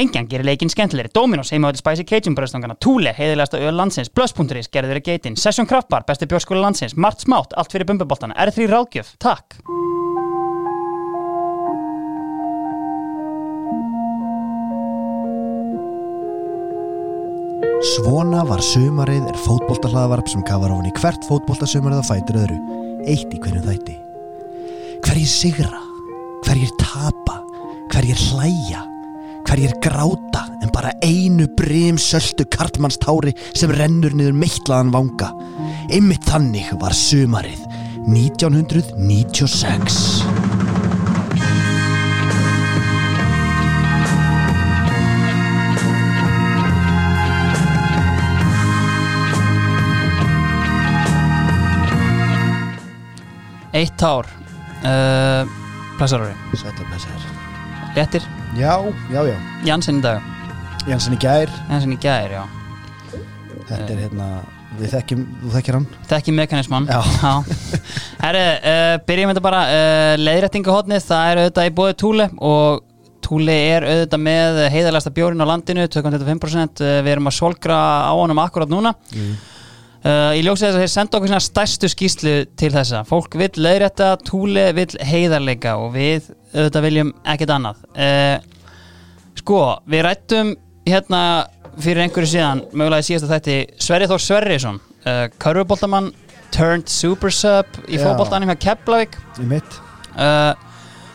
Lengjan gerir leikinn skemmtilegri, Dominos heimavöldi Spicy Cajun bröðstangana, Thule, heiðilegasta öl landsins, Plus.is, gerður er geitin, Session Kraftbar, besti björskóla landsins, Mart Smátt, allt fyrir bumbuboltana, R3 Ráðgjöf, takk. Svona var sumarið er fótboltahlaðvarp sem gafar ofan í hvert fótboltasumarið að fætur öðru, eitt í hverjum þætti. Hverjir sigra, hverjir tapa, hverjir hlæja, hverjir gráta en bara einu brim söldu kartmannstári sem rennur niður meittlaðan vanga. Einmitt þannig var sumarið 1996. Eitt ár, uh, Plassarori, Sætla blessaður. Léttir, Já, já, já. Jansson í dag, Jansson í gær, Jansson í gær, já. þetta er hérna, við þekkjum, þú þekkir hann. Þekki mekanismann Já. Herri, uh, byrjum þetta bara uh, Leiðrættingahotnið, það er auðvitað í bóði Túle og Túle er auðvitað með heiðalegasta bjórin á landinu 2,25% uh, Við erum að solgra á honum akkurat núna mm. uh, Í ljósið þess að þeir senda okkur svona stærstu skýslu til þessa Fólk vill leiðrætta, Túle vill heiðarleika og við auðvitað viljum ekkert annað uh, Sko, við rættum hérna fyrir einhverju síðan mögulega í síðasta þætti Sverri Þór Sverrisson uh, Körfuboltamann turned super sub í Já. fótboltanum hjá Keflavík Í mitt. uh,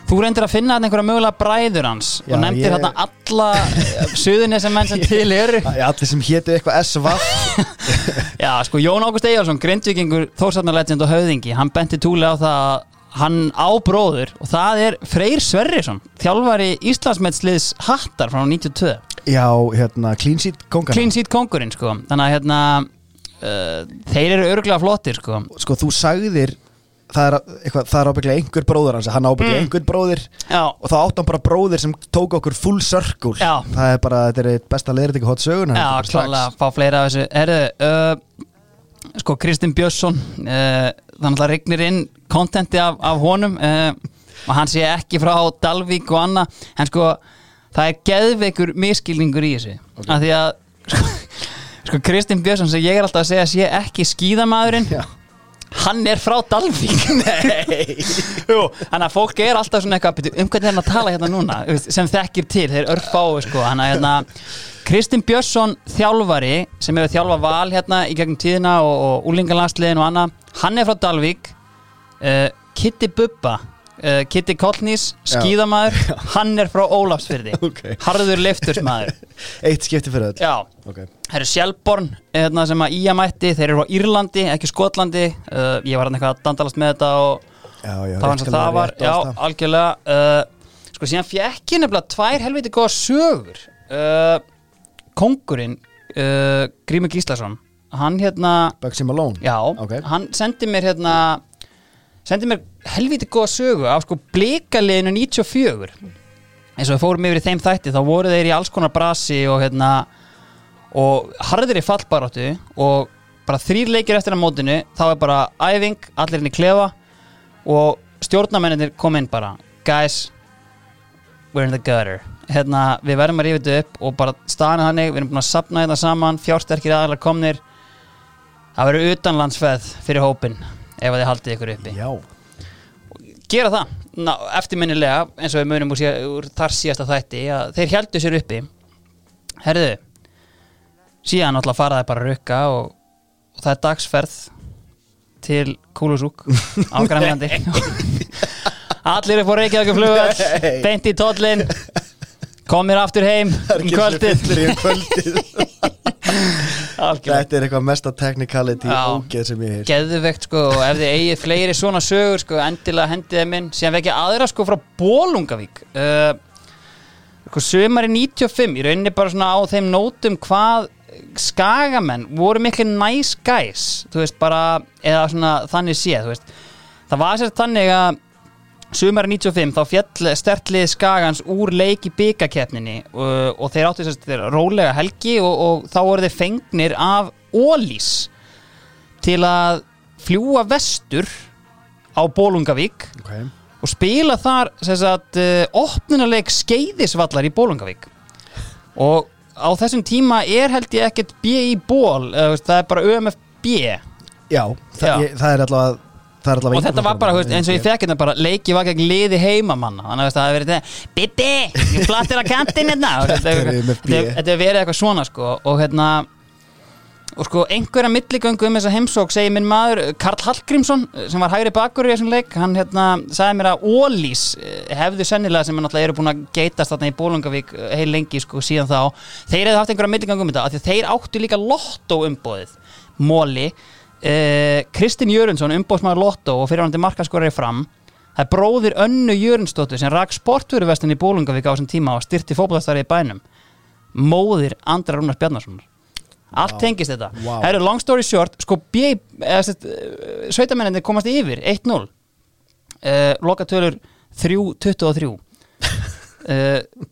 Þú reyndir að finna þarna einhverja mögulega bræður hans Já, og nefndir ég- þarna alla suðunni sem menn sem til eru Allir sem hétu eitthvað SVF. Já, sko, Jón Ágúst Eyjálsson, grindvikingur Þórsarnarlegend og höfðingi, hann benti túli á það að hann á bróður og það er Freyr Sverrisson þjálfari Íslandsmeitsliðs Hattar frá 92 Já, hérna, clean sheet kongan. Clean Seat kongurinn, sko þannig að hérna uh, þeir eru örglega flottir, sko Sko, þú sagðir, það er, eitthvað, það er ábygglega einhver bróður hans, hann ábygglega Mm. einhver bróðir Já, og þá átt hann bara bróðir sem tók okkur full circle. Já. Það er bara, þetta er besta ekki hot söguna. Já, klálega fá fleira af þessu Herðu, uh, sko Kristinn Björnsson uh, þannig að regnir inn kontenti af, af honum uh, og hann sé ekki frá Dalvík og annað en sko, það er geðveikur miskilningur í þessu okay. af því að sko, sko Kristinn Björnsson sem ég er alltaf að segja sé ekki skíðamaðurinn Já. Hann er frá Dalvík. Nei. Þannig að fólk er alltaf svona eitthvað "Bíddu, um hvernig er hann að tala hérna núna? Sem þekkir til, þeir örfáu sko. Hann að hérna Kristinn Björnsson þjálfari sem hefur þjálfa val hérna í gegnum tíðina og, og úlingalandsliðin og annað hann er frá Dalvík. Uh, Kitty Bubba uh, Kitty Kollnís, Já. skíðamaður hann er frá Ólafsfyrði Ok. harður leiftursmaður. Eitt skipti fyrir öll. Já, Ok. Það eru Sjelborn hérna, sem að Ía mætti, þeir eru á Írlandi, ekki Skotlandi. Uh, ég var hann eitthvað að dandalast með þetta og Já, já, það var eins og það var. já, algjörlega uh, sko síðan fekk ég nefnilega tvær helviti góða sögur. Uh, kongurinn uh, Grímur Gíslason hann hérna, Bugsy Malone. já Ok. hann sendi mér hérna sendi mér helviti góða sögu af sko blikaliðinu 94 eins og við fórum yfir í þeim þætti þá voru þeir í alls konar brasi og hérna og harðir í fallbaráttu og bara þrýr leikir eftir að mótinu þá er bara æfing, allir inn í klefa og stjórnamenninir kom inn bara guys, we're in the gutter. Hérna, við verðum að rífa þetta upp og bara staðan hannig, við erum búin að sapna þetta saman fjársterkir aðalega komnir. Það verður utanlandsfeð fyrir hópin ef þið haldið ykkur uppi. Já. gera það, Ná, eftirminnilega eins og við munum úr, úr þar síðasta þætti þeir heldu sér uppi. Herðu síðan náttúrulega fara þeir bara að rukka og, og það er dagsferð til Kúlusúk á Grænlandi allir er fór Reykjavík flugall beint í tóllin komir aftur heim um kvöldið. í um kvöldið. Algjörlega. Þetta er eitthvað mesta technicality ógeð sem ég hef. geðvegt sko og ef þið eigið fleiri svona sögur sko endilega hendið þeim inn. Síðan vekja aðra sko frá Bólungavík uh, sko sömari 95 í rauninni bara svona á þeim nótum hvað skagamenn voru miklu nice guys þú veist bara eða svona þannig séð þú veist það var sér þannig að sumari 95 þá fjall stertlið skagans úr leik í byggakeppninni og, og þeir áttu að rólega helgi og, og þá voru þeir fengnir af Ólís til að fljúa vestur á Bólungavík Okay. og spila þar sagt, uh, opnunarleik skeiðisvallar í Bólungavík og á þessum tíma er held ég ekkert B í ból það er bara ÖMFB Já, það. Ég, það er allavega og þetta var bara, veist, eins og ég fekk hérna bara leiki var gegn liði heimamanna. Þannig að það hefur verið þetta Bitti, ég plattir að kantinn hérna þetta hefur verið eitthvað svona sko. Og hérna og sko einhverja milligöngu um þessa heimsók segir minn maður Karl Hallgrímsson sem var hægri bakur í þessum leik hann hérna sagði mér að Ólís eh, hefðu sennilega sem náttúrulega eru búin að geitast þarna í Bólungavík eh, heil lengi sko síðan þá þeir hefðu haft einhverja milligöngu um þetta af því þeir áttu líka lotto umbóðið Móli uh, Kristinn Jörundsson umbóðsmaður lotto og fyrirhandi markaskorari fram það er bróðir önnu Jörundsdóttur sem rak sportveruvestin í Bólungavík á þessum tíma og styrti fótbollastarið í bænum. Móðir Andra Rúnars Bjarnarssonar allt Vá. tengist þetta. Vá. Herru, long story short, sko B sveitamenninni komast yfir 1-0 uh, lokatölur 3-23 uh,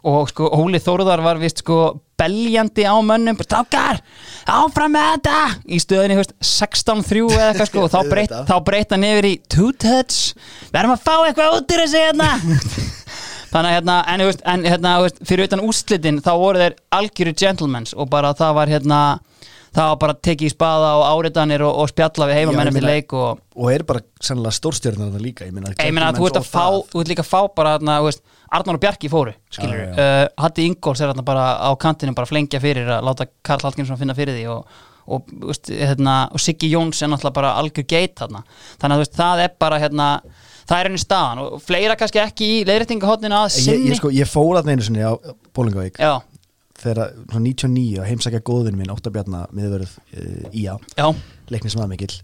og sko Óli Þórðar var vist sko beljandi á mönnum. Strákar, áfram með þetta! Í stöðinni, þú veist, 16-3 eða eitthvað sko, og þá hann yfir í two touch. Við erum að fá eitthvað út úr þessu hérna þannig að hérna, en, veist, en hérna, veist, fyrir utan úrslitin þá voru þeir algjöru gentlemans og bara það var hérna það var bara tekið í spaða og áriðanir og, og spjalla við heimamenn Já, ég eftir meina- leik og og er bara sannlega stórstjörnar þetta líka ég meina, ég meina að þú ert að fá, þú ert líka að fá bara hérna, þú veist, Arnór og Bjarki fóru skilur, Já, uh, Hatti Ingóls er hérna bara á kantinu bara flengja fyrir að láta Karl Hallgrímsson finna fyrir því og, og, veist, hérna, og Siggi Jóns er náttúrulega bara algjör geit þarna. Þannig að veist, það er bara hérna það er henni staðan og fleira kannski ekki í leiðréttingahotninu að ég, sinni. ég, sko, ég fór að einu sinni á Bólingavík já, þegar svona 99 og heimsækja góðinu minn Óttabjarna miðverð uh, Ía. Já, leikni sem aðmikill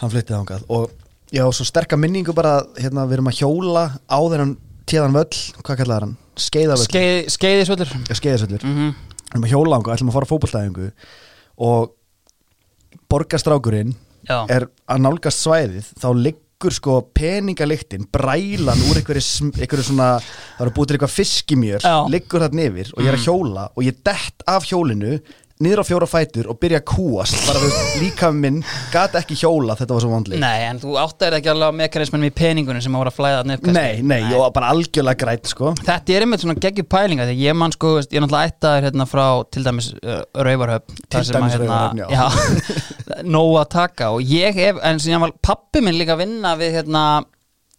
hann flyttið þangað. Og já, svo sterka minningu bara hérna, við erum að hjóla á þennan tíðan völl, hvað kallaði hann? Skeiðavöll, Skeið, skeiðisvöldur ja, skeiðasöllur mm -hmm. við erum að hjóla þangað, ætlum að fara á fótballtæðingu og borgarstrákurinn er að nálgast svæðið þá liggur sko peningaliktin brælan úr einhverju, einhverju svona það eru búið til eitthvað fiskimjör Já. liggur þarna yfir og ég er að hjóla og ég dett af hjólinu niður á fjóra fætur og byrja að kúast bara veist, líka minn gat ekki hjóla þetta var svo vandlið nei, en þú áttar ekki alveg á mekanismennum í peningunum sem voru að flæða upp kannski. nei, nei, og bara algjörlega grætt sko. Þetta er einmitt svona geggjur pælinga því ég man sko, ég er náttúrulega ættaður hérna frá til dæmis uh, Rauvarhöfn þar sem dæmis að, Raufarhöfn, já. já nóg að taka og ég hef, en sem ég var pappi minn líka að vinna við hérna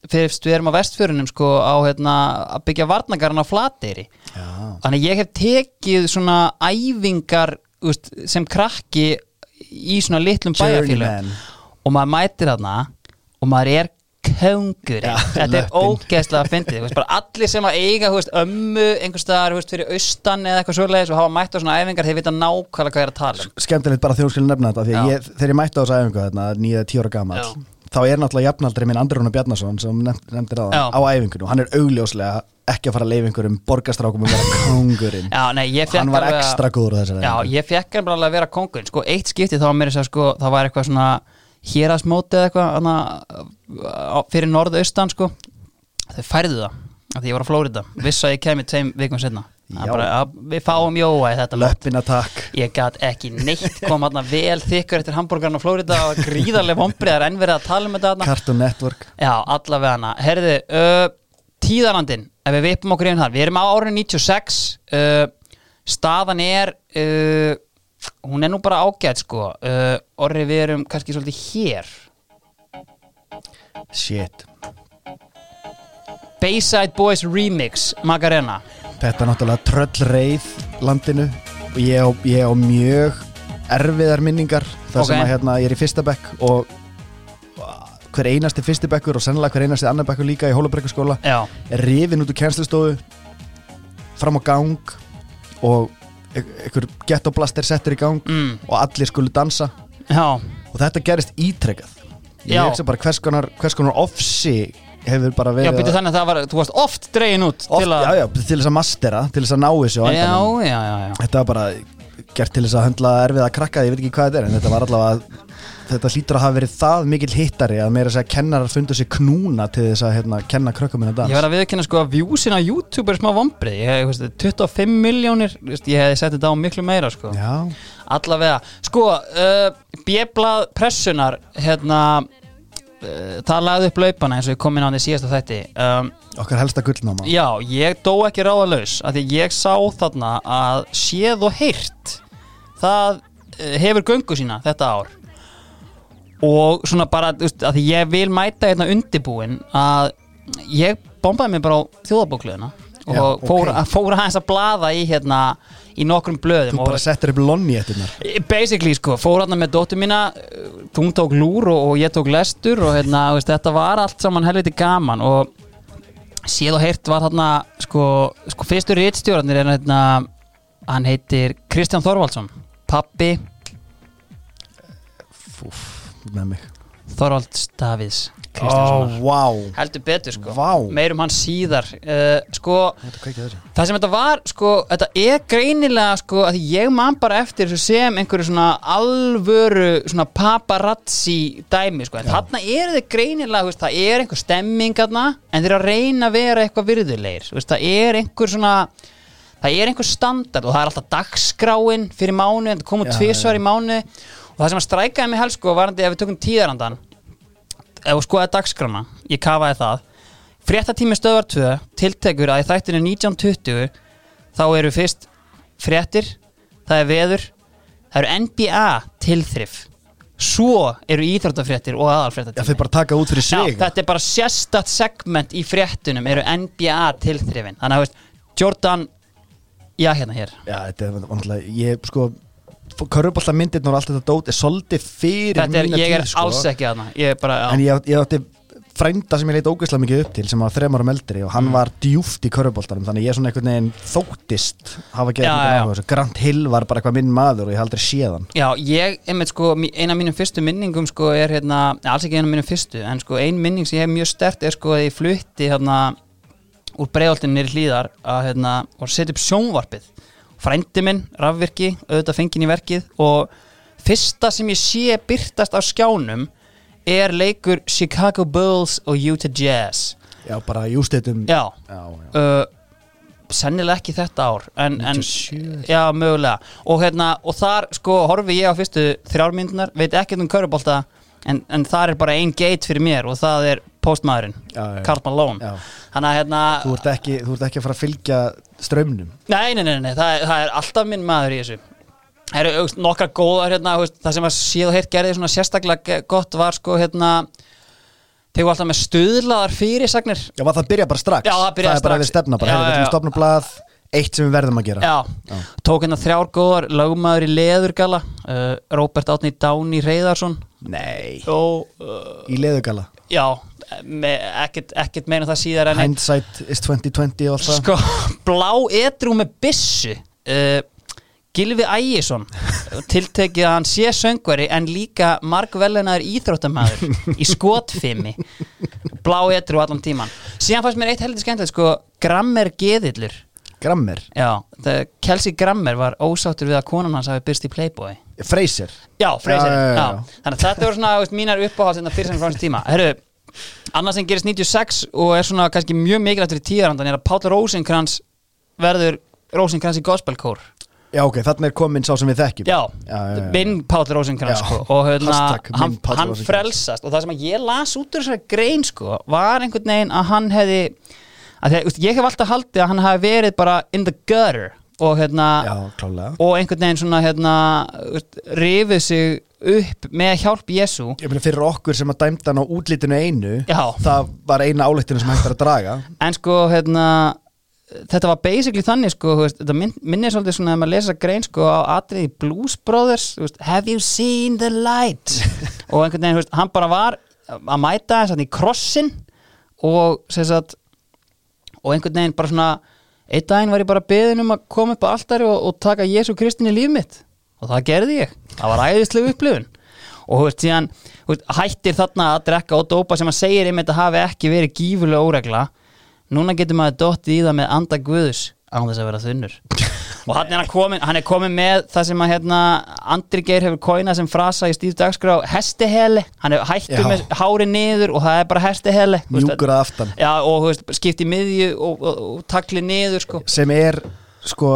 fyrst við erum á vestfjörunum sko á hérna að byggja varnagarna á Flateyri. Já, þannig ég hef tekið svona æfingar úst, sem krakki í svona litlum bæjarfélum og maður mætir þarna og maður er köngur Já, þetta er ógeðslega veist, bara allir sem að eiga veist, ömmu einhvers staðar þú veist, fyrir austan eða eitthvað svoleiðis og hafa mætt á svona æfingar þeir vita nákvæmlega hvað er að tala um. Skemmtilegt bara skilur nefna þetta að þegar ég mætti á þessu æfingu þarna nýja gamall Já. Þá er náttúrulega jafnaldri minn Andri Rúnar Bjarnason sem nefnd- nefndir Já. á æfingunni og hann er augljóslega ekki að fara að leifa einhverjum borgastrákum að vera kongurinn Já, nei, hann var ekstra góður þessari Já, ég fekk hann bara að vera kongun sko, eitt skipti þá var mér þess að sko, það var eitthvað svona hérasmóti eða eitthvað fyrir norðaustan sko. Þau færðu það, því ég var á Flórida viss að ég kemi tveim vikum setna Já. Bara, við fáum jóa í þetta löppina takk. Ég gat ekki neitt kom hann vel þykkur eftir hambúrgarn á Flórida og gríðarlega vombriðar enn verið að tala um þetta. Cartoon Network. Já, allavega hana. Herðu, uh, tíðarandin Ef við vipum okkur inn þar Við erum á árinu 96 uh, Staðan er uh, Hún er nú bara ágætt sko. Uh, Orri við erum kannski svolítið hér. Shit. Bayside Boys Remix Magarena þetta er náttúrulega tröllreið landinu. Og ég á, ég á mjög erfiðar minningar þar sem Ok. að hérna ég er í fyrsta bekk og hver einasti fyrsti bekkur og sennilega hver einasti annar bekkur líka í Hólabrekkurskóla Já, er rifin út úr kennslustofu fram á gang og e- einhver gettoblaster settur í gang mm, og allir skulu dansa. Já, og þetta gerist ítrekkað ég Já. hugsa bara hvers konar, hvers konar ofsi hefur bara já verið byrju að- þannig að það var Þú varst oft dregin út oft, til að já, já, til þess að mastera, til þess að ná þessu á já, endanum. já, já, já. þetta var bara gert til þess að höndla erfið að krakka ég veit ekki hvað þetta er en þetta var allavega þetta hlýtur að hafa verið það mikil hittari að meira að segja kennarar fundu sér knúna til þess að hérna, kenna krökkum minna dans. Ég verð að viðkynna sko að viewsin á YouTube er smá vombrið Ég hef, veist, 25 miljónir veist, Ég hefði sett þetta á miklu meira sko. Já, Allavega, sko uh, Bjeblað pressunar hérna það lagði upp laupana eins og ég kom inn á því síðasta þætti. Um, Okkar helsta gullnáma. Já, ég dó ekki ráðalaus af því ég sá þarna að séð og heyrt það uh, hefur göngu sína þetta ár. Og svona bara, að því ég vil mæta hérna undirbúin að ég bombaði mig bara á þjóðabókluðina og Já, fór, ok. fór aðeins að blaða í hérna í nokkrum blöðum Þú bara settir upp lonni eftirnar basically sko, fór hérna með dóttur mína uh, hún tók lúr og, og ég tók lestur og hérna, veist, þetta var allt saman helviti gaman og séð og heyrt var hérna sko, sko fyrstu rítstjórnir er hérna hann heitir Kristján Þorvaldsson pappi Fúf, með mig. Þorvalds Davids Ó, Kristjánssonar vá. Heldur betur sko, Vá. meirum hann síðar. Uh, sko Þetta Það sem þetta var, sko, þetta er greinilega, sko, að ég man bara eftir sem einhverju svona alvöru, svona paparazzi dæmi, sko, en þarna er þið greinilega, veist, það er einhver stemming þarna, en þeir að reyna að vera eitthvað virðulegir, veist, það er einhver svona, það er einhver standard og það er alltaf dagskráin fyrir mánu, en það komur já. í mánu og það sem að strækaði mig helst, sko, varandi ef við tökum tíðarandan, ef skoðaði dagskrána, ég kafaði það, Fréttatími stöðvar 2 tiltekur að í þættinu 1920 þá eru fyrst fréttir, það er veður, það eru NBA tilþrif, svo eru íþróttafréttir og Já, aðalfréttatími. þau bara taka út fyrir Já, sig þetta er bara sérstatt segment í fréttunum eru NBA tilþrifin. Þannig að veist, Jordan, já hérna hér. Já, þetta er vantilega Ég, sko Körubólta myndirnar og allt þetta dót er svolítið fyrir er, mína ég er tíð, sko. alls ekki þarna. Ég bara, já. En ég, ég átti frænda sem ég leit ógeðslega mikið upp til sem var þremar um eldri og hann Mm. var djúft í körubóltanum þannig ég er svona einhvern veginn þóttist hafa gefið mikið áhuga. Grant Hill var bara eitthvað minn maður og ég hef aldrei séð hann Já, ég, einmitt sko, mí- ein af mínum fyrstu minningum sko er hérna, alls ekki ein af mínum fyrstu en sko ein minning sem ég hef mjög stert er sko að ég flutti hérna úr breiðoltinu nýri hlýðar að hérna og setja upp sjónvarpið frændi minn, rafvirki, auðvitað fengin í verkið og fyrsta sem ég sé byrtast á skjánum er leikur Chicago Bulls og Utah Jazz Já, bara jústitum Já, já, já. uh, sennilega ekki þetta ár en, en 97. já, mögulega og, hérna, og þar sko horfi ég á fyrstu þrjármyndunar, veit ekkert um körubólta en, en þar er bara ein gate fyrir mér og það er postmaðurinn. Karl Malone þannig að hérna Þú, ert ekki, þú ert ekki að fara að fylgja strömmnum nei, nei, nei, nei, það, það er alltaf minn maður í þessu. Það eru nokkar góðar hérna, það sem að síð og heyrt gerði svona sérstaklega gott var sko hérna þeir voru alltaf með stuðlaðar fyrirsagnir. Já, var það að byrja bara strax? Já, það byrjaði er bara strax. við stefna bara, Já, hefur já, við já. stofna blað eitt sem við verðum að gera. Já, Já. tók hérna þrjár góðar lögmaður í leðurgala uh, Robert Átni Downy Reyðarsson Nei, og uh, í leðugala já, me, ekkert, ekkert meina það síðar en Hindsight is 2020 og allt það. Sko, blá edrú með byssu uh, Gilvi Ægjesson tiltekið að hann sé söngvari en líka margvellenaður íþróttamæður í skotfimi. Blá edrú allan tíman síðan fannst mér eitt heldur skemmtilegt sko Grammer Geðillur Grammer, Já, Kelsey Grammer var ósáttur við að konan hans hafi byrst í Playboy. Fraser. Já, já. Þannig að þetta voru svona veist, mínar uppáhalds en það fyrir sem frá hans tíma. Herru, annað sem gerist 96 og er svona kannski mjög mikilvægt fyrir tíðarandan er að Páll Rósinkrans verður Rósinkrans í gospelkór. Já, ok, þarna er komin sá sem við þekkjum. Já, já, já, já. minn Páll Rósinkrans Já. sko, og hérna, minn hann, hann frelsast. Og það sem ég las út úr þessari grein sko, var einhvern veginn að hann hefði að þegar, ég hef alltaf haldið að hann hafi verið bara in the gutter og hérna Já, og einhvern veginn svona hérna rifið sig upp með hjálp Jésu Ég meina fyrir okkur sem að dæmda hann á útlitinu einu Já. Það var eina áleitinu sem hægt er að draga. En sko hérna þetta var basically þannig sko veist, þetta minn, minnir svolítið svona að maður lesa grein sko á atriði Blues Brothers veist, have you seen the light? Og einhvern veginn, veist, hann bara var að mæta þess að í krossin og sem sagt og einhvern veginn bara svona einn daginn var ég bara beðin um að koma upp á altari og, og taka Jésu Kristin í líf mitt. Og það gerði ég, það var æðislega upplifun. Og þú veist, síðan þú veist, hættir þarna að drekka og dópa sem að segir einmitt að hafi ekki verið gífulega óregla. Núna getur maður dottið í það með anda guðus án þess að vera þunnur og hann er, komin, hann er komin með það sem að hérna, Andri Geir hefur kóinað sem frasa í stíf dagskrá hestiheli, hann hættur Já. með hári niður og það er bara hestiheli Mjúkur að aftan Já, og skipti miðju og, og, og takli niður sko. Sem er, sko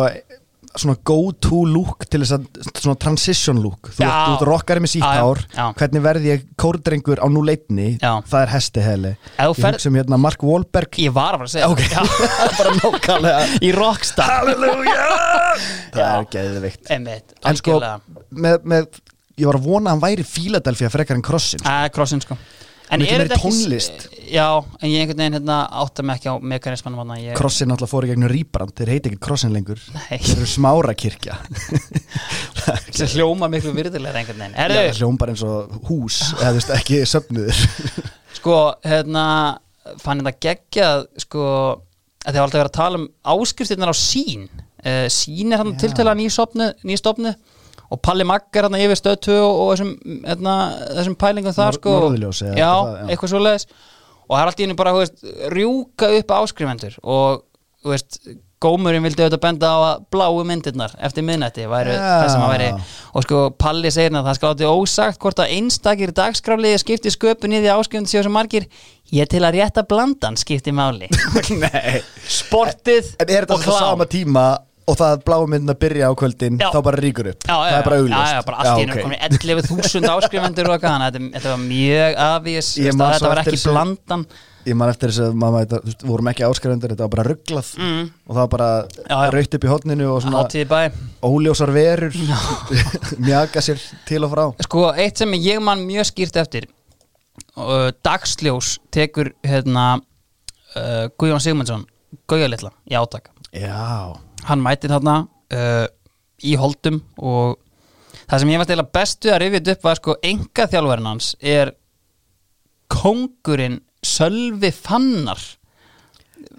svona go-to look til þess að svona transition look. Þú þú ert rockari með sítt já. hvernig verði ég kórdrengur á núleitni? Það er hesti heli. Ef þú ég ferð- hugsa um hérna Mark Wahlberg. Ég var að fara að segja Ok. það. bara nákvæmlega. Já, Í Rockstar. Halleluja! Það er geðvikt Einmitt, en sko, með, með, ég var að vona að hann væri Philadelphia frekar en Crossin Að krossin sko Er meiri tónlist. Já, en ég einhvern veginn hérna átta mig ekki á mekanismanum ég... Crossin alltaf fór í gegnum Rýbrand þeir heiti ekki Crossin lengur Nei. þeir eru smára kirkja sem hljóma miklu virðulega einhvern veginn það Herðu, hljóum bara eins og hús eða veist ekki söfnuður sko, hérna fann þetta geggjað sko, að þið var alltaf verið að tala um áskriftirnar á sín uh, sín er hann Já. tiltöla nýstofnu og Palli Magg er hann yfir stöðtu og, og þessum, hérna, þessum pælingum þar sko. norðurljós eða já, það, já. eitthvað svo leiðis og það er alltaf einu bara, veist, rjúka upp áskrifendur og, veist gómurinn vildi auðvitað benda á að bláu myndirnar eftir miðnætti væru Já. það sem að veri og sko Palli segir hérna að það skal átti ósagt hvort að einstakir dagskráliði skipti sköpun í því áskrifund séu sem margir. Ég til að rétta blandan skipti máli. Sportið En er þetta og klám. tíma og það bláum myndin að byrja á kvöldin Já. þá bara ríkur upp. Já, já, það er bara já, augljóst. Já, já, bara allt í einu ok. komin 11.000 áskrifendur og eitthvað þannig að þetta, var mjög afvís þetta var ekki blandan. Ég man eftir þess að maður, þú veist, vorum ekki áskrifundir þetta var bara rugglað Mm. og það var bara raukt upp í hotninu og svona óljósar verur mjaka sér til og frá. Sko, eitt sem ég man mjög skýrt eftir uh, Dagsljós tekur hérna uh, Guðjón Sigmundsson Guðja litla í átak. Já, hann mætir þarna uh, í holdum og það sem ég var til að bestu að rifja upp var sko enga þjálfærin hans er kongurinn Sölvi Fannar.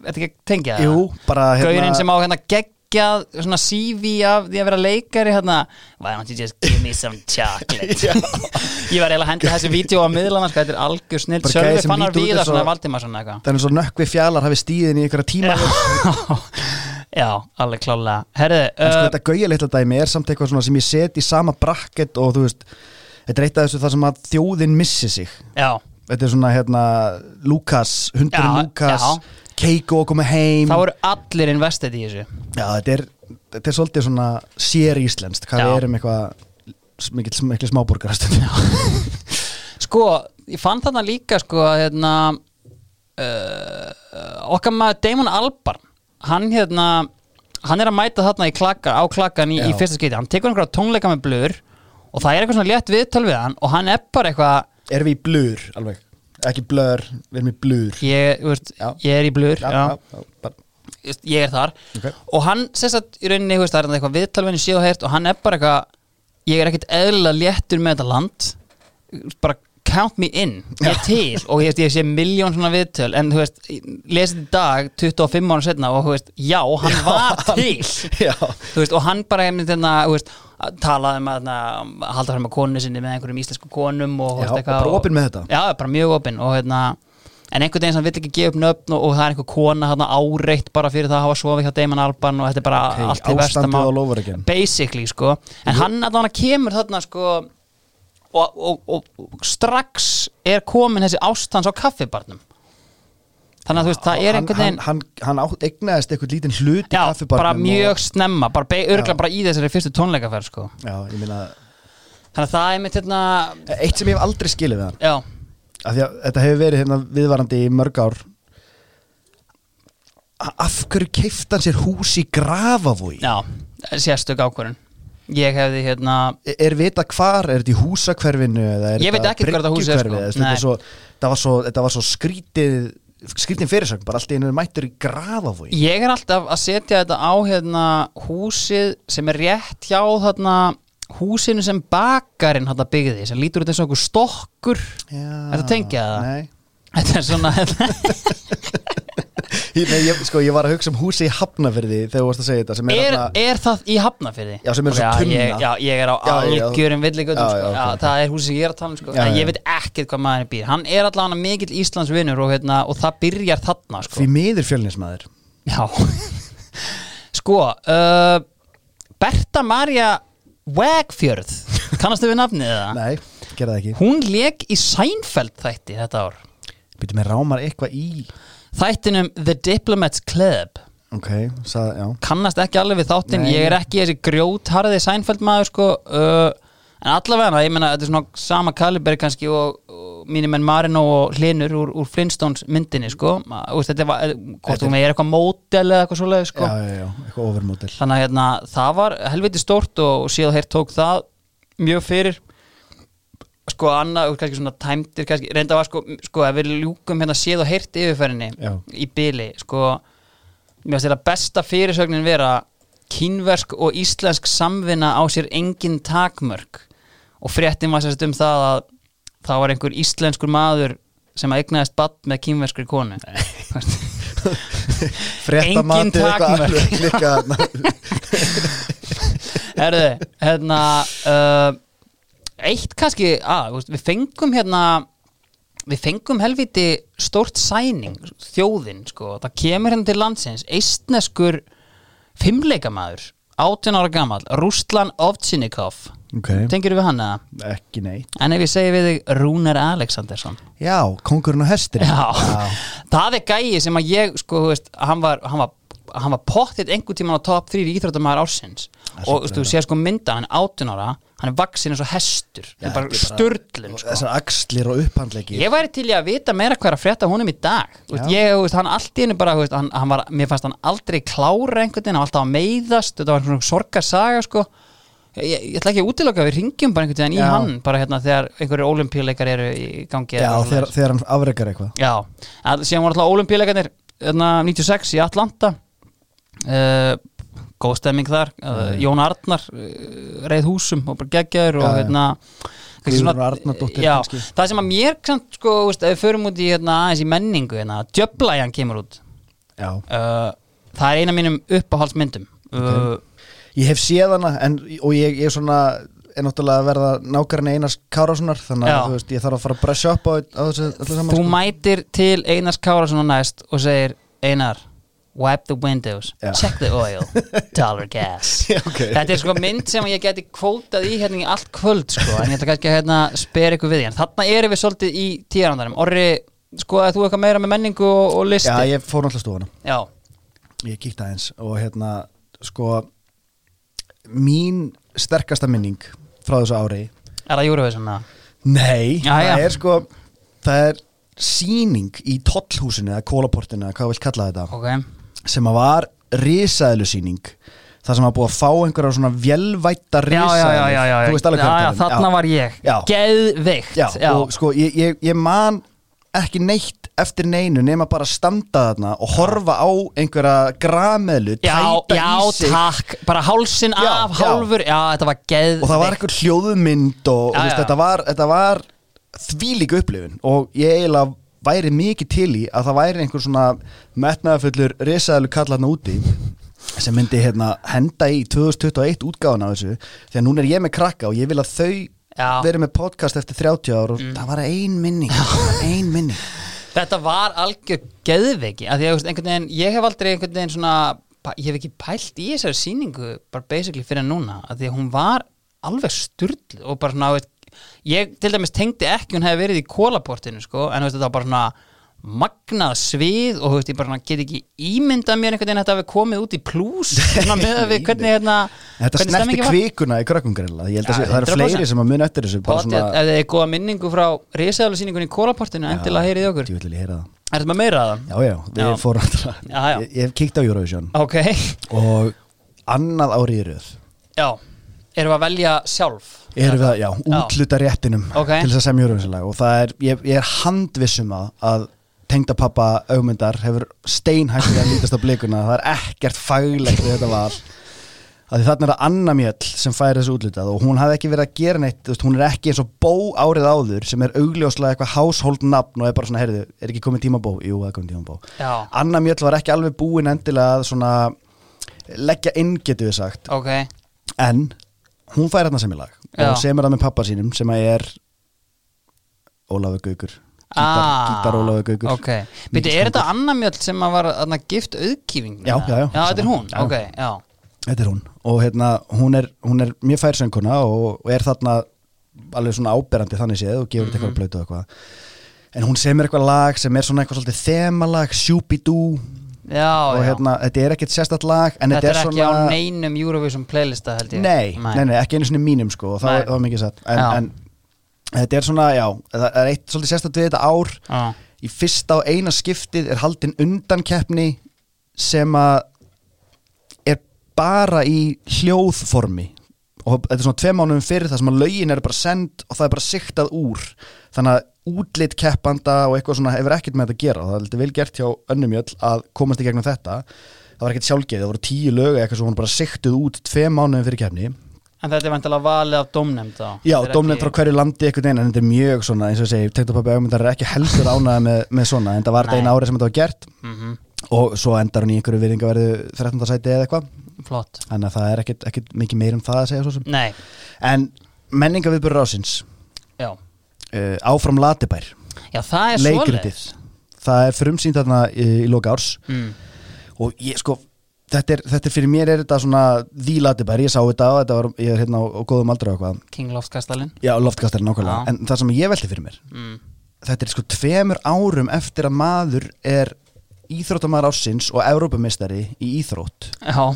Þetta ekki að tengja það? jú, bara Gaurinn sem á hérna geggjað svona CV af því að vera leikari hérna. Why don't you just give me some chocolate? Ég var eiginlega að henda þessu vídeo á miðlana sko, þetta er algjör snill Sölvi Fannar út Víðar eins og- svona eitthvað. Það er eins og nökkvi fjallar hafi stíðin í einhverja tíma Já, alveg klálega. Herðu, En sko uh, þetta gauja litla dæmi er samt eitthvað sem ég set í sama brakket og þú veist Þetta er eitt af þessu það sem að þjóðin missi sig. Já. Þetta er svona hérna Lukas, hundurinn Lukas. Keiko koma heim. Þá eru allir invested í þessu. Já, þetta er, þetta er svolítið svona sér íslenskt, hvað við erum eitthvað mikil, smáborgarast Sko, ég fann þarna líka sko að hérna uh, okkar maður Damon Albarn hann hérna hann er að mæta þarna í klakka, á klakkan í, í fyrsta skeiti, hann tekur einhverja tónleika með blur og það er eitthvað svona létt viðtal við hann og hann bara eitthvað Erum við í blur, alveg? Ekki blur, við erum í blur. Ég, veist, ég er í blur já, já, já, ég er þar. Ok. og hann sess að í rauninni veist, það er eitthvað viðtal við henni séð og heyrt og hann bara eitthvað ég er ekkit eðlilega léttur með þetta land. Bara count me in ég er til og ég, ég sé miljón svona viðtöl en þú veist, lesið í dag 25 ára setna og þú veist, já, hann var til. Já, þú veist, og hann bara einmitt hérna, þú veist, að talaði um að hérna, halda fram að konu sinni með einhverjum íslensku konum og, Já, eitthvað bara opinn með þetta. já, bara mjög opinn og hérna en einhvern veginn sem hann vill ekki gefa upp nöfn og, og það er einhver kona hérna áreitt bara fyrir það að hafa sofið hjá Damon Alban og þetta er bara Ok, allt í versta ástandið mál. all over again. basically sko. En hann allan kemur þarna sko og, og, og, strax er komin þessi ástans á kaffibarnum þannig að þú veist, það er einhvern veginn hann, hann, hann átt eignaðist eitthvað lítinn hlut Já, bara mjög og, snemma bara Já. bara í þessari fyrstu tónleikaferð sko. Já, ég meina þannig að það er mitt hérna Eitt sem ég hef aldrei skilið við hann já, af því að þetta hefur verið hérna viðvarandi í mörg ár Af hverju keift hann sér hús í Grafavogi? já, sérstök ákvörun ég hefði hérna Er, er vita hvar, er þetta í húsakverfinu er Ég veit þetta ekkert hvar þetta hús er, sko. Þetta er svo, þetta, var svo, þetta var svo skrítið skrítin fyrirsögn, bara allt í einu er mættur í Grafavogi ég er alltaf að setja þetta á hérna húsið sem er rétt hjá þarna húsinu sem bakarinn byggði sem lítur út eins og okkur stokkur Já, Ertu að tengja það? Nei, þetta er svona nei ég, sko, ég var að hugsa um húsi í Hafnafyrði þegar þú varst að segja þetta sem er, er, þarna- er það í Hafnafyrði? Já, sem er svo já, tunna. ég, já, ég er á algjörum villigötum Já, sko. já, ok, já, ok. það er húsið sem ég er að tala um sko. Já, en já. ég veit ekkert hvað maður býr hann er allavega mikill Íslandsvinur og, hérna, og það byrjar þarna sko. Því miður fjölnismæður Já Sko uh, Berta Maria Wegfjörð Kannastu við nafnið það? Nei, gera það ekki Hún leik í Seinfeld þætti þetta ár Býtum með rámar eitthvað í Þættinum The Diplomats Club. Ok, sað, já. Kannast ekki alveg við þáttinn Nei. ég er ekki þessi grjótharði Seinfeld maður sko uh, en allavega, ég meina þetta er svona sama kaliberi kannski og, og mínir menn Marino og Hlinur úr, úr Flintstones myndinni sko. Veist, þetta var, hvort Þetta- þú með er eitthvað mótel eða eitthvað svoleið sko. Já, já, já, eitthvað overmodel. Þannig að hérna, það var helviti stórt og síðan hér tók það mjög fyrir sko annað, kannski svona tæmdir kannski, reynda var sko, sko ef við ljúkum hérna séð og heyrt yfirferðinni Já. í byli, sko mér finnst þetta besta fyrirsögnin vera kínversk og íslensk samvinna á sér engin takmörk og fréttin var sérst um það að það var einhver íslenskur maður sem að eignaðist badd með kínverskri konu Engin takmörk. Herðu, hérna uh, Eitt kannski að, við fengum hérna Við fengum helviti stórt sæning Þjóðin, sko Það kemur hérna til landsins Eistneskur fimmleikamaður 18 ára gamall, Ruslan Ovtchinikov ok, Tengir við hann eða? ekki nei En ef ég segi við þig Rúnar Alexandersson. Já, kongurinn og hestir Já, það er gæi sem að ég sko, veist, hann var, hann var, hann var pottitt einhver tíman á top 3 íþróttamæður ársins. Og þú séð sko mynda hann er 18 ára, hann er vaksin eins og hestur. Er bara sturdlun sko. þessar axlir og upphandleiki ég væri til í að vita meira hvað er að frétta honum í dag. Veist, ég, veist, hann allt í hennu bara veist, hann, hann var, mér fannst hann aldrei klára einhvern veginn, hann var alltaf að meiðast þetta var svona sorgarsaga sko. Ég, ég, ég ætla ekki að útiloka að við ringjum bara einhvern veginn í Já. hann bara hérna þegar einhverju olimpíuleikar eru í gangi já, eða þegar, þegar hann afrekar eitthvað. Já, síðan voru alltaf olimpíuleikarnir hérna, 96 í Atlanta. Uh, góð stemming þar. Uh, Jón Arnar uh, reið húsum og bara geggjaður og hérna það sem að mér samt, sko, veist, ef við förum út í hérna, aðeins í menningu hérna, Djöblæjan kemur út. Uh, það er eina mínum uppáhaldsmyndum. Uh, ég hef séð hana en, og ég, ég er svona er náttúrulega að verða nákvæmni Einars Kárássonar þannig að veist, ég þarf að fara að brush up á, á þessu þú sko. mætir til Einars Kárasson næst og segir Einar, wipe the windows. Já. check the oil, dollar gas. Já, ok. Þetta er sko mynd sem ég geti kvótað í hérna í allt kvöld sko, en ég ætla kannski að hérna, spera ykkur við en þarna erum við svolítið í tíðarandarum Orri, sko að þú eitthvað meira með menningu og, og listi? Já, ég fór náttúrulega stofana Já, ég kíkti aðeins og hérna sko mín sterkasta minning frá þessu ári er það með það? nei, Já, það já. er sko það er síning í tollhúsinu eða kólaportinu eða hvað vilt kalla þetta. Ok, sem að var risaðlu síning það sem var búið að fá einhverja svona vélvætta já, já, já, já, já, risaðlu þú veist alveg já, já, um. þarna var ég. Já. Geðveikt. Já, og sko ég, ég, ég man ekki neitt eftir neinu nema bara að standa þarna og horfa á einhverja grameðlu já, tæta já, í sig. takk, bara hálsin Já, af, já. hálfur. Já, þetta var geðveikt. Og það var einhver hljóðmynd og, og Já, veist, já. þetta var, var þvílík upplifun. Og ég eiginlega væri mikið til í að það væri einhver svona metnaðafullur risaðalu kallarna úti sem myndi hérna henda í 2021 útgáðan af þessu því að núna er ég með krakka og ég vil að þau Já. verið með podcast eftir 30 ár og það var ein minning ein minning Þetta var algjör geðveiki að því að einhvern veginn, ég hef aldrei einhvern veginn svona, ég hef ekki pælt í þessari sýningu bara basically fyrir núna að því að hún var alveg sturl og bara svona, þú veist, ég til dæmis tengdi ekki hún hefði verið í kólaportinu sko, en veist, þetta var bara svona magnað svið og veist, ég bara get ekki ímyndað mér einhvern veginn að þetta hafi komið út í plús. Með að við hvernig hérna Þetta snerti kvikuna í krökkum greinlega Ég held að Já, sé- það eru 100%. fleiri sem að mun eftir þessu ef þið er góða minningu frá risaðalusýningunni í kólaportinu, endilega heyrið okkur. Ég vil að heyra það. Er þetta með meira að það? Já, já, við fórum alltaf. Ég, ég hef kíkt á Eurovision. Ok, og annað árið í röð. Já Erum við að velja sjálf? erum við að, já, útluta réttinum Ok. til þess að semja Eurovision-lag. Og það er, ég, ég er handvissum að, að tengdapappa augmyndar hefur steinhægt að lítast á blikuna. Það er ekkert faglegt við þetta var að því þarna er það Anna Mjöll sem fær þessu útlutað og hún hafði ekki verið að gera neitt veist, hún er ekki eins og bó árið áður sem er augljóslega eitthvað household nafn og er bara svona, heyrðu, er ekki komið tíma bó? Jú, það er komið tíma bó Já, Anna Mjöll var ekki alveg búin endilega að svona leggja inn getur við sagt. Ok. En hún fær hérna sem í lag Já. og semur það með pappa sínum sem að er Ólafur Gaukur gítar, ah, gítar Ólafur Gaukur Ok, byrju, er þetta Anna Mjöll sem að var aðna, gift auðkýfing? Já, já, já. Já, þetta er hún, Já. ok, já þetta er hún og hérna hún er, hún er mjög fær sönguna og, og er þarna alveg svona áberandi þannig séð og gefur Mhm. eitthvað blöytu og eitthvað en hún semur eitthvað lag sem er svona eitthvað svolítið þemalag, Shooby-Doo Já, og já. hérna, þetta er ekkert sérstætt lag Þetta þetta er er ekki á neinum Eurovision playlista held ég. Nei, nei, nei, ekki einu svona mínum sko og það, var mikið satt. En, Já. en þetta er svona, já, það er eitt svolítið sérstætt við þetta ár. Já, í fyrsta og eina skiptið er haldin undankeppni sem að er bara í hljóðformi. Og þetta er svona tvei mánuðum fyrir það sem að lögin er bara send og það er bara siktað úr þannig að útlit keppanda og eitthvað svona hefur ekkert með þetta að gera. Það er heldur vel gert hjá önnumjöll að komast í gegnum þetta. Það var ekkert sjálfgeið, það voru tíu lög eitthvað sem voru bara siktuð út tvei mánuðum fyrir keppni. En þetta er vantilega valið af dómnefnd þá? Já, dómnefnd frá hverju landi einhvern veginn en þetta er mjög svona, eins og ég segi, tektapappi augmyndar er ekki heldur ánæða með, með svona en það var þetta eina árið sem þetta var gert. Mhm, og svo endar hún í einhverju virðingaverðu 13. sæti eða eitthvað. Flott. Þannig að það er ekkit, ekkit mikið meir um það að segja svo sem. Nei, en menningaviðbörur ásins já uh, áfram Latibær. Já, það er leikritið, það er frumsýnt þarna í, í loka árs. Mm. og ég sko þetta er, þetta er fyrir mér er þetta svona því Latibær, ég sá þetta og þetta var, ég er hérna á, á góðum aldrei og eitthvað, King Loftkastalinn. Já, loftkastarinn nákvæmlega. Já. en það sem ég velti fyrir mér mm. þetta er sko tveimur árum eftir að maður er íþróttamæður ársins og Evrópumistari í íþrótt. Já,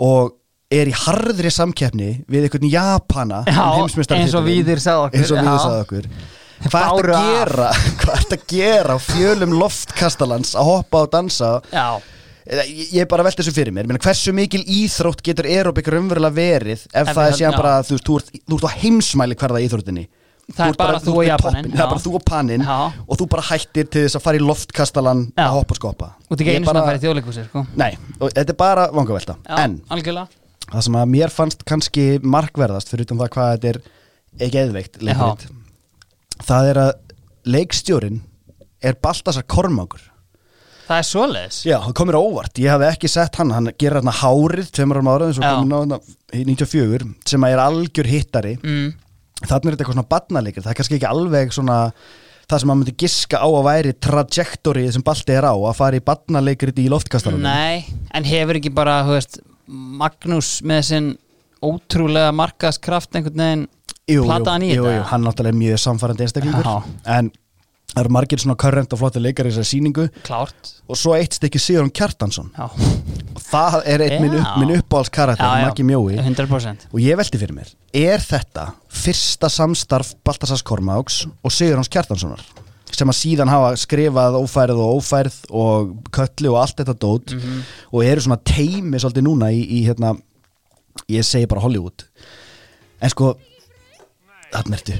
og er í harðri samkeppni við einhvern Japana Já, um eins og Víðir sagði okkur, eins og já. sagði okkur. Hvað er Báru að gera? Hvað er að gera á fjölum loftkastalans að hoppa og dansa? Já. Ég er bara að velta þessu fyrir mér. Meina, hversu mikil íþrótt getur aerobik raunverulega verið ef Ef það er síðan bara þú þú ert, þú ert á heimsmæli hverða íþróttinni. Það er ert bara þú ert og toppinn. það er bara þú og pannin Já. og þú bara hættir til þess að fara í loftkastalan Já. að hoppa og skoppa. Út ekki Ég einu svona bara- að fara í þjóðleikusir sko. Nei, þetta er bara vangavelta. En algjörlega það sem að mér fannst kannski markverðast fyrir utan það hvað þetta er ekki eðveikt leikrit. Það er að leikstjórin er Baltasar Kormákur. Það er svoleiðis? Já, það komir óvart, ég hafði ekki sett hann. Hann gerir hérna hárið, tveimur ára eins og komin á hérna í 94 sem að er algjör hittari. Mm. þannig er þetta eitthvað svona badnaleikir það er kannski ekki alveg svona það sem maður myndi giska á að væri trajectory sem Balti er á, að fara í badnaleikir í loftkastaranum Nei, en hefur ekki bara þú veist, Magnús með sinn ótrúlega markaðskraft einhvern veginn jú, plataðan í jú, þetta? jú, hann er náttúrulega mjög samfærandi einstaklingur. En það eru margir svona körrent og flotti leikar í þessari sýningu. Klárt. Og svo eitt stykki Sigurðan Kjartansson. Já, og það er eitt minn, upp, minn uppáhaldskarakter, Maggi Mjói. 100% og ég velti fyrir mér er þetta fyrsta samstarf Baltasars Kormáks og Sigurðans Kjartanssonar sem að síðan hafa skrifað ófærið og ófærið og köllu og allt þetta dót Mhm. og eru svona teimi svolítið núna í, í hérna ég segi bara Hollywood. En sko þarna ertu.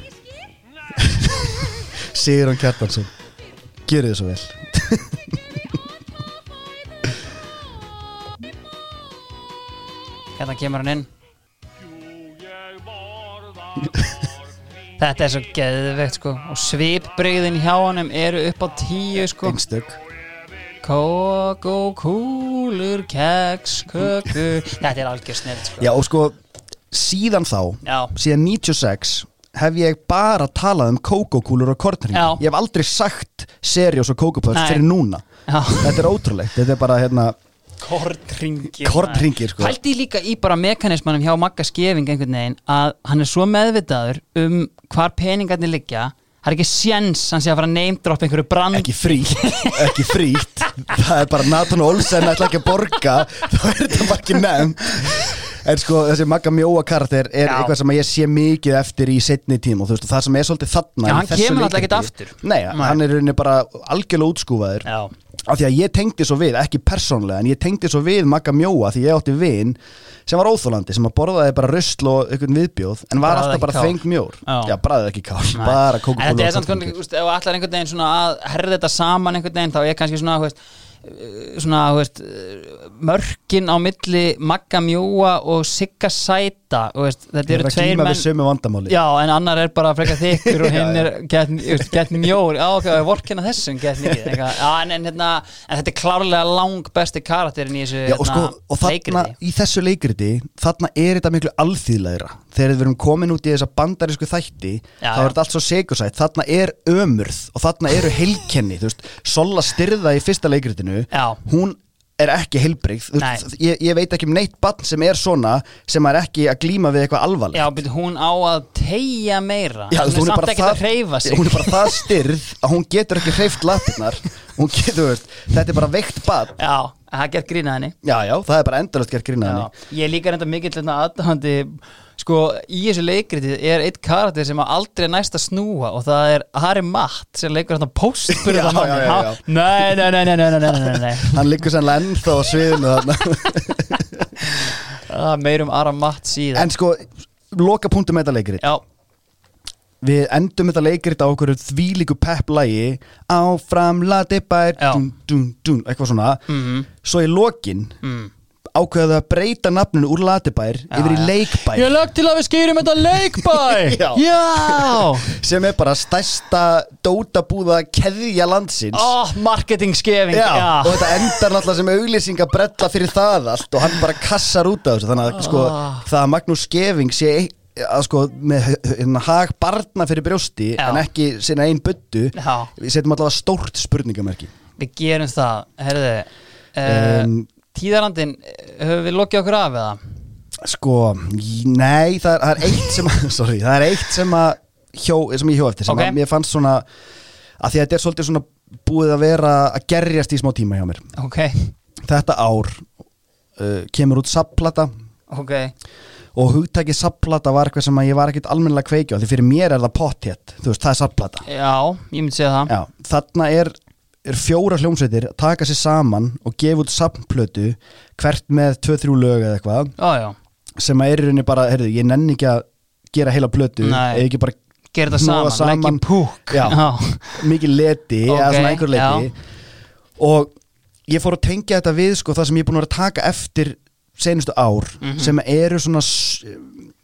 Sigurðan Kjartansson gerðu þið svo vel. Hérna kemur hann inn Þetta er svo geðveikt sko. Og svipbrigðin hjá honum eru upp á tíu sko. Einstök. Kókó, kúlur, keks, köku. Þetta er algjör snill sko. Já og sko síðan þá Já, síðan 96 hef ég bara talað um kókókúlur og kornring Já. ég hef aldrei sagt seriós og kókópöld Nei. fyrir núna. Já. Þetta er ótrúlegt, þetta er bara hérna Kornringir Kornhringir, sko. Hældi líka í bara mekanismanum hjá Magga Skeving einhvern veginn að hann er svo meðvitaður um hvar peningarnir liggja Það er ekki séns hann sé að fara að neymdropp einhverju brand ekki frýtt, ekki frýtt það er bara Nathan Olsen ætla ekki að borga þá er þetta bara ekki nefn en sko þessi Magga Mjóa karakter er Já. eitthvað sem ég sé mikið eftir í setni tím og þú veist það sem er svolítið þarna Já, hann kemur leikriti- ekkert aftur. Nei, Nei. hann er í rauninni bara algjörlega útskúfaður Já, af því að ég tengdi svo við, ekki persónlega en ég tengdi svo við Magga Mjóa því ég átti vin sem var óþólandi, sem að borðaði bara rusl og einhvern viðbjóð, en var alltaf ekki bara þeng mjór. Já. bræðið ekki kál, Nei. bara En kókukóla þetta er samt konar, þú veist, ef allar einhvern veginn svona að herða þetta saman einhvern veginn þá er kannski svona, þú veist, eh, svona, þú veist, eh, mörkin á milli Magga Mjóa og Sigga Sæta, veist, þetta eru tveir menn Já, en annar er bara frekar þykkur og hinn er getn mjór. Já, ok, vorkina þessum getn en, en, hérna, en þetta er klárlega lang besti karakterin í þessu Já, og, sko, og þarna, leikriti. í þessu leikriti þarna er þetta miklu alþýðlegra. Þegar við erum komin út í þessa bandarísku þætti Já, þá er þetta allt svo segursætt þarna er ömurð og þarna eru heilkenni þú veist, Sola styrða í fyrsta leikritinu. Já. hún er ekki veist, ég, ég veit ekki um neitt barn sem er svona sem er ekki að glíma við eitthvað alvarlegt. Já, byrju, hún á að tegja meira. Já, veist, hún er samt ekkert að hreyfa sig. hún er bara það styrð að hún getur ekki hún þú veist, þetta er bara veikt barn. Já, það er gert grína henni. Já, já, það er bara endalast gert grína henni Já, ég líka reynda mikill hérna aðdáðandi sko í þessu leikriti er eitt karakter sem aldrei næst að snúa og það er Harry Matt sem leikur hérna postbyrða Nei, nei, nei, nei Hann liggur sannlega ennþá á sviðinu þarna. Ah, Meirum Harry Matt síðan En sko, loka punktum með þetta leikrit. Já. Við endum þetta leikrit á okkur því líku pepplægi Áfram, lati, bær, dún, dún, dún Eitthvað svona. Mm -hmm. Svo í lokin mm ákveðu að breyta nafninu úr latibær yfir í já. leikbær. Ég lagt til að við skýrum þetta leikbæ Já. Já. Sem er bara stærsta dótabúða keðja landsins. Ó, marketing skefing Já, og þetta endar náttúrulega sem auglýsing að brella fyrir það allt og hann bara kassar út af þessu. Þannig að sko, það að Magnús Skeving sé að sko með hérna, hag barna fyrir brjósti Já. en ekki sinna einn buddu Já. við setjum allavega stórt spurningamerki. Við gerum það, herðu um, Tíðarandin, höfum við lokið okkur af eða? sko, nei það er, það er eitt sem að, sorry, það er eitt sem að hjó, sem ég hjó eftir sem Ok. að mér fannst svona að því að þetta er svolítið svona búið að vera að gerjast í smá tíma hjá mér. Ok, þetta ár uh, kemur út sapplata ok. Og hugtækið sapplata var eitthvað sem að ég var ekkert almennilega að kveikja á því fyrir mér er það pottétt, þú veist, það er sapplata Já, ég myndi segja það. Já, þarna er, er fjóra hljómsveitir að taka sér saman og gefa út sampplötu hvert með 2-3 lög eða eitthvað. Já, sem að er í rauninni bara, heyrðu, ég nenni ekki að gera heila plötu, eða ekki bara gera þetta hnoða saman, leggja púk. Já. mikið leti Ok, eða svona einhver leti. Já. og ég fór að tengja þetta við sko, það sem ég er búin að vera að taka eftir senustu ár Mhm. sem eru svona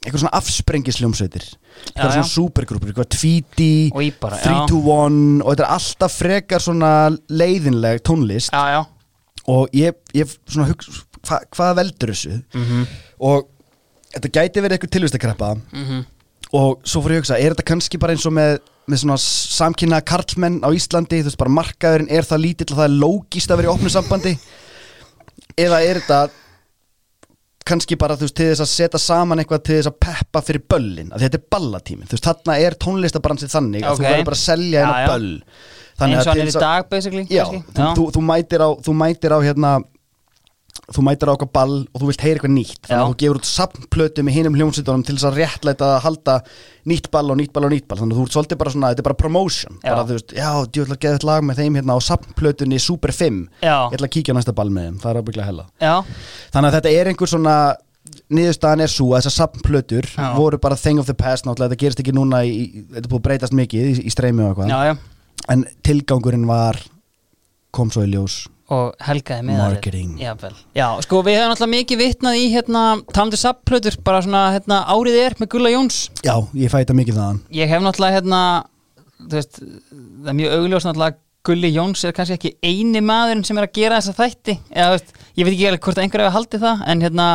eitthvað svona afsprengisljómsveitir. Eitthvað svona supergrúpur, eitthvað Tweety Og Íbara, já. 321 og þetta er alltaf frekar svona leiðinleg tónlist. Já, já. Og ég, ég svona hugsa hva, hvað veldur þessu? Mhm, og þetta gæti verið eitthvað tilvistakreppa. Mhm. og svo fór ég að hugsa, er þetta kannski bara eins og með, með svona samkynna karlmenn á Íslandi, þú veist bara markaðurinn er það lítill að það er lógist að vera í opnu sambandi? Eða er þetta kannski bara þú veist til þess að setja saman eitthvað til þess að peppa fyrir böllin, að þetta er ballatími þú veist þarna er tónlistabransið þannig að Ok. þú verður bara að selja já. böll Eins og hann er í að- dag, basically Já, þú, þú, þú mætir á þú mætir á hérna þú mætir á okkar ball og þú vilt heyra eitthvað nýtt þannig að þú gefur út sampplötu með hinum hljómsveitunum til þess að réttlæta að halda nýtt ball og nýtt ball og nýtt ball. Þannig að þú ert svolítið bara svona, þetta er bara promotion. Já. bara þú veist, já, djúvill að geða eitt lag með þeim hérna á sampplötunni Super 5 Já. ég ætla að kíkja á næsta ball með þeim, það er að byggla hella. Já, þannig að þetta er einhver svona niðurstaðan er svo að þessar sampplötur Já. voru bara thing of the past náttúrulega, þetta þetta kom svo í ljós og helgaði með Marketing. Já, sko við hefum alltaf mikið vitnað í hérna, talandi sapplötur, bara svona hérna, árið er með Gulla Jóns. Já, ég fæta mikið þaðan. Ég hef náttúrulega hérna veist, það er mjög augljós náttúrulega Gulli Jóns er kannski ekki eini maðurinn sem er að gera þessa þætti. Eða, veist, ég veit ekki alveg hvort einhver hefur haldið það en hérna,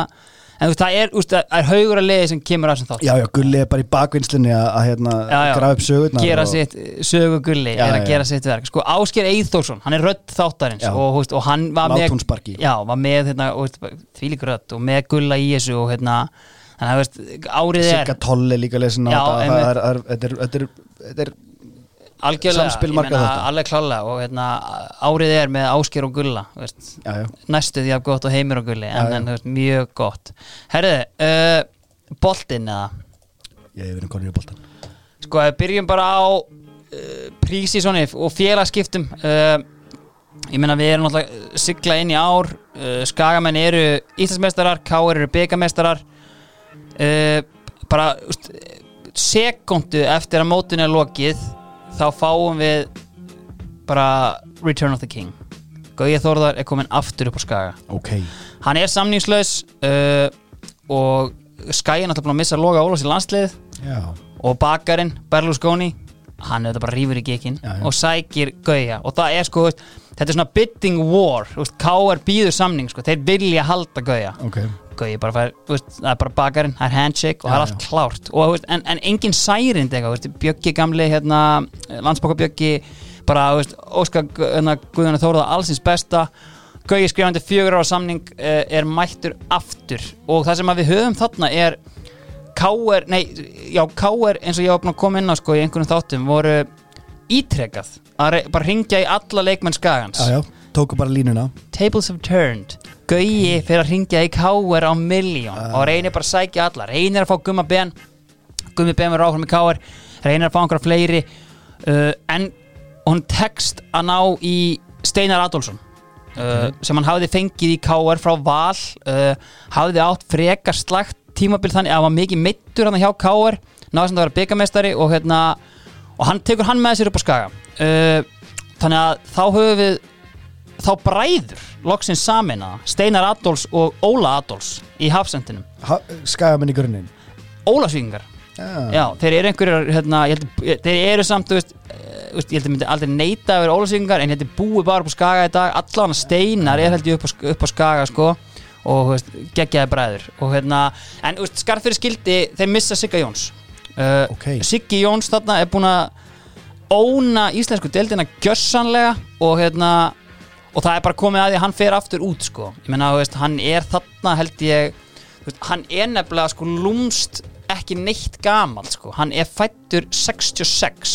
en þú veist, það er, veist, það er haugur að leiði sem kemur að þessum þátt. Já, já, Gulli er bara í bakvinnslinni að, að hérna, grafa upp sögurnar gera og, sitt sögu Gulli Já, er að gera sitt verk. Sko Ásker Eithórsson, hann er rödd þáttarins og, veist, og hann var með Láthúnsbarki. já, var með hérna, og, þvílík rödd og með Gulla í þessu og hérna þannig að veist, árið er Sigga Toll er líka lesin á þetta. er- er- þetta er- þetta er- þetta er algjörlega, ég alveg klálega og hérna, árið er með Ásker og Gulla veist, já, já, næstu því að gott og heimir og Gulli en, Já, já. en veist, mjög gott. Herðu, uh, boltinn eða? Ég hef verið konur í boltan sko, við byrjum bara á uh, prísísoni og félagskiptum uh, ég meina við erum náttúrulega sigla inn í ár uh, skagamenn eru Íslandsmeistarar Káir eru byggameistarar uh, bara úst, sekundu eftir að mótinu er lokið þá fáum við bara Return of the King. Gauði Þórðar er komin aftur upp á skaga. Ok, hann er samningslaus uh, og Skæin er náttúrulega búin að missa Loga Ólafs í landslið já, og bakarinn Berlusconi hann er þetta bara rífur í gekkin Já, já. og sækir gauja. Og það er sko þetta er svona bidding war. KR býður samning sko, þeir vilja halda gauja. Ok gauja bara fær, veist, það er bara bakarinn það er handshake og það er allt klárt. Og, veist, en, en engin særind eitthvað, Bjöggi gamli hérna, landsbóka Bjöggi bara, veist, Óskar hérna, Guðjónu Þóruða allsins besta. Gauji skrifandi fjögur ára samning uh, er mættur aftur. Og það sem við höfum þarna er K.R. Nei, já, K.R. eins og ég var koma inn á sko í einhvern þáttum voru ítrekað að bara ringja í alla leikmenn skagans. Já, já, tóku bara línuna. Tables have turned Gauji fyrir að ringja í K.R. á miljón og reynir bara að sækja alla reynir að fá Gumma Ben Gummi Ben verður áfram í K.R. reynir að fá einhverja fleiri uh, en hún tekst að ná í Steinar Adolfsson uh, sem hann hafði fengið í K.R. frá Val uh, hafði átt frekar slagt tímabil þannig að hann var mikið meittur hann hjá K.R. náði sem það vera byggamestari og hérna og hann tekur hann með sér upp á skaga uh, þannig að þá höfum við þá bræður loksins samina Steinar Adolfs og Óla Adolfs í hafsendinum. Skagamenn í grunninn? Ólasvíkingar. Já, þeir eru einhverjir hérna, held, þeir eru samt, þú veist, eh, ég held að myndi aldrei neita að vera ólasvíkingar en þetta er búið bara upp á skaga í dag. Allan steinar er held ég upp upp á skaga sko og þú veist, geggjaði bræður. Og hérna, en þú veist, skarð fyrir skildi þeir missa Sigga Jóns. Uh, Ok. Siggi Jóns þarna er búin að óna íslensku deildina gjössanlega og hérna og það er bara komið að því að hann fer aftur út sko, ég meina, þú veist, hann er þarna held ég, veist, hann er nefnilega sko lúmst ekki neitt gamall sko, hann er fættur 66,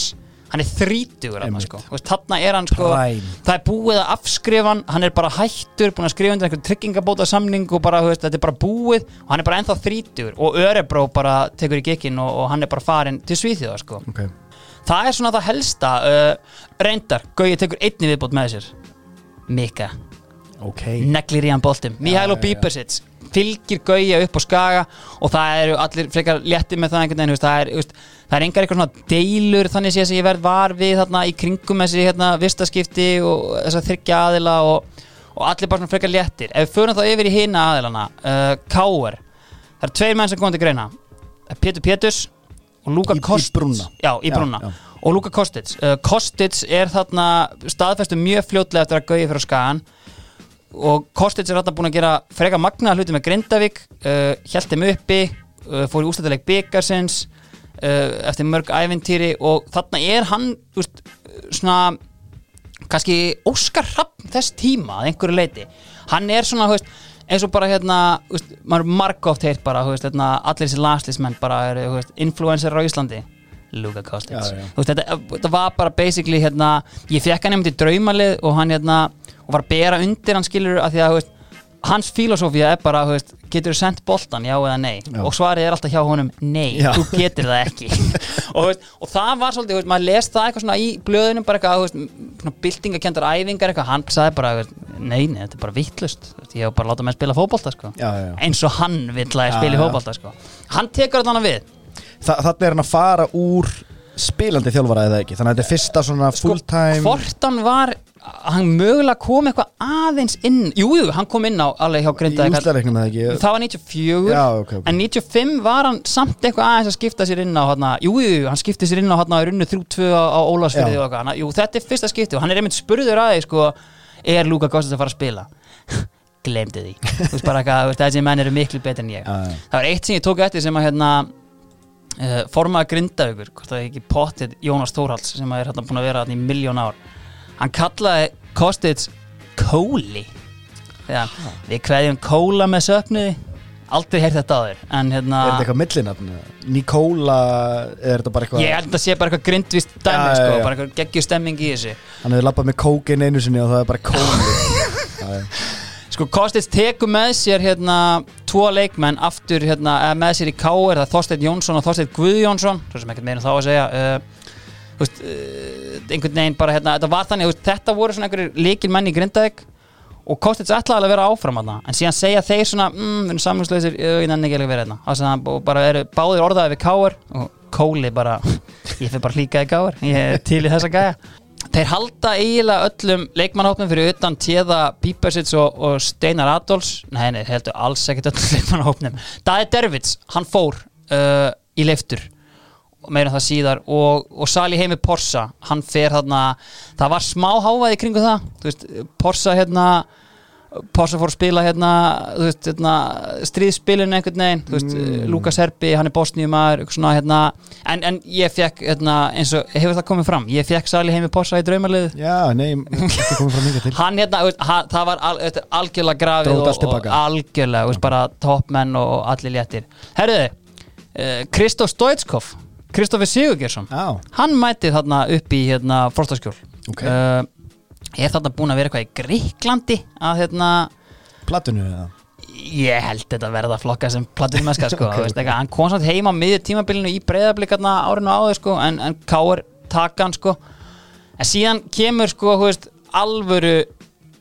hann er 30 þarna Einmitt. sko, veist, þarna er hann sko Prime. það er búið að afskrifa hann hann er bara hættur, búin að skrifa undir einhvern tryggingabóta samning og bara, veist, þetta er bara búið. Og hann er bara ennþá 30 og Örebró bara tekur í gekkin og, og hann er bara farin til Svíþjóða sko. Ok. Það er svona það helsta uh, reyndar, Gauði tekur einni viðbót með sér Mika, Ok. Neglir í hann boltum Mihailo já, já. Bíbersits fylgir Gauja upp á skaga og það eru allir frekar létti með það einhvern veginn það er, veist, það er engar eitthvað svona deilur þannig sé að ég verð var við þarna í kringum þessi hérna vistaskipti og þess að þryggja aðila og, og allir bara svona frekar léttir. Ef við förum þá yfir í hina aðilana uh, Káar, það eru tveir menn sem komið til greina. Pétur Péturs og Luka Í- í Kostits brúnna. já, í Já, brúnna já. Og Luka Kostits uh, Kostits er þarna staðfestu mjög fljótlega eftir að Gauja fyrir skagan og Kostits er þarna búin að gera freka magnaða hluti með Grindavík. Uh, hjælt þeim uppi, uh, fór í ústættileik byggarsins eftir mörg ævintýri. Og þarna er hann úst, svona kannski Óskar Rapp þess tíma að einhverju leiti hann er svona, þú veist, eins og bara hérna, veist, maður margótt heilt bara, veist, hérna, allir þessi landslýsmenn bara eru, veist, influencer á Íslandi Luka veist, þetta, þetta var bara basically, hérna, ég fekk hann einmitt í draumalið og hann, hérna, og var að bera undir hann skilur að því að, veist hans filosófía er bara, veist, getur þú sendt boltan, já eða nei, Já. og svarið er alltaf hjá honum, nei, Já. þú getur það ekki. Og, veist, og það var svolítið, maður les það eitthvað svona í blöðunum, bara eitthvað, byltingakendar æfingar eitthvað, hann sagði bara, nei, nei, þetta er bara vittlust, ég hef bara látað með spila fótbolta, sko, eins og hann vill að ég já. fótbolta, sko. Hann tekur hann við, Þa, Þannig er hann að fara úr spilandi þjálfara eða ekki? Þannig að þetta er fyrsta svona full time Sko, hvort hann var hann mögulega kom eitthvað aðeins inn jú, jú, hann kom inn á alveg hjá eða ekki? Það var 94 Já, ok, ok. en 95 var hann samt eitthvað aðeins að skipta sér inn á hana, jú, hann skipti sér inn á hana, runnu 3-2 á, Já. og eitthvað, jú, þetta er fyrsta skipti og hann er einmitt spurður að því, sko er Luka Kostas að fara að spila? Glemdi því, þú veist bara eitthvað þessi menn eru miklu betur en ég. Það var eitt sem ég tók eftir sem að hérna formaða Grindavíkur hvort það er ekki pottið Jónas Þórhalds sem er hérna búin að vera hérna í miljón ár hann kallaði Kostits Kóli þegar við kveðjum Kóla með söknuði aldrei heyrt þetta þér en hérna Er þetta eitthvað millinafn? Nikóla, er þetta bara eitthvað ég held að sé bara eitthvað grindvist dæmi Já, já, sko, já. bara eitthvað geggjur stemming í þessu Hann hefur lappað með kókin einu sinni og það er bara kóli. Sko Kostits tekur með sér hérna tvo leikmenn aftur hérna með sér í K.R. það er Þorsteinn Jónsson og Þorsteinn Guðjónsson svo sem ekkert meira en þá að segja uh, veist, uh, einhvern veginn bara hérna þetta var þannig, veist, þetta voru svona einhverjir líkil menn í Grindavík og Kostits ætlaði að vera áfram þarna en síðan segja þeir svona, mm, við erum samlingslausir ég nenni ekki að vera hérna Þannig að og bara eru báðir orðaði við K.R. og Kóli bara, ég fyrir bara líka í K.R. ég er til í þessa gæja Þeir halda eiginlega öllum leikmannhópnum fyrir utan Téða Bíbersits og, og Steinar Adolfs. Nei, nei, heldur alls ekkert öllum leikmannhópnum Daði Dervits, hann fór uh, í leiftur meira en það síðar. Og, og Sali Heimi Porsa, hann fer þarna. Það var smá hávaði kringu það. Veist, Porsa hérna Að spila hérna, veist, hérna stríðspilin einhvern veginn, Mm. Lukas Herbi, hann er svona hérna, en, en ég fekk hérna, eins og, hefur það komið fram? Ég fekk Sali heimi Possa í til. Hann hérna, veist, hann, það var al, algjörlega grafið og, og algjörlega, veist, bara toppmenn og allir léttir. Herðu, uh, Kristof Stoitskov Kristoffer Sigurgjersson hann mæti þarna upp í hérna frostaskjól Ok. uh, er þarna búin að vera eitthvað í Gríklandi að hérna platinu eða? Ég held þetta verða að flokka sem platunumesska sko, Ok, okay, okay. hann kom samt heim á miður tímabilinu í breyðablikarna árinu áður sko, en, en káir taka hann sko. En síðan kemur sko veist, alvöru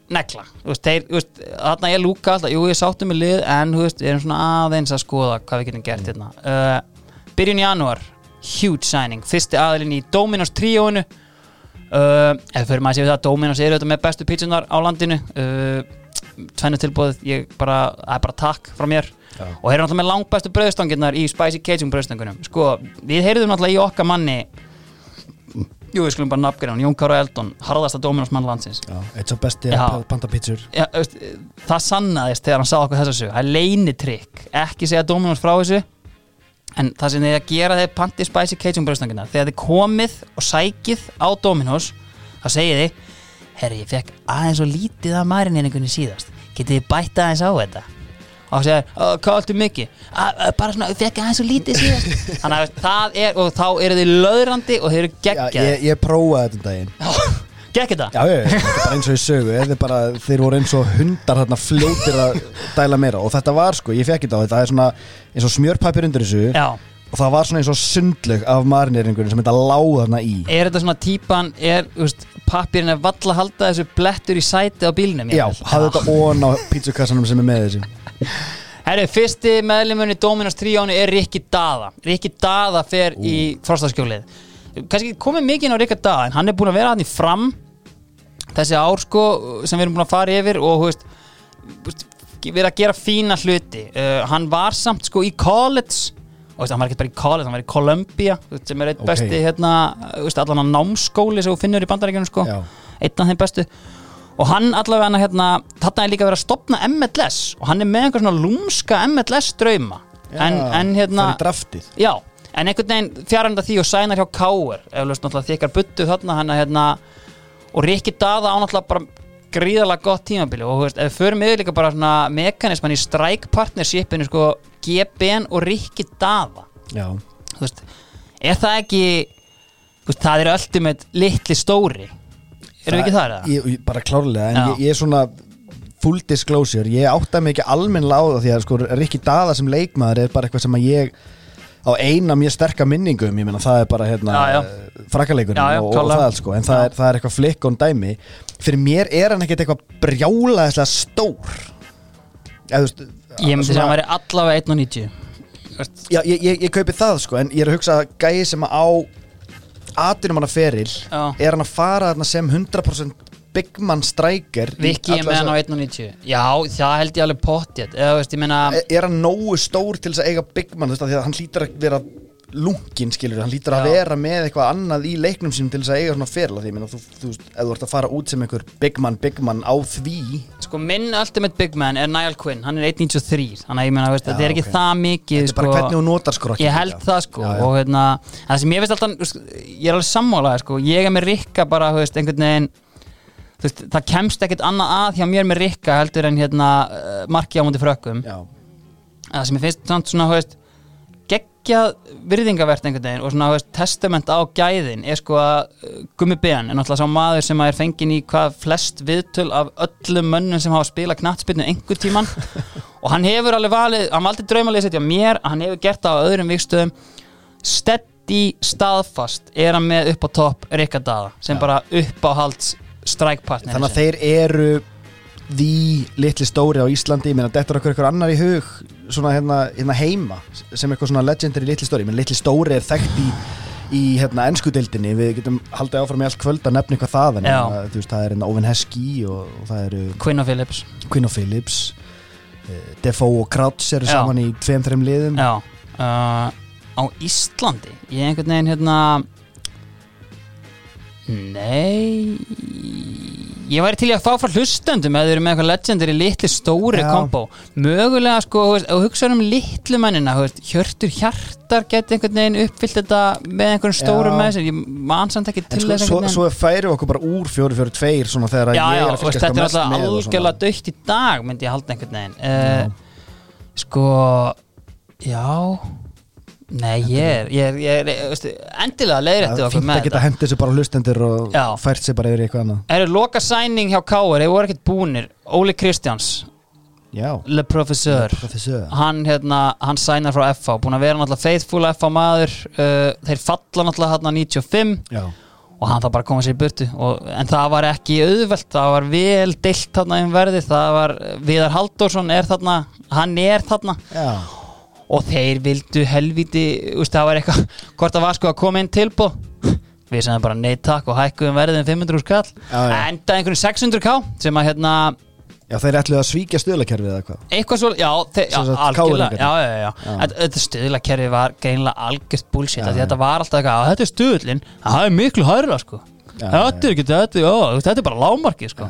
veist, veist, þarna er Lúka alltaf, jú ég sáttum með lið en veist, við erum svona aðeins að skoða hvað við getum gert hérna. Uh, byrjun í janúar, huge signing fyrsti aðilinn í Dominos tríóinu uh, ef fyrir maður að segja það Dominos eru þetta með bestu pítsunar á landinu. Uh, tvennu tilbúð ég bara, það er bara takk frá mér. Já. og þeir eru náttúrulega með langbæstu bröðstangirnar í Spicy Cajun bröðstangunum sko, við heyrðum náttúrulega í okkar manni jú, við skulum bara nafngreina hann, Jón Kára Eldon, harðasta Dominos mann landsins. Eitt svo besti pandapítsur það sannaðist þegar hann sá okkur þessa sög það er leinitrykk, ekki segja Dominos frá þessu en það sem þið að gera þeir panti Spicy Cajun bröðstangirnar þegar þið komið og sækið á Dominos þá segið þið herri, ég fekk aðeins og lítið af marineringunni síðast. Getið þið bætt aðeins á þetta? Og það segir, "Ó, hvað áttu mikið? "Að, að, bara svona, ég fekk aðeins og lítið síðast. Þannig að það er, og þá eru þið löðrandi og þið eru Já, geggjaði ég, ég prófaði þetta um daginn gegg þetta? Já, ég, þetta er bara eins og í sögu. Bara, þeir voru eins og hundar þarna fljótir að dæla meira. Og þetta var sko, ég fekk þetta á þetta. Er svona eins og smjörpapir undir þessu. Já, og það var svona eins og sundlög af marineringunum sem þetta lág þarna í. Er þetta svona típan er, þú veist, pappirinn er valla að halda þessu blettur í sæti á bílnum? Já, hafði þetta ón á pizzukassanum sem er með þessu. Herru, fyrsti meðlimunni Dominos tríónu er Rikki Daða. Rikki Daða fer í frostaskjólið. Kannski ekki komið mikið inn á Rikki Daða en hann er búin að vera hann í fram þessi ár sko sem við erum búin að fara yfir og þú veist, þú veist, verið að gera fína hluti. Uh, hann var samt sko í college. Og veist, hann var ekki bara í college, hann var í Columbia þú veist, sem er eitt Ok. besti hérna, þú veist, allan að námskóli sem þú finnur í bandaríkjunum sko. Einn af þeim bestu. Og hann allavega hérna, þarna er líka verið að stopna MLS og hann er með einhver svona lúmska MLS drauma. En, en hérna, Það er draftið. Já en einhvern veginn fjarranda því og sænar hjá Káur eflaust náttúrulega þykar buttu þarna hann að hérna, og Rikki Daða á náttúrulega bara gríðalega gott tímabili. Og veist, ef við förum yfir líka bara svona mekanisman í strike partnershipinu sko GBN og Rikki Daða. Já, veist, er það ekki veist, það er ultimate litli stóri? Erum við ekki þar eða? Ég, bara klárlega, en ég, ég er svona full disclosure, ég átta almennlega á það því að sko Rikki Daða sem leikmaður er bara eitthvað sem að ég á eina mjög sterka minningum, ég meina það er bara hérna já, og, og það allt sko, en það er, það er eitthvað flikk og dæmi, fyrir mér er hann ekkert eitthvað brjálaðislega stór. Eða veist ég myndi að hann væri allavega 1.90 Veist, Já, ég, ég, ég kaupi það sko en ég er að hugsa að gæði sem á atinum hann að feril Já. er hann að fara þarna sem 100% big man striker Viki er með hann á þessa- 1.90 Já, það held ég alveg pottjætt eða þú veist, ég meina Er- hann nógu stór til þess að eiga big man þú veist, af því að hann hlýtur að vera lungin skilur, hann hlýtur að vera með eitthvað annað í leiknum sínum til þess að eiga svona feril af því, meina, þú, þú veist, ef þú ert að fara út sem einhver big man, big man á því sko minn ultimate big man er Niall Quinn. Hann er 1.93 þannig að ég Já, þetta er ekki ok. það mikið þetta er bara sko, hvernig þú notar skrokki ég held það sko Já, já. og hérna, það sem ég veist alltaf ég er alveg sammálaði sko, ég er með Rikka bara, þú veist, einhvern veginn veist, það kemst ekkert annað að hjá mér með Rikka heldur en hérna uh, marki á múndi frökkum. Já, það sem ég finnst samt svona, veist geggjað virðingavert einhvern veginn og svona, veist, testament á gæðin er sko að uh, Gummi Ben er náttúrulega sá maður sem er fenginn í hvað flest viðtöl af öllum mönnum sem hafa spilað knattspilnu einhver tíman og hann hefur alveg valið, hann valdi draumalið setja mér, hann hefur gert það á öðrum vikstöðum steady staðfast er hann með upp á topp Rikka Dada sem Já. bara uppáhalds strækpartner þannig að þeir eru því litli stóri á Íslandi. Ég meina, dettur okkur eitthvað annar í hug svona hérna, hérna heima sem eitthvað svona legendary litli stóri, ég meina litli stóri er þekkt í, í hérna ennskudeildinni við getum haldið áfram í allt kvöld að nefna eitthvað það en Já. þú veist, það er hérna Owen Heskey og, og það eru Quinn og Phillips. Quinn og Phillips uh, Defoe og Krauts eru Já. saman í tveim, þreim liðum. Já, uh, á Íslandi ég einhvern veginn hérna Nei. Ég væri til að fá frá hlustendum eða þeir eru með eitthvað legendir í litli stóri Já. kombo. Mögulega sko, og hugsa um litlu veist, hjörtur hjartar geti einhvern veginn uppfyllt þetta með einhverjum stórum Já. með sér, ég man samt ekki til En sko, þess svo, einhvern svo færi okkur bara úr 4-4-2 svona þegar að já, ég er að og fylgast þetta er hvað mest alltaf með og svona. algjörlega dögt í dag myndi ég halda einhvern veginn. Uh, sko já nei, ég er, ég er, endilega Það leiðrætti er okkur með að geta hendið sér bara hlustendur og Já. fært sér bara yfir eitthvað annað. Er loka sæning hjá Káar, þeir voru ekkert búnir. Óli Kristjáns, Já, Le Professeur. Professor hann, hérna, hann sænar frá FH búin að vera náttúrulega faithful FH maður uh, þeir falla náttúrulega hérna 95 Já, og hann þá bara að koma sér í burtu. Og, en það var ekki auðvelt, það var vel deilt þarna um verði, það var Viðar Halldórsson er þarna, hann er þarna. Já, og þeir vildu helviti, úst, það var eitthvað hvort það var sko að koma inn tilbúð við sem bara neitt takk og hækkuðum verðið um 500 skall, Já, enda einhverjum 600k sem að hérna já þeir ætluðu að svíkja stöðlakerfið eða hvað? Eitthvað svo, já, þe já algjörlega. Já, já, já, Já. Þetta- stuðlakerfi var greinlega já, já. þetta var alltaf eitthvað, "Á, þetta er stuðlinn, það er miklu hærra sko, þetta er þú veist, er bara lámarkið sko.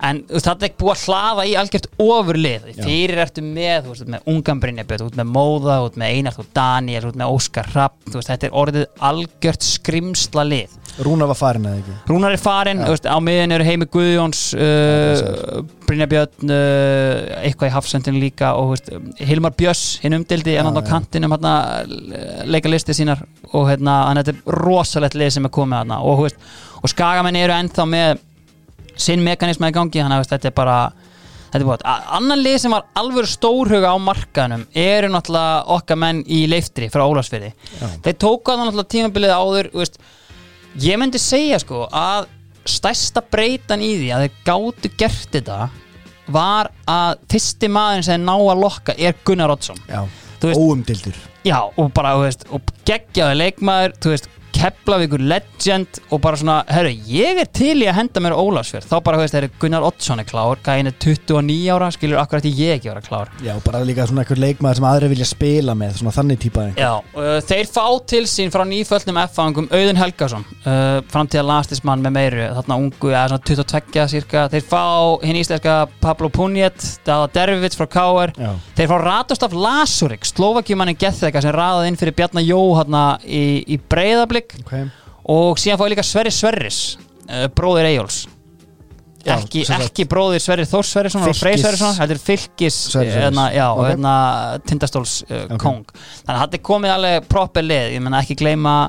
En þú veist, þetta er ekki búið að hlaða í algjört ofurlið, fyrir ertu með þú veist, með ungan Brynjabjörn, út með Móða út með Einart og Daniel, út með Óskar Rapp þú veist, þetta er orðið algjört skrimsla lið Rúna var farin eða ekki? Rúnar er þú veist, á miðin eru Heimi Guðjóns uh, Brynja Björn uh, eitthvað í hafsendin líka og veist, Hilmar Björs, hinn umdildi en hann á kantinum leika listi sínar og hérna, hann er rosalegt lið sem er komið hérna og, veist, og skagamenn eru ennþá með sinn mekanisma í gangi þannig að þetta er bara Þetta er búið, annan lið sem var alveg stórhuga á markaðnum eru náttúrulega okkar menn í leiftri frá Ólafsfyrði Já. þeir tóku að náttúrulega tímabilið áður veist, ég myndi segja sko að stærsta breytan í því að þeir gátu gert þetta var að fyrsti maðurinn sem þeir ná að lokka er Gunnar Oddsson. Já, óumdildur já og bara þú veist, og geggjaði leikmaður þú veist, Keflavíkur legend og bara svona, herru, ég er til í að henda mér Ólafsfjörð, þá bara, veist, herru, Gunnar Oddsson er klár, gæin er 29 ára skilur, akkur ætti ég ekki vera klár. Já, bara líka svona einhver leikmaður sem aðri vilja spila með Svona þannig típa einhver. Já, uh, þeir fá til sín frá nýföllnum F-fangum Auðun Helgason uh, framtíða landslismann með meiru þarna ungu, eða svona 22 cirka þeir fá hinn íslenska Pablo Punjet Dada Dervits frá K.R. Þeir fá Radoslav Lasurik Slovakjumannin Getheka sem raðað inn fyrir Bjarnar Jó hérna í, í breyðablík ok. Og síðan fá líka Sverri Sverris uh, bróðir Eyjóls Já, ekki, ekki bróðir Sverri Þórs Sverrisson og Frey Sverrisson, þetta er fylgis Sverris. hérna, tindastóls uh, Ok. kong þannig að þetta er komið alveg proper lið. Ég menna ekki gleyma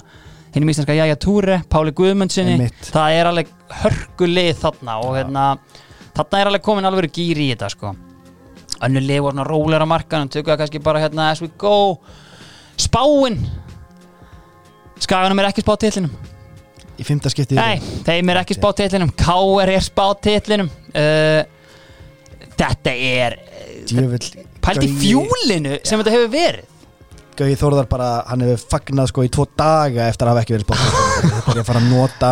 hinn íslenska Jæja Túre, Páli Guðmundsinni Einmitt. það er alveg hörku lið þarna og hérna, þarna er alveg komin alveg gýr í þetta sko. Önnur lið voru rólega á markanum tökum það kannski bara hérna as we go. Spáin skaganum er ekki spáð titlinum. Í fymta skipti Nei, þeim er ekki spáð titlinum. KR er spáð titlinum. Uh, Þetta er Djöfull Pælt í fjúlinu sem þetta hefur verið. Gauði Þórðar bara, hann hefur fagnað sko í tvo daga eftir að hafa ekki verið spátt Þetta er að fara að nota.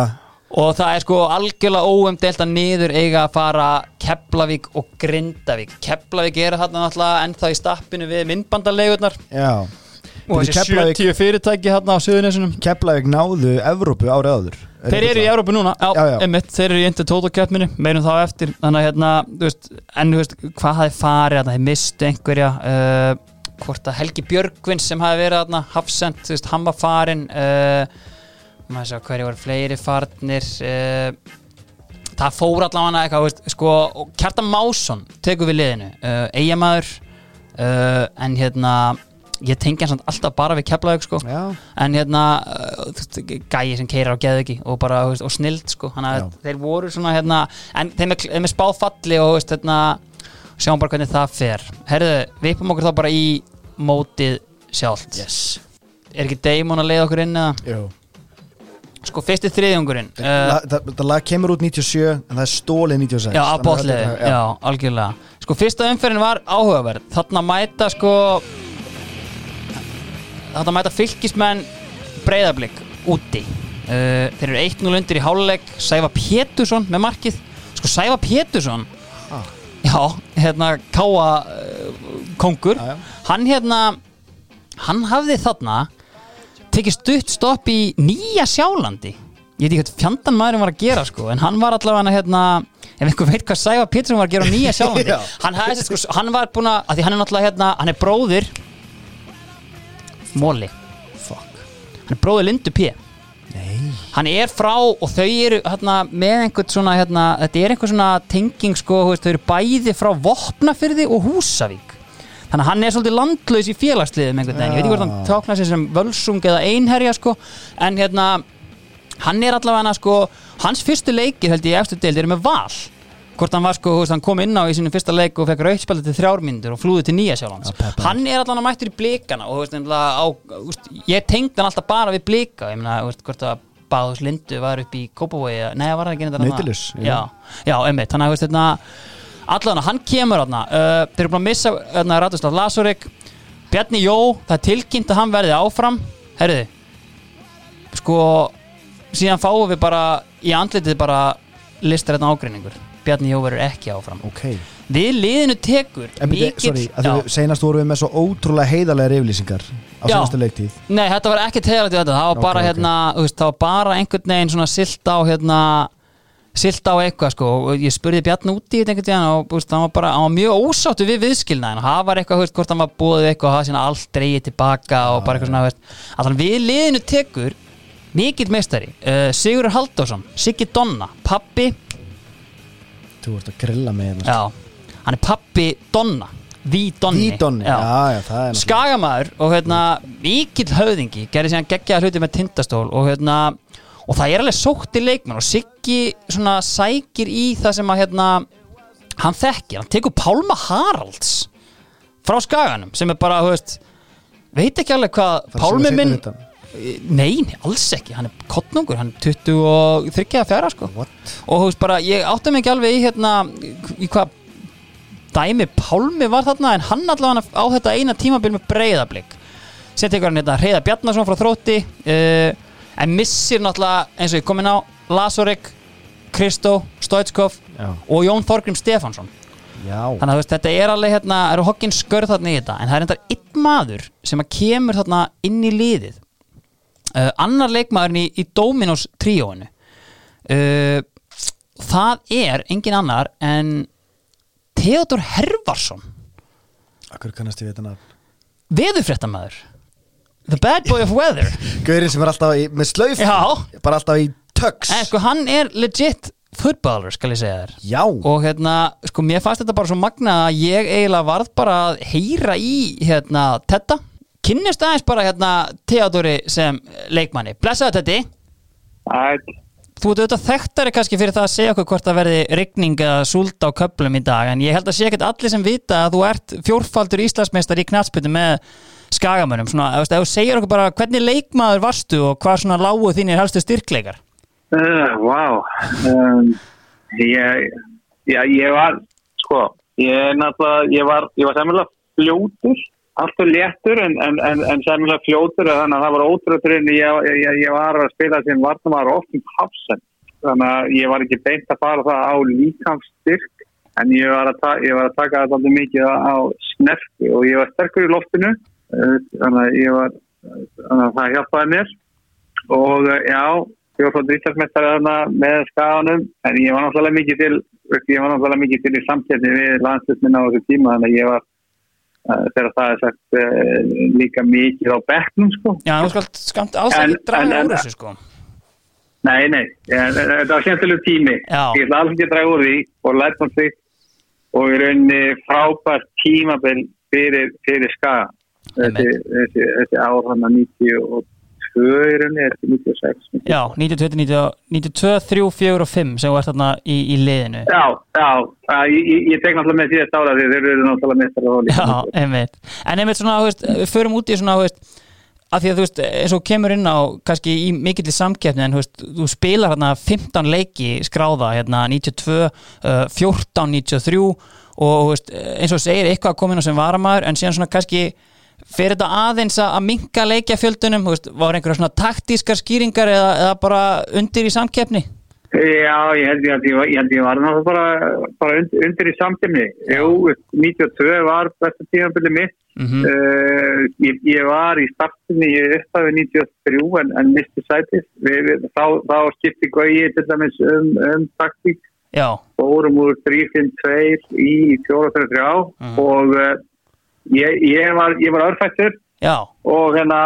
Og það er sko algjörlega óumdelt að niður eiga að fara Keflavík og Grindavík. Keflavík er þarna náttúrulega ennþá í stappinu við myndbandalegurnar Já og þessi Keflavík- 70 fyrirtæki hérna á Suðunesunum Keflavík náðu Evrópu árið áður. Þeir eru í Európu núna, já, Já, já. einmitt, þeir eru í Intertotal-keppminu, meirum þá eftir. Þannig að hérna, þú veist, en þú veist hvað hafi farið, þarna, þeir mistu einhverja uh, hvort að Helgi Björgvins sem hafi verið þarna, Hafsend þú veist, hann var farin uh, maður sjá hverju voru fleiri farnir uh, það fór allavega eitthvað, sko Kjartan Másson tekur við liðinu eigamæður en hérna ég tengi hans alltaf bara við Keflavík sko. En hérna uh, gæi sem keirir á geðviki og bara veist, og snild sko. Já. að þeir voru svona hérna en þeim er, er spáð falli og veist, hérna, sjáum bara hvernig það fer. Herðu, við yppum okkur þá bara í mótið sjálft. Yes. Er ekki Damon að leiða okkur inn eða? Jú. Sko fyrsti þriðjungurinn uh, La- það, það lag kemur út 97 en það er stólið 96 já, er- já, algjörlega. Sko fyrsta umferðin var áhugaverð. Þarna mæta sko þarna mæta fylgismenn breyðablík úti. Uh, þeir eru 1-0 undir í háluleik Sæfa Pétursson með markið. Sko Sæfa Pétursson. Ah. já, hérna Káa uh, kongur. Já, já. hann hérna hann hafði þarna tekið stutt stopp í Nýja Sjálandi. Ég veit ekki hvað fjandan maðurinn var að gera sko en hann var allavega hérna ef einhver veit hvað Sævar Pétursson var að gera á nýja sjálfandi Já. hann, hafði, sko, hann var búin að því hann er náttúrulega hérna, hann er bróðir Móli Fuck. Hann er bróðir Lindu P. Nei. Hann er frá og þau eru hérna, með einhvern svona hérna, þetta er einhver svona tenging sko, veist, þau eru bæði frá Vopnafyrði og Húsavík. Þannig að hann er svolítið landlaus í félagsliðum einhvern veginn, ég veit ekki hvort hann táknar sér sem völsung eða einherja sko en hérna, hann er allavega sko, hans fyrstu leikir held ég eftir deild eru með val hvort hann var sko, veist, hann kom inn á í sínum fyrsta leik og fekk rauðspælið til þrjármyndur og flúði til nýja sjálfans. Já, peppaður. hann er allavega mættur í blikana og nefnilega á, veist, ég tengd hann alltaf bara við blika. Ég meina, hvort að Báðus Lindu var upp í Kópavogi, nei, var það ekki neitt? Nautilus, já, já, einmitt, þannig að, hérna allavega, hann kemur þarna. Uh, þeir eru búin að missa, hérna, Ratuslav Lasurik Bjarni Jó, það er tilkynnt að hann verði áfram, herriði sko síðan fáum við bara í andlitið bara listar hérna ágreiningur Bjarni Jó verður ekki áfram. Ok. Við liðinu tekur þú senast vorum við með svo ótrúlega heiðarlega yfirlýsingar á senastu leiktið Nei, þetta var ekki tegrætt við þetta. Það var Ok, bara, ok. hérna, veist, það var bara einhvern veginn svona silt á hérna, silt á eitthvað sko. Ég spurði Bjarni úti í þetta og veist, hann var bara, hann var mjög ósáttu við viðskilnaðin og það var eitthvað, veist, hvort hann var búið eitthvað og það sína allt dreigið tilbaka og bara eitthvað svona, að við liðinu tekur mikill meistari uh, Sigurður Halldórsson, Siggi Donna pappi, Þú ert að grilla með hérna. Já, hann er pappi Donna, því Donni. Vídonni, já, já, það er náttúrulega Skagamæður og hérna mikill höfðingi gerði síðan geggjaða hluti með tindastól og hérna og það er alveg sótt í leikmenn og Siggi svona sækir í það sem að hérna hann þekkir, hann tekur Pálma Haralds frá Skaganum sem er bara, þú veist veit ekki alveg hvað Fara að Pálmi sýna minn seinni hlutann. Nei, alls ekki, hann er kottnungur hann er 23 að fjara sko. What? og þú veist bara, ég átti mig ekki alveg í hérna, í hvað dæmi Pálmi var þarna en hann allavega á þetta eina tímabil með breyðablík sem tekur hann hérna Reyða Bjarnason frá þrótti uh, en missir náttúrulega eins og ég kom inn á Lasorek, Kristó, Stoitskov og Jón Þorgrim Stefansson Já, þannig að veist, þetta er alveg hérna, eru hokkinn skörð þarna í þetta en það er endar einn maður sem að kemur þarna inn í liðið uh, annar leikmaðurinn í, í Dominos tríóinu. Uh, það er engin annar en Theodor Hervarsson. Akkur kannast ég við þetta nafn? Veðurfréttamaður. The bad boy of weather. Gaurinn sem er alltaf í, með slauf Já. Bara alltaf í tux. En sko hann er legit footballer skal ég segja þér. Já, og hérna, sko mér fannst þetta bara svo magna að ég eiginlega varð bara að heyra í hérna Tetta kynnist aðeins bara hérna Theodori sem leikmanni, blessaðu Tetti Æ, þú ert auðvitað þekktari kannski fyrir það að segja okkur hvort það verði rigning eða súld á köplum í dag en ég held að sé ekkert allir sem vita að þú ert fjórfaldur Íslandsmeistar í knatspytum með skagamönnum, svona, ef þú segir okkur bara hvernig leikmaður varstu og hvað svona lágu þínir helstu styrkleikar? Uh, wow. Um, ég, já, ég var, sko, ég ég var, ég var sæmulega fljótur, alltaf léttur en, en, en, en sæmulega fljótur þannig að það var ótrúturinn, ég, ég, ég var að spila sem vartum var um hafsend, þannig að ég var ekki beint að fara það á líkamsstyrk en ég var að, ta ég var að taka þetta alltaf mikið á, snerti og ég var sterkur í loftinu, uh, þannig að ég var, þannig að það hjálpaði mér. Og uh, já, ég var svona þarna með skaganum en ég var náttúrulega mikið til ég var náttúrulega mikið til í samkjörni við landslisminna á þessu tíma þannig að ég var þegar það er sagt uh, líka mikið á bekknum sko. Já, þú skalt skamt alls ekki draga úr þessu sko. Nei, nei, ég, þetta var skemmtileg tími. Já. ég ætla alls ekki að draga úr því og lært maður sig og í rauninni frábært tímabil fyrir, fyrir skaga þessi, þessi, þessi ár hann að 92 í rauninni, þessi 96 Já, 92, 90 92, 3, 4 og 5 sem þú ert þarna í, í liðinu. Já, já, ég, ég- tek náttúrulega með síðast ára því þeir eru náttúrulega meistar og Já, einmitt. En einmitt svona, þú veist, við förum út í svona, þú veist að því að þú veist, eins og kemur inn á kannski í mikill samkeppni en þú veist, þú spilar hérna 15 leiki skráða hérna 92, uh, 14, 93 og þú veist, eins og segir eitthvað að koma inn á sem varamæður en síðan svona kannski fer þetta aðeins að minka leikjafjöldunum, var einhverja svona taktískar skýringar eða, eða bara undir í samkeppni? Já, ég held ég að ég, ég, ég var náttúrulega bara, bara undir, undir í samkjöfni. Jú, 92 var besta tímabili mitt. Mm Uh, ég, ég var í startinni í upphafi 93 en, en misti sætið. Þá, þá skipti Gauji til dæmis um, um taktík já, fórum úr 3-5-2 í 4-3-3 Mhm. og uh, ég, ég var, var örfættur. Og hérna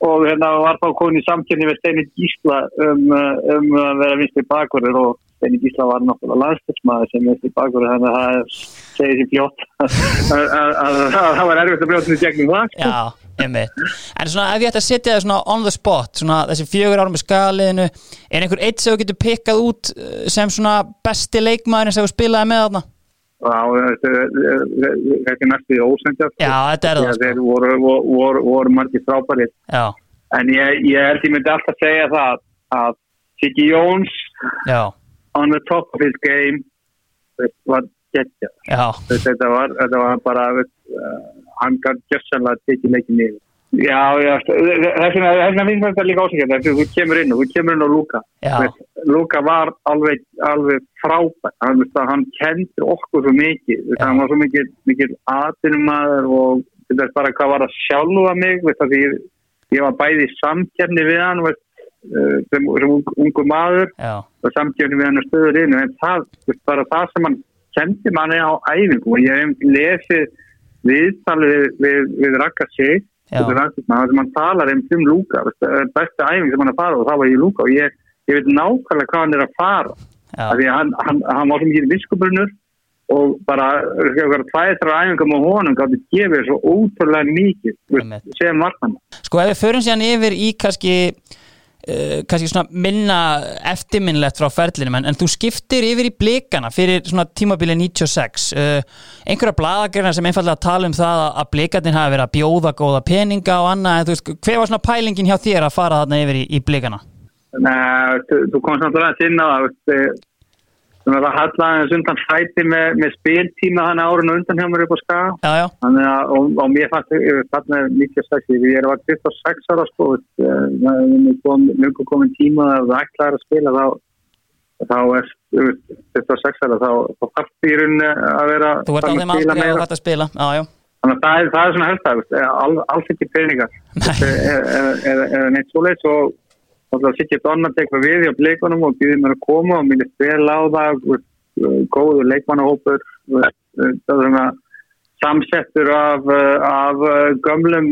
og hérna var þá komin í samkynni við Steini Gísla um, um að vera vinstri bakverður og Steini Gísla var náttúrulega landstætsmaður sem vinstri bakverður þannig að það segir sér fljótt að að- að- að það var erfitt að brjóta því gegnum það. Já, einmitt. En svona ef ég ætti að setja það svona on the spot svona þessi fjögur árum með skaliðinu er einhver eitt sem þú getur pikkað út uh, sem svona besti leikmaðurinn sem þú spilaði með þarna þetta þetta er næstu ósendjast já, þetta er það sko. þeir voru, voru, voru margir frábærið en ég, ég held ég myndi alltaf segja það að Siggi Jóns já, on the top of his game var geggja þetta var, þetta var bara uh, hann gæti gjössanlega að tekið leikin niður Já, já, þess vegna finnst þetta líka ásækjandi þegar þú kemur inn og þú kemur inn Já. Veist, Luka var alveg, alveg frábært hann, hann kendi okkur svo mikið Já. hann var svo mikið, mikið aðinumæður og þetta er bara hvað var að sjálfa mig veist, að ég, ég var bæði í samkefni við hann veist, uh, sem, sem ung, ungu maður já, og samkjöfni við hann og stöður inn en það, veist, bara það sem hann kendi manni á æfingu og ég hef lesið viðtalið við, við, við Raka sig Já. það sem hann talar um um Lúka er besta æfing sem hann er að fara og það var ég Lúka og ég, ég veit nákvæmlega hvað hann er að fara. Af því að hann, hann, hann var svo mikið viskubrunur og bara tvæðistra æfingum á honum gátti gefið svo ótrúlega mikið sem vartan sko ef við förum síðan yfir í kannski uh, kannski svona minna eftirminnlegt frá ferlinum en, en þú skiptir yfir í blikana fyrir svona tímabilið 96 uh, einhverja blaðagreina sem einfallega tala um það að, að blikarnir hafi verið að bjóða góða peninga og annað, en þú veist, hver var svona pælingin hjá þér að fara þarna yfir í, í blikana? Nei, þú, þú komst náttúrulega að sinna það, eh, svona það hallaði undan fæti með, með spiltíma hann árun og undan hjá mér upp á skaga. Já, já, Þannig að, og, og mér fannst, ég þarna er 96, ég er var 26 ára sko, eh, það mjög komin tíma að það ætlaði að spila þá, þá er, þú veist, 26 ára, þá, þá þarf í rauninni að vera þú ert á þeim að aldrei að þetta spila. Já, já, Þannig að það er, það er svona helst það, all, alls ekki peningar. Eða, neitt svoleiðs og sitt ég donna tekur við hjá leikunum og býðir mér að koma og mér er spil á það veist, góður leikmannahópur svona samsettur af, eh, af eh, gömlum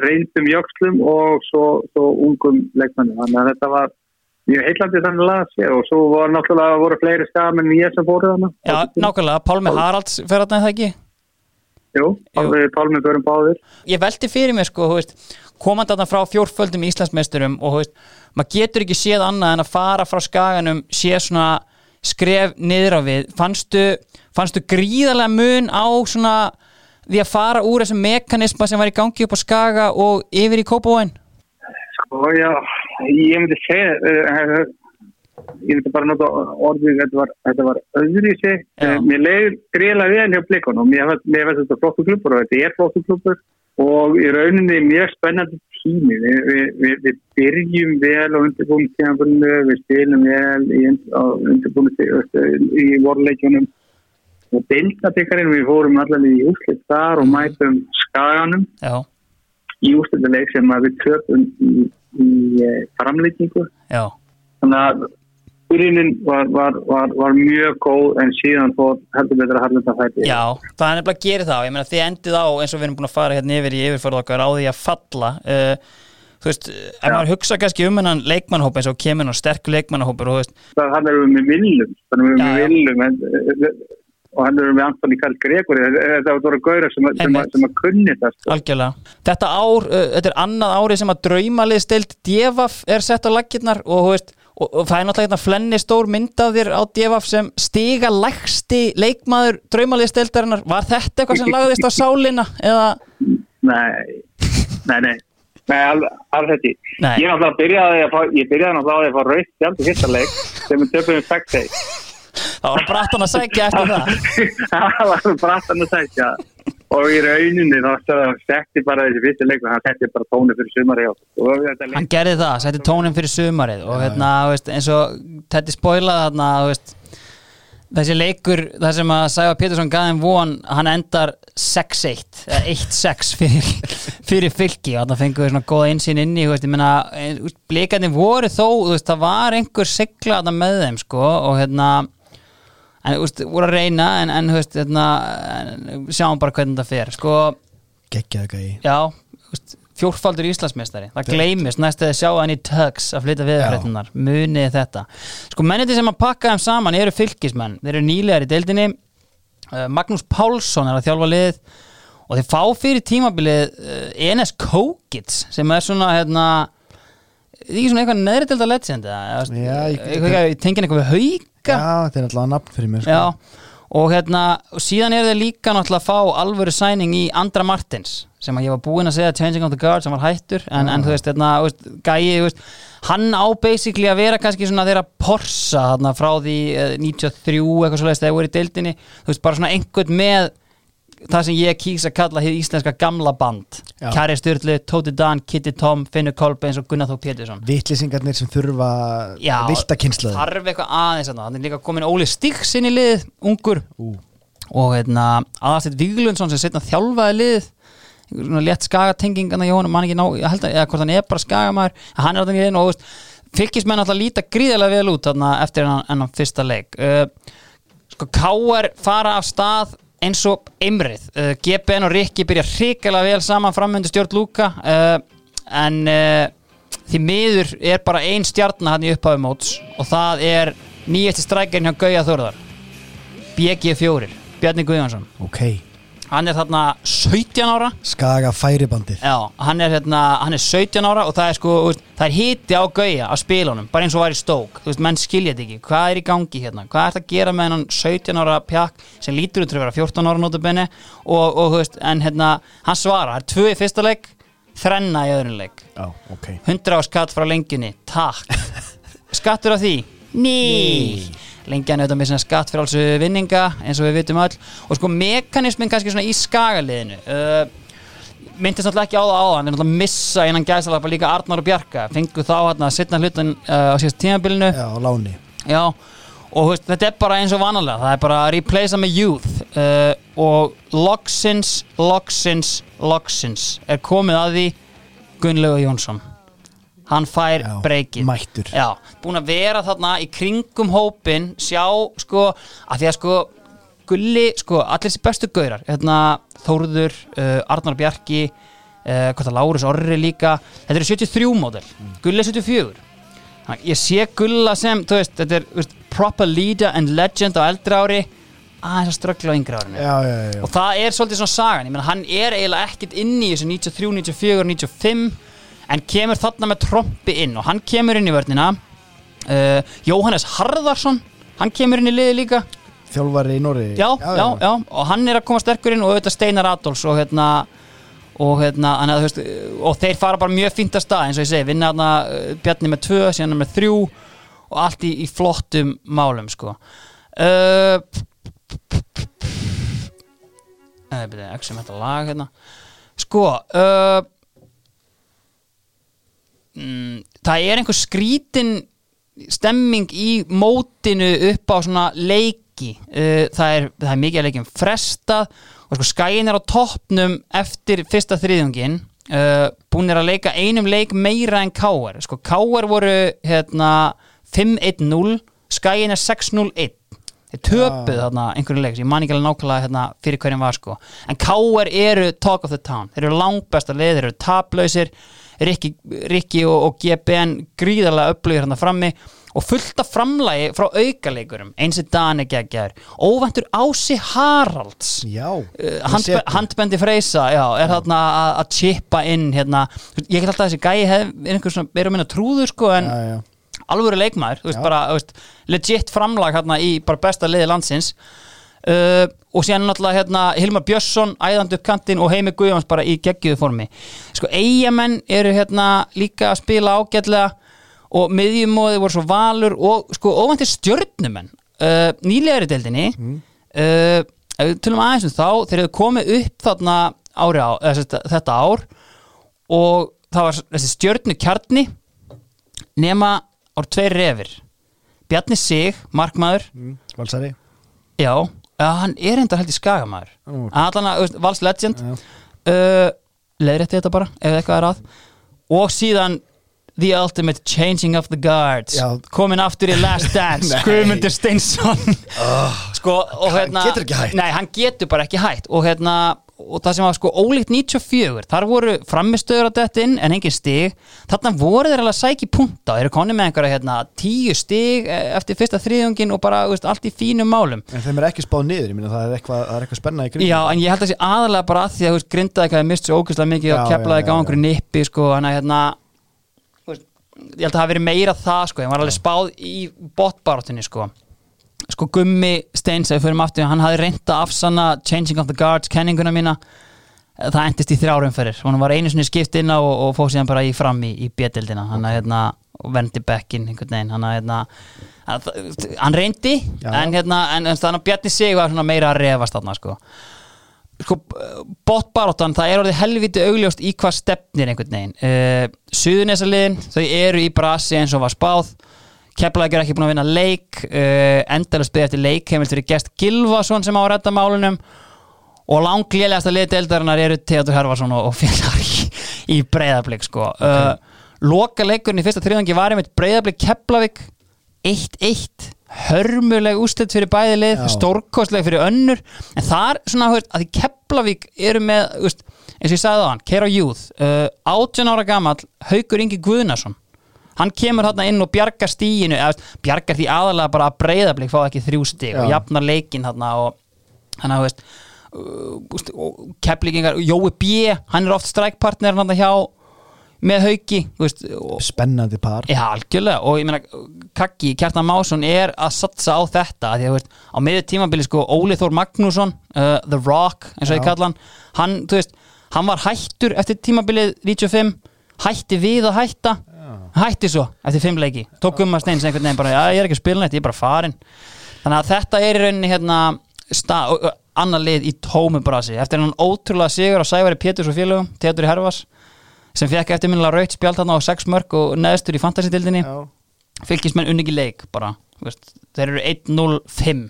reyndum jökslum og svo, svo ungum leikmannum þannig að þetta var mjög heillandi þannig að sér og svo var náttúrulega voru fleiri skam en ég sem fóru þannig já, nákvæmlega. Pálmi Haralds fer þarna það ekki? Jú, Pálmi börum báðir. Ég velti fyrir mér sko, þú veist, komandi þarna frá fjórföldum Íslandsmeisturum og veist, maður getur ekki séð annað en að fara frá skaganum sé svona skref niður á við fannstu, fannstu gríðarlega mun á svona því að fara úr þessum mekanisma sem var í gangi upp á skaga og yfir í Kópavóin Sko, já, ég myndi segja, uh, ég myndi bara nota orðið, þetta var, þetta var öðru í sig. Já. Mér leiður greiðlega vel hjá blikunum, mér finnst þetta flottu klubur og þetta er flottu klubur og í rauninni mjög spennandi tími. Vi, vi, vi, við byrjum vel á undirbúinu tímanbúinu, við spilum vel í, á undirbúinu í vorleikjunum. Og deildabikkarinn við fórum allavega í úslit þar og mætum skaganum. Já, í úrstölduleik sem við töpum í, í eh, framleikingu þannig að byrjunin var, var, var, var mjög góð en síðan fór heldur betur að harlunda fæti. Já það er nefnilega að gera það. Og ég meina þið endið á eins og við erum búin að fara hérna yfir í yfirförð okkar á því að falla. Uh, þú veist, ef maður hugsa kannski um hennan leikmannhóp eins og kemur hann sterkur leikmannhópur og þú veist, þannig að við erum með viljum þannig við erum með já. viljum en, og hann erum við Antoni Karl Gregur þetta voru gauðra sem, sem, sem að kunni það sko. Algjörlega. Þetta ár, uh, þetta er annað árið sem að draumalið stilt Devaf er sett á laggirnar og, þú veist, og, og það er náttúrulega hérna flenni stór myndaðir á Devaf sem stiga lægsti leikmaður draumalið stiltarinnar. Var þetta eitthvað sem lagðist á sálina? Eða, nei, nei, nei Nei, alveg. Nei. Ég náttúrulega byrjaði að fá, ég byrjaði náttúrulega að fá raukt hjálp í fyrsta leik sem við töpum við 6-1. það var brattan að sækja eftir það. það var brattan að segja og í rauninni þá setti bara þessi fyrsti leik hann setti bara tónu fyrir sumari og þetta leik Hann gerði það, setti tónin fyrir sumarið og hérna, þú veist, eins og spoilaði þarna, þú veist, þessi leikur, það sem að Sæfa Pétursson gaði um von, hann endar 6-1, eða 1-6 fyrir, fyrir fylki og þannig fengur við svona góða inni, þú veist, ég meina blikandi voru þó, veist, það var einhver sigla með þeim, sko og hérna en, veist, voru að reyna en, en þú veist, hérna sjáum bara hvernig það fer, sko. Geggjaðu gæi. Já, veist fjórfaldur Íslandsmeistari, það gleymist næst að þið sjá hann í tugs að flytja viðfréttunar munið þetta, sko menniti sem að pakka þeim saman eru fylgismenn. Þeir eru nýlegar í deildinni. Uh, Magnús Pálsson er að þjálfa lið og þeir fá fyrir tímabilið uh, Enes Kókits sem er svona hérna ekki svona eitthvað neðri legend ég- eitthvað, ég tengin eitthvað við hauka. Já, þetta er alltaf nafn fyrir mér sko. Og hérna síðan er þeir líka náttúrulega að fá alvöru sæning í Andra Martins sem að ég var búinn að segja Changing of the Guard sem var hættur en, en þú veist, hérna, gæi veist, hann á basically að vera kannski svona þeirra porsa þarna frá því eh, 93 eitthvað svo leiðist þegar þeir voru í deildinni. Þú veist, bara svona einhvern með það sem ég kýs að kalla hér íslenska gamla band. Kari Sturlu, Tóti Dan, Kitty Tom Finnur Kolbeins og Gunnar Þó Pétursson Vittlisingarnir sem þurfa Já, vilta kynsluð þarf eitthvað aðeins þarna. hann er líka komin Óli Stíks inn í lið ungur Ú. og hérna, aðastett Víglundsson sem setna þjálfaði lið svona létt skagatenging hann ekki ná, að, eða hvort hann er bara skagamæður, en hann er þarna í liðinu og fylgismenn alltaf líta gríðarlega vel út þarna eftir hennan, hennan fyrsta leik uh, sko K.R. fara af stað eins og Eimrið uh, GBN og Rikki byrja hrikalega vel saman framöndu stjórn Lúka uh, en uh, því miður er bara ein stjarnar hann í upphafi móts og það er nýjasti strækjarinn hjá Gauja Þórðar BG4, Bjarni Guðjónsson. Ok, hann er þarna 17 ára. Skaga færibandið. Já, hann er, hérna, hann er 17 ára og það er sko, veist, það er hiti á gauja á spilunum, bara eins og var í stók þú veist, menn skilja þetta ekki, hvað er í gangi hérna? Hvað er þetta að gera með hennan 17 ára pjakk sem lítur út til að vera 14 ára notabenni og, og veist, en hérna hann svara, það er tvö í fyrsta leik þrenna í öðrun leik. Já, ok. 100 á skatt frá lengjunni, takk. Skattur af því? Ný lengjan auðvitað með svona skatt fyrir alls vinninga eins og við vitum öll. Og sko mekanismin kannski svona í skagaliðinu uh, myndist náttúrulega ekki á það áðan. En náttúrulega missa innan gæsalapa líka Arnar og Bjarka. Fengu þá hérna að setna hlutan uh, á síðast tímabilinu. Já, láni. Já, og veist, þetta er bara eins og vanalega. Það er bara að replacea með youth uh, og loksins, loksins, loksins er komið að því Gunnlaugur Jónsson hann fær breykið. mættur. Já, búin að vera þarna í kringum hópin sjá, sko, að því að sko Gulli, sko, allir þessi bestu gaurar hérna, Þórður, uh, Arnar Bjarki uh, hvað það Lárus Orri líka þetta eru 73 módel, Gulli er 74 Þannig að ég sé Gulla sem, þú veist, þetta er veist, proper leader and legend á eldri ári aðeins að ströggla á yngri árinu. Já, já, já, og það er svolítið svona sagan ég meina hann er eiginlega ekkert inn í þessu 93, 94, 95 en kemur þarna með trompi inn og hann kemur inn í vörnina. Uh, Jóhannes Harðarsson hann kemur inn í liði líka. Þjálfari í Nóri já, já, já, og hann er að koma sterkur inn og auðvitað Steinar Adolfs og hérna og hérna, hann, þú veist, og þeir fara bara mjög fínt að stað, eins og ég segi, vinna hérna uh, Bjarni með tvö, síðan með þrjú og allt í, í flottum málum sko. Uh, eða byrja, ekki sem þetta lag hérna. Sko uh, mm, það er einhver skrítin stemming í mótinu upp á svona leiki. Uh, það, er, það er mikið að leikjum frestað og sko skæin er á toppnum eftir fyrsta þriðjungin uh, búin er að leika einum leik meira en Káar sko Káar voru hérna 5-1-0 skæin er 6-0-1 þeir töpuð þarna einhverju leik ég man ekki alveg nákvæmlega hérna, fyrir hverjum var sko. En Káar eru talk of the town. Þeir eru langbesta leið, þeir eru taplausir Rikki, Rikki og, og GBN gríðarlega upplögur hérna frammi og fullt af framlægi frá aukaleikurum eins og Dani geggjar óvæntur Ási Haralds. Já, Uh, hann handbe handbendi freysa já, er þarna að- að chippa inn hérna, ég get alltaf þessi gæi hef, er einhver svona, er að minna trúður sko en Já, já, alvöru leikmaður, veist Já. bara veist, legit framlag hérna í besta liði landsins uh, og síðan náttúrulega hérna Hilmar Björnsson æðandi upp kantinn og Heimi Guðjóns bara í geggjuðu formi. Sko eigamenn eru hérna líka að spila ágætlega og miðjumóði voru svo valur og sko óvantir stjörnumenn uh, nýlega í deildinni. Mm. uh, ef við tölum aðeins um þá þeir hefðu komið upp þarna ári á, þetta ár og það var þessi stjörnu kjarni nema ár tveir refir. Bjarni Sig, markmaður. Mm, Valsari. Já, já hann er enda held í skagamæður Nú, ok. Allan að, Vals Legend Já. uh, Leiðrétti þetta bara, ef eitthvað er að Og síðan The Ultimate Changing of the Guards Já. Komin aftur í Last Dance. Guðmundur Steinsson Sko, og Hann hérna getur ekki hætt. Nei, hann getur bara ekki hætt Og hérna, og það sem var sko ólíkt 94 Þar voru framistöður á dettin En engin stig. Þarna voru þeir alveg í punta Þeir eru konni með einhverja hérna, tíu stig eh, Eftir fyrsta þriðungin og bara, veist, allt í fínum málum. En þeim er ekki spáð niður, ég minna það er eitthvað, það er eitthvað spenna í kring Já, en ég held að sé aðalega bara að því að veist, grindaði að mist svo ógeðslega mikið og Já, keflaði á já, einhverju nippi sko, hann að hérna veist, ég held að það hafi verið meira það sko, hann var alveg spáð í botbarátunni sko sko Gummi Steins, ef við fyrir aftur hann hafði reynda að afsanna Changing of the Guards kenninguna mína. Það endist í þrjárum fyrir, hann var einu sinni skipt inn á og, og fóð síðan bara í fram í, í bjettildina, hann að hérna vendi bekkin hann hérna hann reyndi Já. en hérna, en, en þannig að Bjarni sig var svona meira að refast þarna sko. Sko, botbaróttan, það er orðið helviti augljóst í hvað stefnir einhvern veginn. Uh, Suðunesaliðin, þau eru í brasi eins og var spáð Keflavík er ekki búin að vinna leik uh, endalust byggði eftir leik heimilt fyrir gest Gilvason sem á að redda málunum. Og langlélegasta liði deildarinnar eru Theodor Herfarsson og, og félagar í, í breyðablík sko. uh, loka leikurinn í fyrsta þriðangi var einmitt breyðablík Keflavík 1-1 hörmuleg úslit fyrir bæði lið stórkostleg fyrir önnur. En það er svona veist, að því Keflavík eru með veist, eins og ég sagði á hann, Keira Youth uh, 18 ára gamall, Haukur Ingi Guðnason hann kemur hérna inn og bjargar stíinu bjargar því aðalega bara að breyðablík fá ekki þrjú stíg og jafnar leikin hérna og hann að veist uh, keflíkingar, Jói B hann er oft strækpartner hann hjá með hauki þú veist, og, Spennandi par. Já, algjörlega og ég meina Kaki, Kjartan Másson er að satsa á þetta því að veist, á miður tímabili sko Óli Þór Magnússon, uh, The Rock eins og ég kalla hann, hann, veist hann var hættur eftir tímabilið 95 hætti við að hætta hætti svo eftir fimm leiki. Tók Gumma Steins einhvern veginn bara, ég er ekki að spila neitt, ég er bara farin þannig að þetta er í rauninni hérna annað lið í tómu brasi. Eftir hann ótrúlega sigur á Sævari Péturs og félögum, Teatur í Herfars sem fekk eftirminnilega raut spjald þarna á 6 mörg og neðstur í fantasy-dildinni Já. fylgismenn unni ekki leik bara veist, þeir eru 1-0-5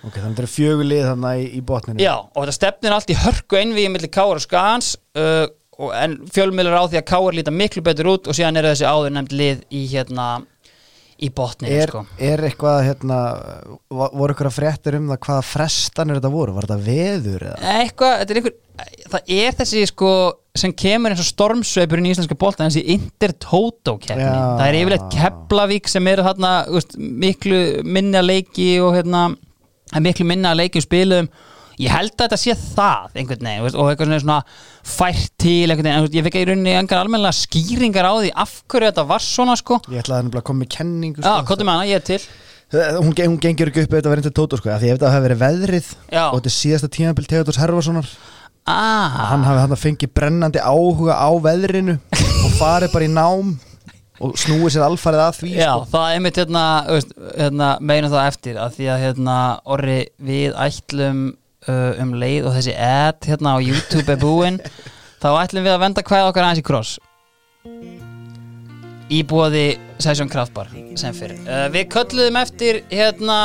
Ok, þannig að þetta er fjögulið þannig í, botninu já og þetta stefnir allt í hörku einvíði millir Káar og Skans uh, og, en fjölmiðlur á því að Káar líta miklu betur út og síðan eru þessi áður nefnd lið í hérna í botni er, sko. er eitthvað hérna voru eitthvað fréttir um það hvaða frestanir þetta voru, var þetta veður eða? eitthvað, þetta er einhver það er þessi sko sem kemur eins og stormsveipurinn í íslenska bolta þessi Intertoto keppni Já. það er yfirleitt Keflavík sem eru þarna veist, miklu minna leiki og hérna er miklu minna leiki um spilum ég held að þetta sé það einhvern veginn veist, og eitthvað svona, fært til einhvern veginn, ég fikk í rauninni engar almennilega skýringar á því af hverju þetta var svona sko Ég ætlaði að koma með kenningu Já, sko. hvað með hana, ég er til hún, ge- hún gengur ekki upp ef þetta verður til Tóto sko, af því ef þetta hefði verið veðrið Já. og þetta er síðasta tímabil Theodors Herfarssonar ah, hann hafi hann að fengið brennandi áhuga á veðrinu og farið bara í nám og snúið sér alfarið að því Já, sko. það er mitt hérna, veist, hérna meina það eftir að því að hérna orri við ætlum uh, um leið og þessi ad hérna á YouTube er búinn þá ætlum við að venda hvað okkar aðeins í kross Íbúaði Session Kraftbar sem fyrir uh, Við kölluðum eftir hérna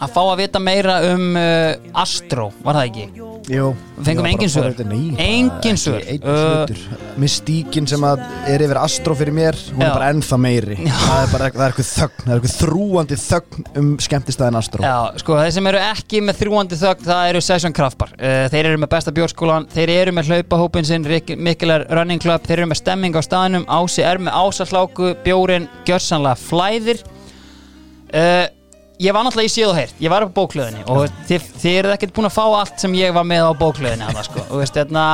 að fá að vita meira um uh, Astro, var það ekki? Jú, fengum engin svör. Engin svör. einn Uh. Mystíkin sem er yfir Astro fyrir mér hún Já. er bara ennþá meiri það er bara það er eitthvað þögn það er eitthvað þrúandi þögn um skemmtistæðin Astro Já, sko, þeir sem eru ekki með þrjúandi þögn, það eru Session Kraftbar. Uh, þeir eru með besta bjórskólan, þeir eru með hlaupahópin sinn, Mikkelar Running Club, þeir eru með stemming á staðnum, Ási er með ásasláku, bjórin gjörsanlega flæðir. Uh, ég var náttúrulega í síð og heyrt, ég var upp á bóklöðinni og þið, þið eruð ekkert búin að fá allt sem ég var með á bóklöðinni hana, sko, og veist, hérna,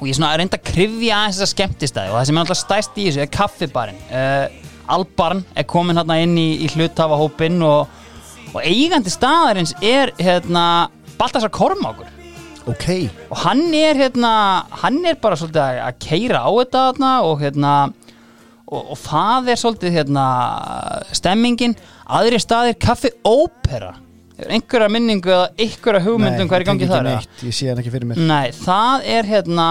og ég reynda að krifja aðeins þessa skemmtistæði og það sem er náttúrulega stæst í þessu er kaffibarinn. Uh, Albarn er komin hérna inn í, í hluthafahópin og, og eigandi staðarins er hérna Baltasar Kormákur. Ok, og hann er hérna hann er bara svolítið að, keira á þetta og hérna og, og það er svolítið hérna stemmingin, aðri staðir kaffi ópera. Einhverja minningu eða einhverja hugmyndum hvað er í gangi ég tengi þar Nei, það er hérna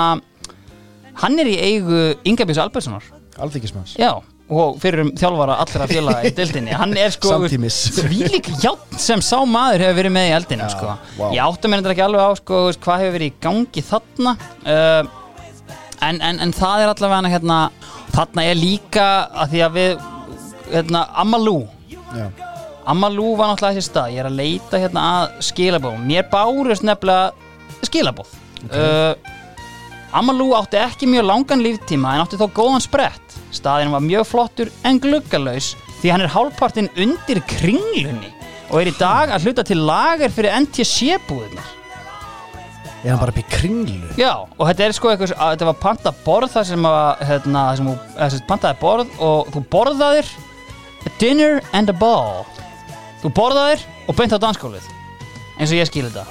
hann er í eigu Ingabjörns Albertssonar. Alþykismanns Já, og fyrir um þjálfara allra félaga í deildinni. Hann er sko þvílík játn sem sá maður hefur verið með í eldinu Já, sko. vá. ég átta mér endur ekki alveg á sko, hvað hefur verið í gangi þarna. Uh, en, en, en það er allavega hérna þarna er líka að því að við hérna, Amalú. Já. Amalú var náttúrulega þessi stað. Ég er að leita hérna að skilabóð mér bárust nefnilega skilabóð uh, Amalú átti ekki mjög langan líftíma en átti þó góðan sprett. Staðin var mjög flottur en gluggalaus því hann er hálfpartinn undir kringlunni og er í dag að hluta til lager fyrir NTC búðunar Er hann bara upp í kringlu? Já, og þetta er sko eitthvað, að þetta var panta borð þar sem að, hérna, þar sem þú, sem pantaði borð og þú borðaðir a dinner and a ball þú borðaðir og beint á danskólið eins og ég skil þetta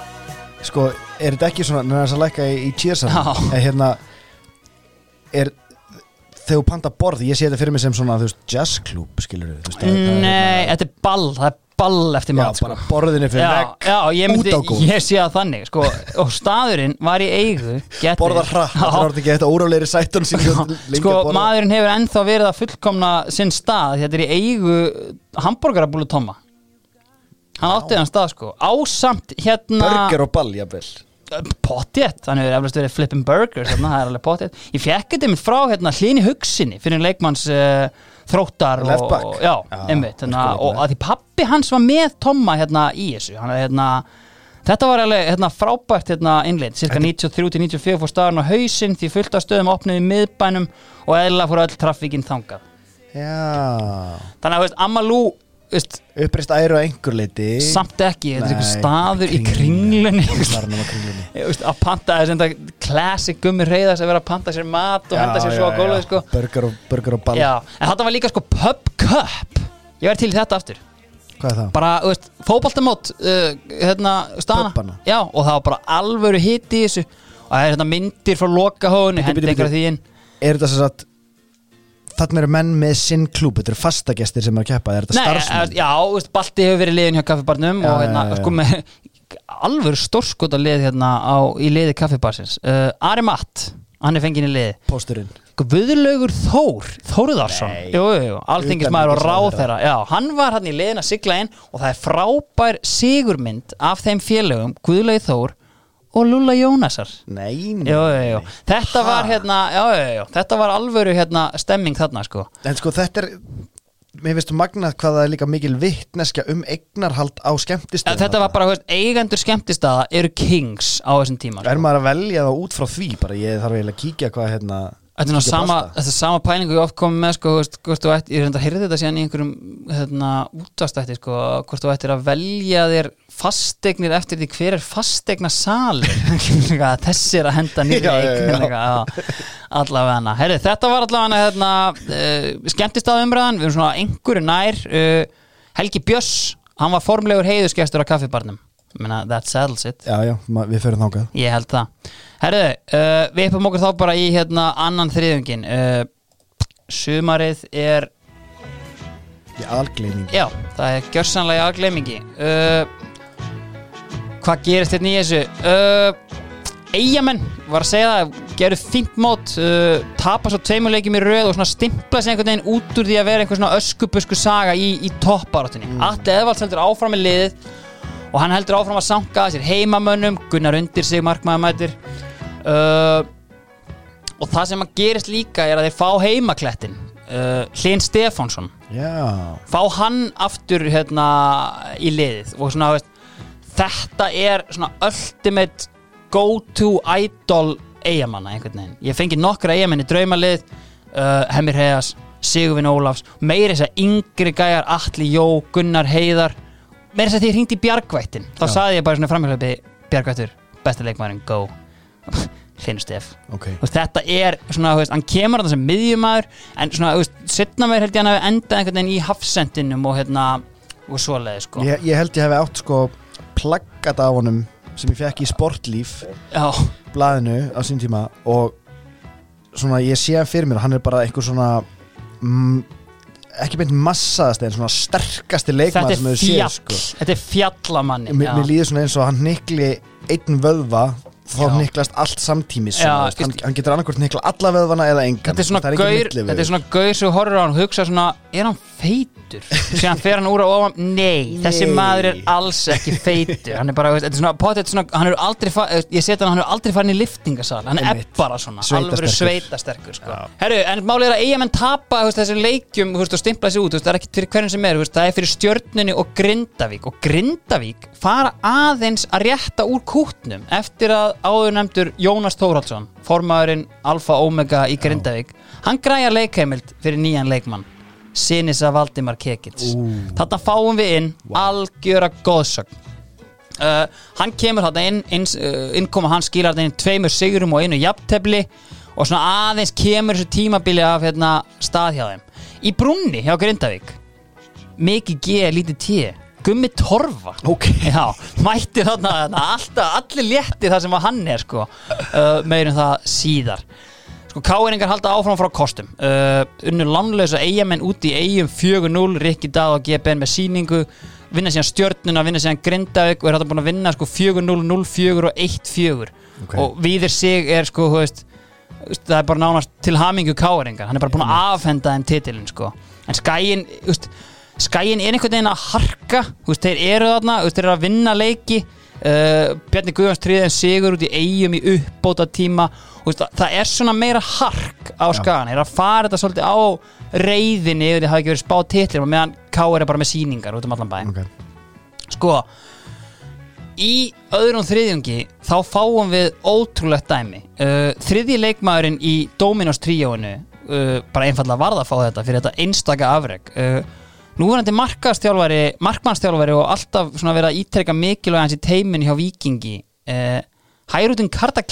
Sko, er þetta ekki svona, neina þess að lækka í, Já. Er hérna Er Þegar þú panta borð, ég sé þetta fyrir mig sem svona, þú veist, jazzklúb, skilur þú veist, Nei, hérna- þetta er ball, það er ball eftir mat sko. bara borðinni fyrir myndi, út á gólf. ég sé að þannig sko, og staðurinn var í eigu Borða hratt, það er orðið ekki þetta órálegri sætun sko, að maðurinn hefur ennþá verið að fullkomna sinn stað, þetta er í eigu hambúrgarabúlu Tomma. Hann átti hann stað sko. Ásamt hérna Burger og ball, jafnvel. Pottétt, hann hefur eflust verið flippin burgers þarna, það er alveg pottétt ég fekk þetta mitt frá hérna hlýni hugsinni fyrir leikmanns uh, þróttar og, já, Já, einmitt, hérna, og að því pappi hans var með Tomma hérna í þessu hann, hérna, þetta var alveg hérna, frábært hérna, innleitt, cirka 93-94 fór staðan á hausinn því fullt af stöðum opnuð í miðbænum og eðla fór öll traffíkinn þangað. Já. Þannig að veist, Amalú Uppreist æru á einhver leiti samt ekki, þetta er einhver staður í kringlunni. veist, að panta þess enda classic gummi reyðas að vera að panta sér mat og henda sér svo á gólfið sko. Burger og, burger og ball. Já, en þetta var líka sko pub cup. Ég væri til þetta aftur. Er það? bara, fótboltamót uh, hérna, stana. Já, og það var bara alvöru hitt í þessu. Og það er hérna myndir frá lokahóðinu Er þetta sem sagt Þannig eru menn með sinn klúb Þetta eru fastagestir sem er að keppa Er þetta Nei, starfsmenn? eh, já, Balti hefur verið liðin hjá kaffibarnum Já, og hérna, já, já. sko með alvöru stórskota lið hérna á, í liði kaffibarsins uh, Ari Matt, hann er fenginn í liði Pósturinn Guðlaugur Þór Nei. jú, alþingismæður og ráðherra já, hann var hann í liðin að sigla inn og það er frábær sigurmynd af þeim félögum Guðlaugur Þór og Lúla Jónasar? Nei, nei, jú, jú, jú. þetta var hérna þetta var alvöru hérna stemming þarna sko. En sko þetta er Mér finnst magnað hvað það er líka mikil vittneskja um eignarhald á skemmtistöðum þetta var bara, þú veist, eigendur skemmtistaða eru kings á þessum tíma Er sko. maður að velja það út frá því? Bara ég þarf eiginlega að kíkja hvað hérna Þetta er á sama, pasta. þetta sama pælingu ég oft komið með sko, hvort þú ætti, ég reyndar að heyrði þetta síðan í einhverjum hérna, útastætti sko, hvort þú ættir að velja þér fasteignir eftir því hver er fasteigna salur þessi er að henda já, allavega. Herri, þetta var allavega hérna, uh, skemmtist að umræðan, við erum svona einhverju nær uh, Helgi Björs hann var formlegur heiðusgestur á kaffibarnum Menna, that settles it. Já, já, við förum þángað Ég held það. Herðu, uh, við uppum okkur þá bara í hérna annan þriðungin uh, Sumarið er Í algleining Já, það er gjörsanlega aðgleimingi uh, Hvað gerist hérna í þessu? Uh, Eyjamenn var að segja það gerðu fínt mót uh, tapa svo tveimurleikjum í röð og svona stimpla sig einhvern veginn út úr því að vera einhver svona öskubusku saga í, í toppáráttunni mm. Allt Eðvalds heldur áfram með liðið og hann heldur áfram að sanka sér heimamönnum Gunnar undir sig markmaðamætir uh, og það sem að gerist líka er að þeir fá heimaklettin uh, Hlyn Stefánsson. Já, fá hann aftur hérna í liðið. Og svona veist, þetta er svona ultimate go to idol eigamanna einhvern veginn. Ég fengi nokkra eigamenn í draumalið uh, Hemir Heiðas, Sigurvin Ólafs meira þess að yngri gæjar Atli Jó, Gunnar Heiðar meira þess að því ég hringdi í Bjargvættin þá Já. saði ég bara svona framhjálpi Bjargvættur, besta leikmaðurinn, go. Hlynur Stef. Ok. Þú veist, þetta er svona, þú veist, hann kemur þarna sem miðjumæður en svona, þú veist, setna meir held ég hann hafi endað einhvern veginn í hafsendinum og hérna, og svoleiði, sko. Ég, ég held ég hefði átt sko plaggat af honum sem ég fekk í sportlíf Já, blaðinu á sín tíma og svona ég sé hann fyrir mér hann er bara einhver svona mm, ekki beint massaðast en svona sterkasti er sem fjall séð sko. þetta er fjallamanni. Mér, mér líður svona eins og hann nikli einn vöðva þá niklast allt samtímis Já, hann, hann getur annarkvort nikla alla veðvana eða engan þetta er svona gaur sem horfir á hann og hugsa svona er hann feitur? Síðan fer hann úr á ofan. Nei, þessi Nei. maður er alls ekki feitur. Hann er bara, þetta er svona, potið, svona hann er aldrei ég seti hann, hann er aldrei farin í liftingasal hann er bara svona, alveg sveitasterkur. sko. herru, en málið er að eigamenn tapa veist, þessi leikjum veist, og stimpla sig út veist, það er ekki fyrir hverjum sem er það er fyrir stjörnunni og Grindavík. Og Grindavík fara aðeins að rétta úr kútnum eftir að áður nefndur Jónas Þórhaldsson formaðurinn Alfa Omega í Grindavík hann græjar leikheimild fyrir nýjan leikmann Sinisa Valdimar Kekits þarna fáum við inn algjöra góðsögn uh, hann kemur þarna inn, inn uh, innkoma hann skilar þarna inn tveimur sigurum og einu jafntefli og svona aðeins kemur þessu tímabili af hérna, stað hjá þeim. Í brunni hjá Grindavík mikið G, lítið T Gummi Torfa. Ok. Já, mætti þarna, alltaf, allir létti það sem að hann er sko, uh, meirum það síðar sko káeringar halda áfram frá kostum. Uh, unnur lánlösa eigamenn út í eigum 4-0, Rikki Dað og GBN með síningu, vinna síðan stjörnuna vinna síðan Grindavík og er þetta búin að vinna sko 4-0, 0-4 og 1-4 Ok. og viðir sig er sko veist, það er bara nánast til hamingu káeringar, hann er bara búin að afhenda þeim titilin sko, en skæin skæin er einhvern veginn að harka. Veist, þeir eru þarna, þeir eru að vinna leiki uh, Bjarni Guðjóns tríðin sigur út í eigum í uppbóta tíma veist, það, það er svona meira hark á skagan, þeir eru að fara þetta svolítið á reyðinni ef þið hafa ekki verið spáð titlir og meðan Káir er bara með síningar út um allan bæ. Ok. sko í öðrum þriðjungi þá fáum við ótrúlegt dæmi. Uh, þriðji leikmaðurinn í Dominos tríóinu uh, bara einfallega varð að fá þetta fyrir þetta einstaka afreg uh, núverandi markastjálfari markmannstjálfari og alltaf svona verið að ítrekka mikilvæg hans í teimin hjá Vikingi uh, Hærutin Karta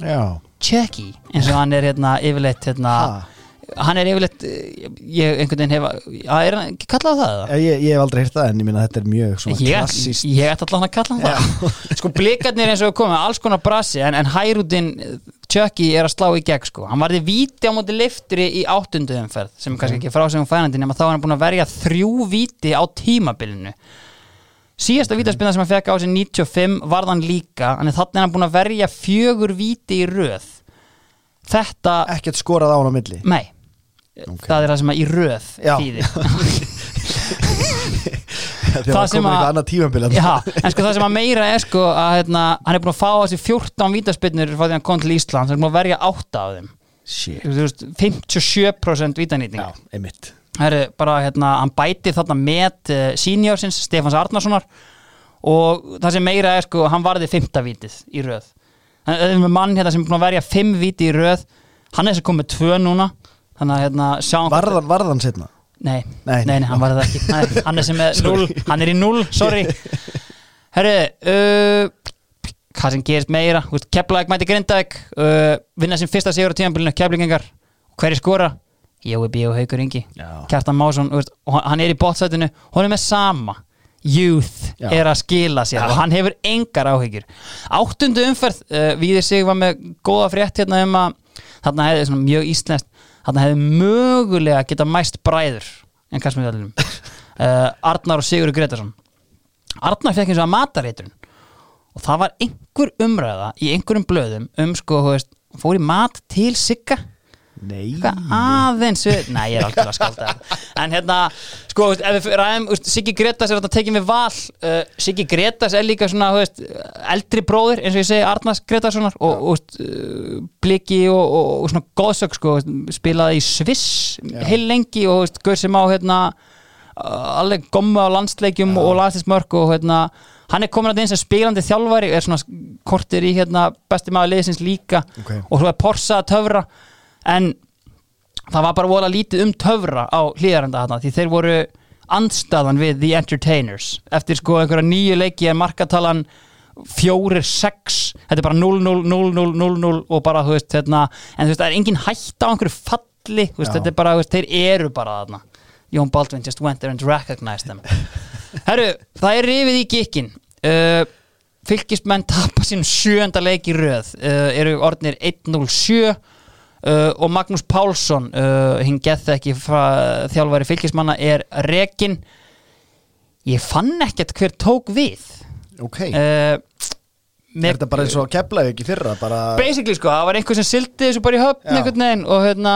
Já, Chucky eins og hann er hérna yfirleitt hérna, Ha. Hann er yfirleitt uh, ég einhvern veginn hef að er hann ekki kallað það eða? ég, ég hef aldrei hýrt það en ég minna þetta er mjög svona Ég, klassíst ég ætla allan að kalla hann það. Sko blikarnir eins og við komum alls konar brasi en, en Hærútin Chucky er að slá í gegn sko. Hann varði víti á móti lifturi í áttundu umferð sem er kannski ekki frásegum fænandi nema þá er hann búin að verja þrjú víti á tímabilinu. Síðasta vítaspinna sem hann fekk á sig 95 varð hann líka en þannig er hann búin að verja fjögur víti í röð. Þetta, ekkert skorað á hann á milli? Nei Það er það sem að í röð þýðir. Það sem að- Já, en sko það sem að meira er sko að hérna, hann er búin að fá á sig 14 vítaspinnur frá því að hann kom til Ísland, hann er búin að verja 8 af þeim. Shit. Þú veist, 57% vítanýtning einmitt. Það er bara, hérna, hann bæti þarna með uh, seniorsins, Stefáns Arnarssonar. Og það sem meira er sko hann varði 5. vítið í röð. Það er með mann hérna sem er búin að verja 5 víti í röð hann er þess að koma með 2 núna þannig að hérna sjáum Varðan, varðan setna Nei, Nei, nei, hann var það ekki. Nei, Hann er sem er 0, hann er í 0, sorry. Herru uh, Hvað sem gerist meira Keflæk mæti Grindavík. Uh, Vinna sem fyrsta sigur á tímabilinu, Keflingengar Hverju skora? Jói B. og Haukur Ingi. Já. Kjartan Másson, og hann er í bótsætinu Hún er með sama. Youth Já. er að skila sér og hann hefur engar áhyggjur. Áttundu umferð, uh, Víðir sig var með góða frétt hérna um að þarna hefði svona mjög íslenskt þarna hefði mögulega geta mæst bræður en öllum uh, Arnar og Sigurður Gretarsson Arnar fekk eins og að matareitrun. Og það var einhver umræða í einhverjum blöðum um sko, veist, fór í mat til Sigga Nei. Eitthvað aðeins næ ég er algjörlega skálda en hérna, sko, ef við ræðum Siggi Gretas er þetta tekið við val. Uh, Siggi Gretas er líka svona þú veist, eldri bróðir, eins og ég segi Arnars Gretarssonar og, og uh, Bliki og, og, og svona góðsök sko, spilaði í Sviss heil lengi og veist, gaur sem á hérna, alveg gomma á landsleikjum og landsleismörk og hérna hann er komin að eins sem spilandi þjálfari er svona kortir í hérna besti maður liðsins líka. Ok. og svo er Porsa að töfra en það var bara vola lítið um töfra á hlýðarenda þarna því þeir voru andstaðan við The Entertainers. Eftir sko einhverja nýju leiki er markatalan fjórir, sex þetta er bara 0-0, 0-0, 0-0 og bara, þú veist, hérna en þú veist, það er engin hætta á einhverju falli þú veist, þetta er bara, þú veist, þeir eru bara þarna. Jón Baldwin just went there and recognized them. Herru, það er rifið í gikkin uh, fylgismenn tapa sínum sjönda leik í röð. Uh, eru orðnir 1-0-7 uh, og Magnús Pálsson uh, hinn geð ekki frá þjálfari fylgismanna er rekin ég fann ekkert hver tók við. Ok. Uh, Er þetta bara eins og keflaði ekki fyrra bara, basically sko, það var einhver sem sildi þessu bara í höfn einhvern veginn og hérna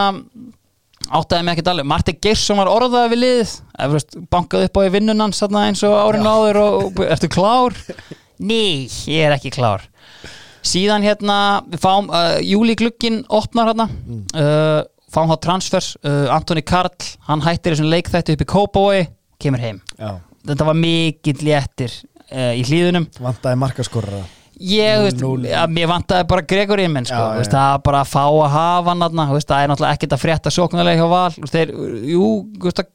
áttaði mig ekkert alveg, Marti Geirsson var orðaði við veist, bankaði upp á í vinnun hans eins og árinu áður og, og ertu klár? Nei, ég er ekki klár síðan hérna, fáum uh, júli glukkin opnar hérna. Uh, fáum þá transfers uh, Antoni Karl, hann hættir þessum leikþættu upp í Kópavogi, kemur heim. Já, þetta var mikill léttir uh, í hlýðunum vandaði markaskorra Ég, veist, ja, mér vantaði bara Gregor í minn sko, Já, veist, já. það bara að fá að hafa hann veist, það er náttúrulega ekkert að frétta sóknarlega hjá val. Þeir, jú,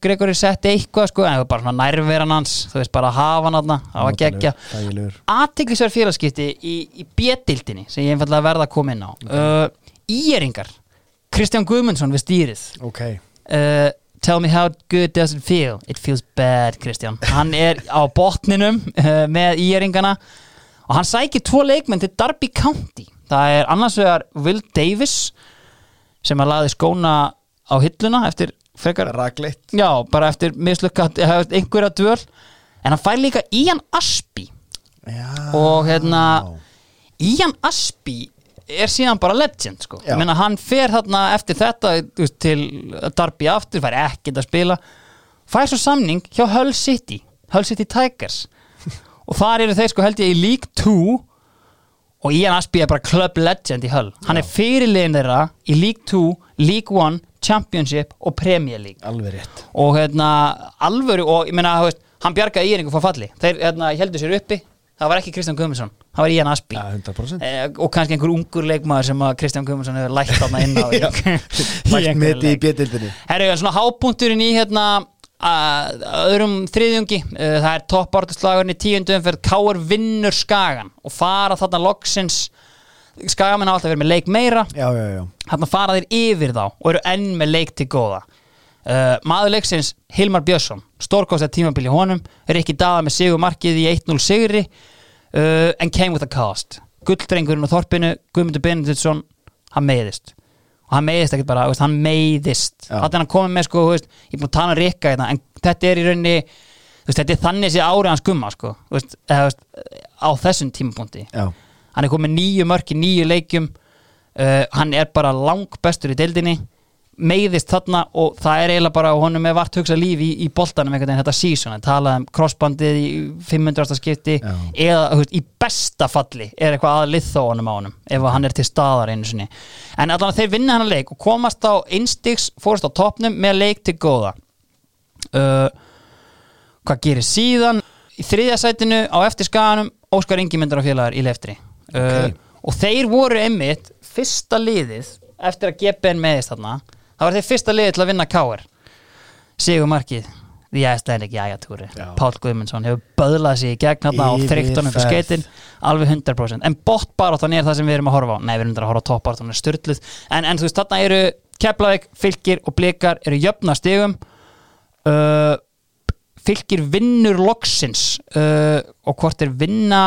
Gregor er sett eitthvað sko, en bara svona nærveran hans þú veist, bara að hafa hann þarna, það var geggja Þægilegur aðtiklisverð félagskipti í, í B-dildinni sem ég einfallega verða að koma inn á. Uh, Íeringar Kristján Guðmundsson við stýrið. Ok, uh, Tell me how good does it feel? It feels bad, Kristján. Hann er á botninum uh, með íeringana og hann sækir tvo leikmenn til Derby County. Það er annars vegar Will Davis sem að laði skóna á hilluna eftir frekar ragleitt já, bara eftir mislukkat einhverja dvöl. En hann fær líka Ian Aspi. Já, og hérna Ian Aspi er síðan bara legend sko. Meina hann fer þarna eftir þetta til Darby aftur, fær ekkert að spila. Fær svo samning hjá Hull City Hull City Tigers og þar eru þeir sko held ég í League 2 og Ian Aspi er bara club legend í Hull. Hann er fyrirliðin þeirra í League 2 League 1, Championship og Premier League. Alveg rétt. Og hérna alvöru og ég meina, veist, hann bjargaði íringu frá falli. Þeir hérna heldur sér uppi. Það var ekki Kristján Guðmundsson, það var Ian Aspi Já, 100% eh, og kannski einhver ungur leikmaður sem Kristján Guðmundsson hefur lægt þarna inn á í- í Lægt einhverjum mitt í leik. bjöldildinni Herru, svona hápunkturinn í hérna að öðrum þriðjungi. Uh, það er toppártuslagurinn í tíundu umferð. Káur vinnur Skagan og fara þarna loksins. Skagamenn hafa alltaf verið með leik meira. Já, já, já. Þarna fara þeir yfir þá og eru enn með leik til góða. Uh, maður leiksins Hilmar Björnsson. Stórkostið tímabili honum. Er ekki daða með sigur markið í 1-0 sigri. Uh, and came with a cost gulldrengurinn á þorpinu Guðmundur Benediktsson hann meiðist og hann meiðist ekkert bara, veist, hann meiðist. Þannig að hann komið með sko, veist, ég er búin að tala um Rikka hérna, en þetta er í rauninni veist, þetta er þannig sér árið hans gumma sko, eða, á þessum tímapunkti. Já, hann er komið nýju mörk í nýju leikjum. Uh, hann er bara lang bestur í deildinni meiðist þarna og það er eiginlega bara honum er vart hugsað líf í, í boltanum einhvern veginn þetta season, hann talaði um crossbandið í 500. skipti Já. eða veist, í besta falli er eitthvað að liðþó honum á honum ef hann er til staðar einu sinni. En allan þeir vinna hann leik og komast á einstigs fórst á topnum með leik til góða. Uh, hvað gerir síðan? Í þriðja sætinu á eftir skaganum Óskar Ingimundar og félagar í leftri. Uh, og þeir voru einmitt fyrsta liðið eftir að GPN meðist þarna það var þeir fyrsta liðið til að vinna Káir Sigur Markið The Icelandic Jæjatúri Já. Pál Guðmundsson hefur böðlað sig í gegn hérna á Yfirferð. þreyttunum fyrir skeitin alveg 100% en botbaráttan er það sem við erum að horfa á. Nei við erum að horfa á toppbaráttan er styrluð en, en þú veist þarna eru Keflavík, Fylkir og Blikar eru jöfna stigum. Uh, Fylkir vinnur loksins uh, og hvort þeir vinna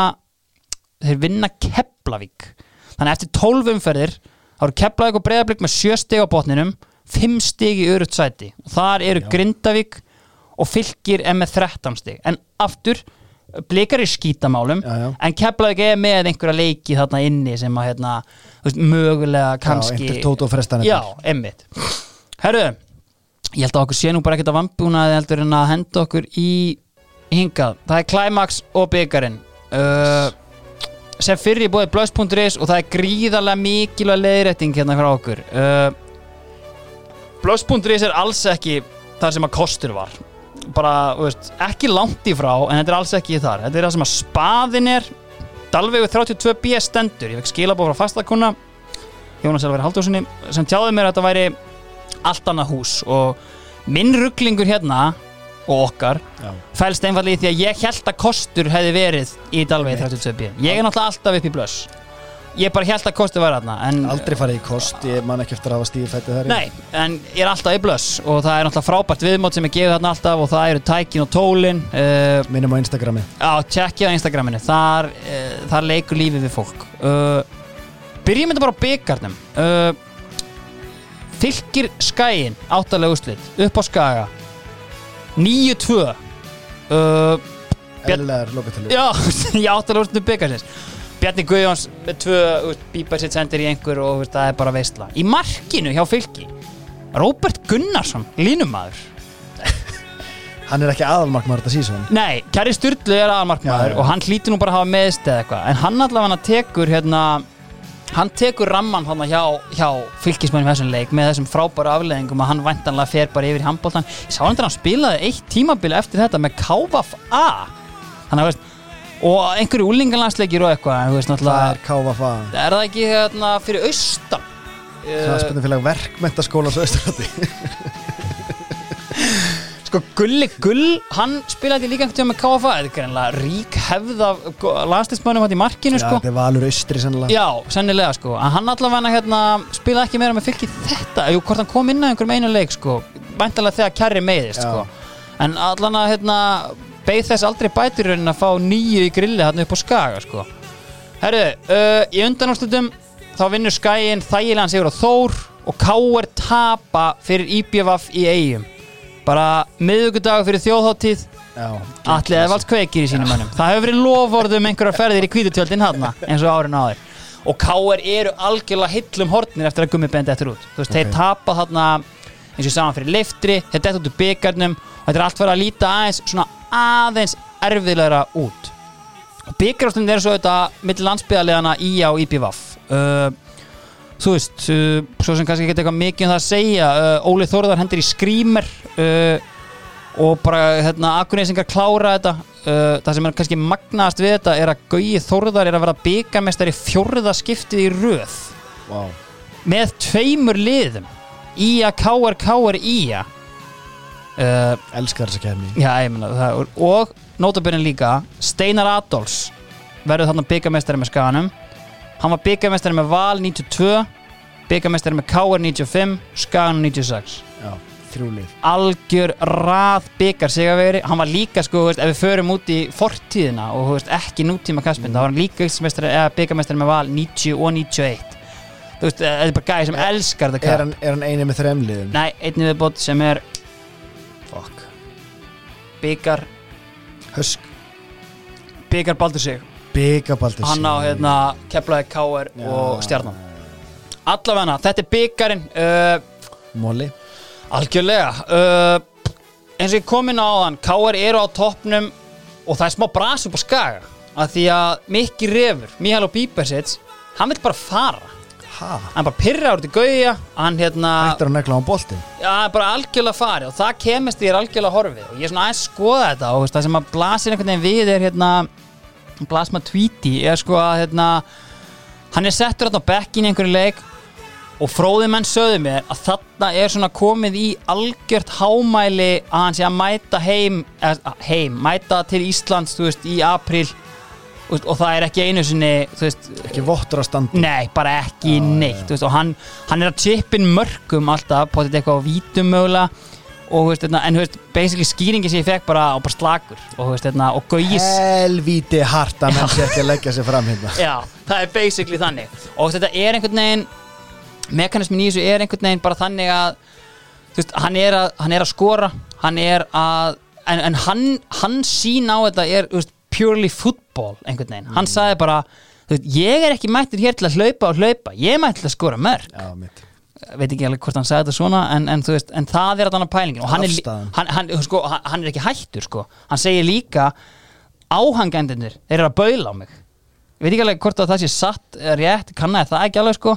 þeir vinna Keflavík. Þannig eftir 12 umferðir þá eru Keflavík og Breiðablík með 7 stig á botninum 5 stig í örutt sæti. Og þar eru Grindavík og Fylkir er með 13 stig. En aftur blikar í skítamálum Já, já. en Keflavík er með einhverja leiki þarna inni sem að hérna, veist, mögulega kannski einhver tótt og frestan Já, einmitt. Herru, ég held að okkur sé nú bara ekkert að vambúnaði heldur en að henda okkur í hingað. Það er Climax og byggarinn uh, sem fyrir í bóði blöss.is og það er gríðarlega mikilvæg leiðrétting hérna frá okkur. Uh, Blöss.is er alls ekki þar sem að kostur var. Bara, veist, ekki langt í frá en þetta er alls ekki þar, þetta er það sem að spaðin er. Dalvegu 32B stendur. Ég fekk skilabóð frá fastakonna Jónas Elvar Haldurssoni sem tjáði mér að þetta væri allt annað hús. Og minn rugglingur hérna og okkar Já. fælst einfallega í því að ég held að kostur hefði verið í Dalvegi 32B ég er náttúrulega alltaf upp í blöss ég bara held að kostur var en Aldrei farið í kost, ég man ekki eftir að hafa stíði fættið þar. Nei, en ég er alltaf í blöss og það er náttúrulega frábært viðmót sem ég gefið þarna alltaf og það eru tækin og tólin uh, Minnum á Instagrami. Já, tjekkja á Instagraminu Þar, uh, þar leikur lífið við fólk. Uh, Byrjum þetta bara á byggarnum uh, Fylgir skæin Áttalega úrslit Upp á skaga. 9-2 uh, Björn- Eðlilegar lokatölu Já, áttalega úrslitum byggarsins Bjarni Guðjóns með tvö bípar sitt sendir í einhver og veist, það er bara veistla. Í markinu hjá fylki Róbert Gunnarsson, línumæður. Hann er ekki aðalmarkmaður þetta sísón Nei, Kæri Sturlu er aðalmarkmaður Já, og hann hlýtur nú bara að hafa meðst eða eitthvað. En hann allavega tekur hérna hann tekur ramman hann hjá, hjá fylkismönnum í þessum leik með þessum frábæru afleðingum að hann væntanlega fer bara yfir í handbóltan ég sá hann þegar hann spilaði eitt tímabili eftir þetta með KVF A. Þannig að veist og einhverju úlinganlandsleikir og eitthvað Það er KVFA er það ekki hérna fyrir austan? Það er spennið félag verkmentaskóla Sko Gulli Gull, hann spilaði líka einhvern tíma með KFA, þetta er greinlega rík hefð af landslismönnum hann í markinu Já, sko. þetta er Valur Austri sennilega. Já, sennilega sko, en hann allavega hérna spilaði ekki meira með fylki þetta, jú, hvort hann kom inn að einhverjum einu leik sko, væntalega þegar kærri meiðist Já. sko, en allan að hérna beið þess aldrei bæturinn að fá nýju í grilli hann upp á skaga sko. Herru, uh, í undanúrslutum þá vinnur skæin þægilegan sigur á Þór og Káar tapa fyrir IBVF í eigum bara miðugudagur fyrir þjóðháttíð Allir eða vald kveikir í sínum mönnum Það hefur verið lofórðum einhverjar ferðir í kvítutjöldin hann eins og árin áður og K.R. eru algjörlega hillum hortnir eftir að gummi bendi eftir út þú veist, þeir Ok. tapa þarna eins og saman fyrir leiftri, þeir detta út úr byggarnum og þetta er allt verið að líta aðeins svona aðeins erfiðlegra út. Byggarástin er svo þetta milli landsbyðarlegana IA og IPVAF uh, þú veist uh, svo sem kannski ekki eitthvað mikið um það að segja uh, Óli Þórðar hendur í skrýmer uh, og bara hérna, akureysingar klára þetta. Uh, það sem er kannski magnaðast við þetta er að Gauji Þórðar er að vera byggamestari fjórða skiptið í röð. Vá. Með tveimur liðum Ía, Káar, Káar, Ía uh, Elskar þessa kemni Já, ég meina það og nótabörnin líka Steinar Adolfs verður þarna byggamestari með skaganum. Hann var byggamestari með Val 92 byggamestari með Káar 95 skagan 96 Já, þrjúlið algjör rað byggar sigaveri hann var líka sko, veist, ef við förum út í fortíðina og veist, ekki nútíma kaspin þá var hann líka byggamestari með Val 90 og 91 þú veist, þetta er bara gæði sem elskar þetta kapp hann, er hann eini með þremliðum? nei, einnig viðbót sem er byggar Husk. Byggar baldur sig. Byggabaldur hann á hérna Keflaði Káar og Stjarnan. Allavega þetta er byggarinn uh, Móli algjörlega uh, eins og ég kom inn á þann Káar eru á toppnum og það er smá bras upp á skaga að því að Mikki Refur, Mihal og Bíbersits hann vil bara fara Ha? hann bara pyrra úr til gauja hann hérna, Hættur að negla á bolti já, bara algjörlega farið og það kemist því er algjörlega horfið og ég er svona aðeins að skoða þetta og veist, það sem að blasir einhvern veginn við er hérna blasma tweeti er sko að hérna hann er settur hérna á bekkin í einhverju leik og fróði menn sögðu mér að þarna er svona komið í algjört hámæli að hann sé að mæta heim eða, heim, mæta til Íslands þú veist, í april og, og það er ekki einu sinni veist, Ekki vottur að standa Nei, bara ekki neitt þú veist, og hann, hann er að chippin mörgum alltaf, potið eitthvað á vítum mögulega og, veist, hérna, en þú veist, basically skýringi sem ég fekk bara á bara slagur og, hérna, og gauðis Helvíti hart að menn sé ekki að leggja sig fram hérna. Já, það er basically þannig. Og þetta er einhvern veginn mekanismin í þessu er einhvern veginn bara þannig að þú veist, hann er að, hann er að skora hann er að en, en hann, hann sín á þetta er þú veist, purely football einhvern veginn. Hann sagði bara, þú veist, ég er ekki mættur hér til að hlaupa og hlaupa, ég er mættur til að skora mörg Já, mitt. Veit ekki alveg hvort hann sagði þetta svona en, en, veist, en það er þannig pælingin. Og hann er, hann, hann, sko, hann, er ekki hættur sko. hann segir líka áhangendunir, þeir eru að baula á mig. Veit ekki alveg hvort að það sé satt rétt, kannaði það ekki alveg sko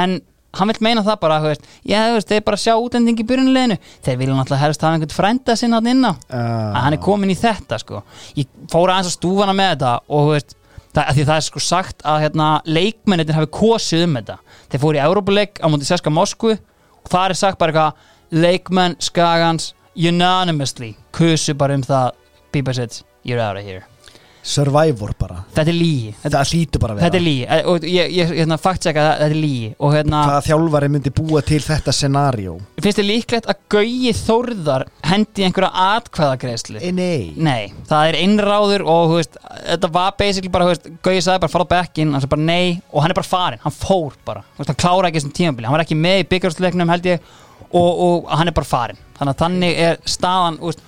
en hann vil meina það bara þú veist, já, þú veist, þeir bara sjá útlending í byrjunleginu þeir vilja náttúrulega helst hafa einhvern frænda sinna inn á Ah. að hann er komin í þetta sko. ég fór aðeins að stúfana með þetta og þú veist, það, því það er sko sagt að hérna, leikmennitin hafi kosið um þetta þeir fóru í Európuleik á mútið Seska Moskvu og það er sagt bara eitthvað leikmenn Skagans unanimously kusu bara um það Bíbersits, you're out of here Survivor bara. Þetta er lígi þetta, Það hlýtur bara vera. Þetta er lígi og ég, ég hérna, fakt að þetta er lígi og hérna Hvaða þjálfari myndi búa til þetta scenario? finnst þið líklegt að Gauji Þórðar hendi einhverja atkvæðagreðslu Nei, nei. Nei, það er innráður og þú veist, þetta var basically bara, þú veist, Gauði sagði bara fara á bekkin, hann sagði bara nei. Og hann er bara farin, hann fór bara, þú veist, hann klára ekki þessum tímabili, hann var ekki með í byggjárstleiknum held ég. Og, og hann er bara farin, þannig að þannig er staðan, þú veist,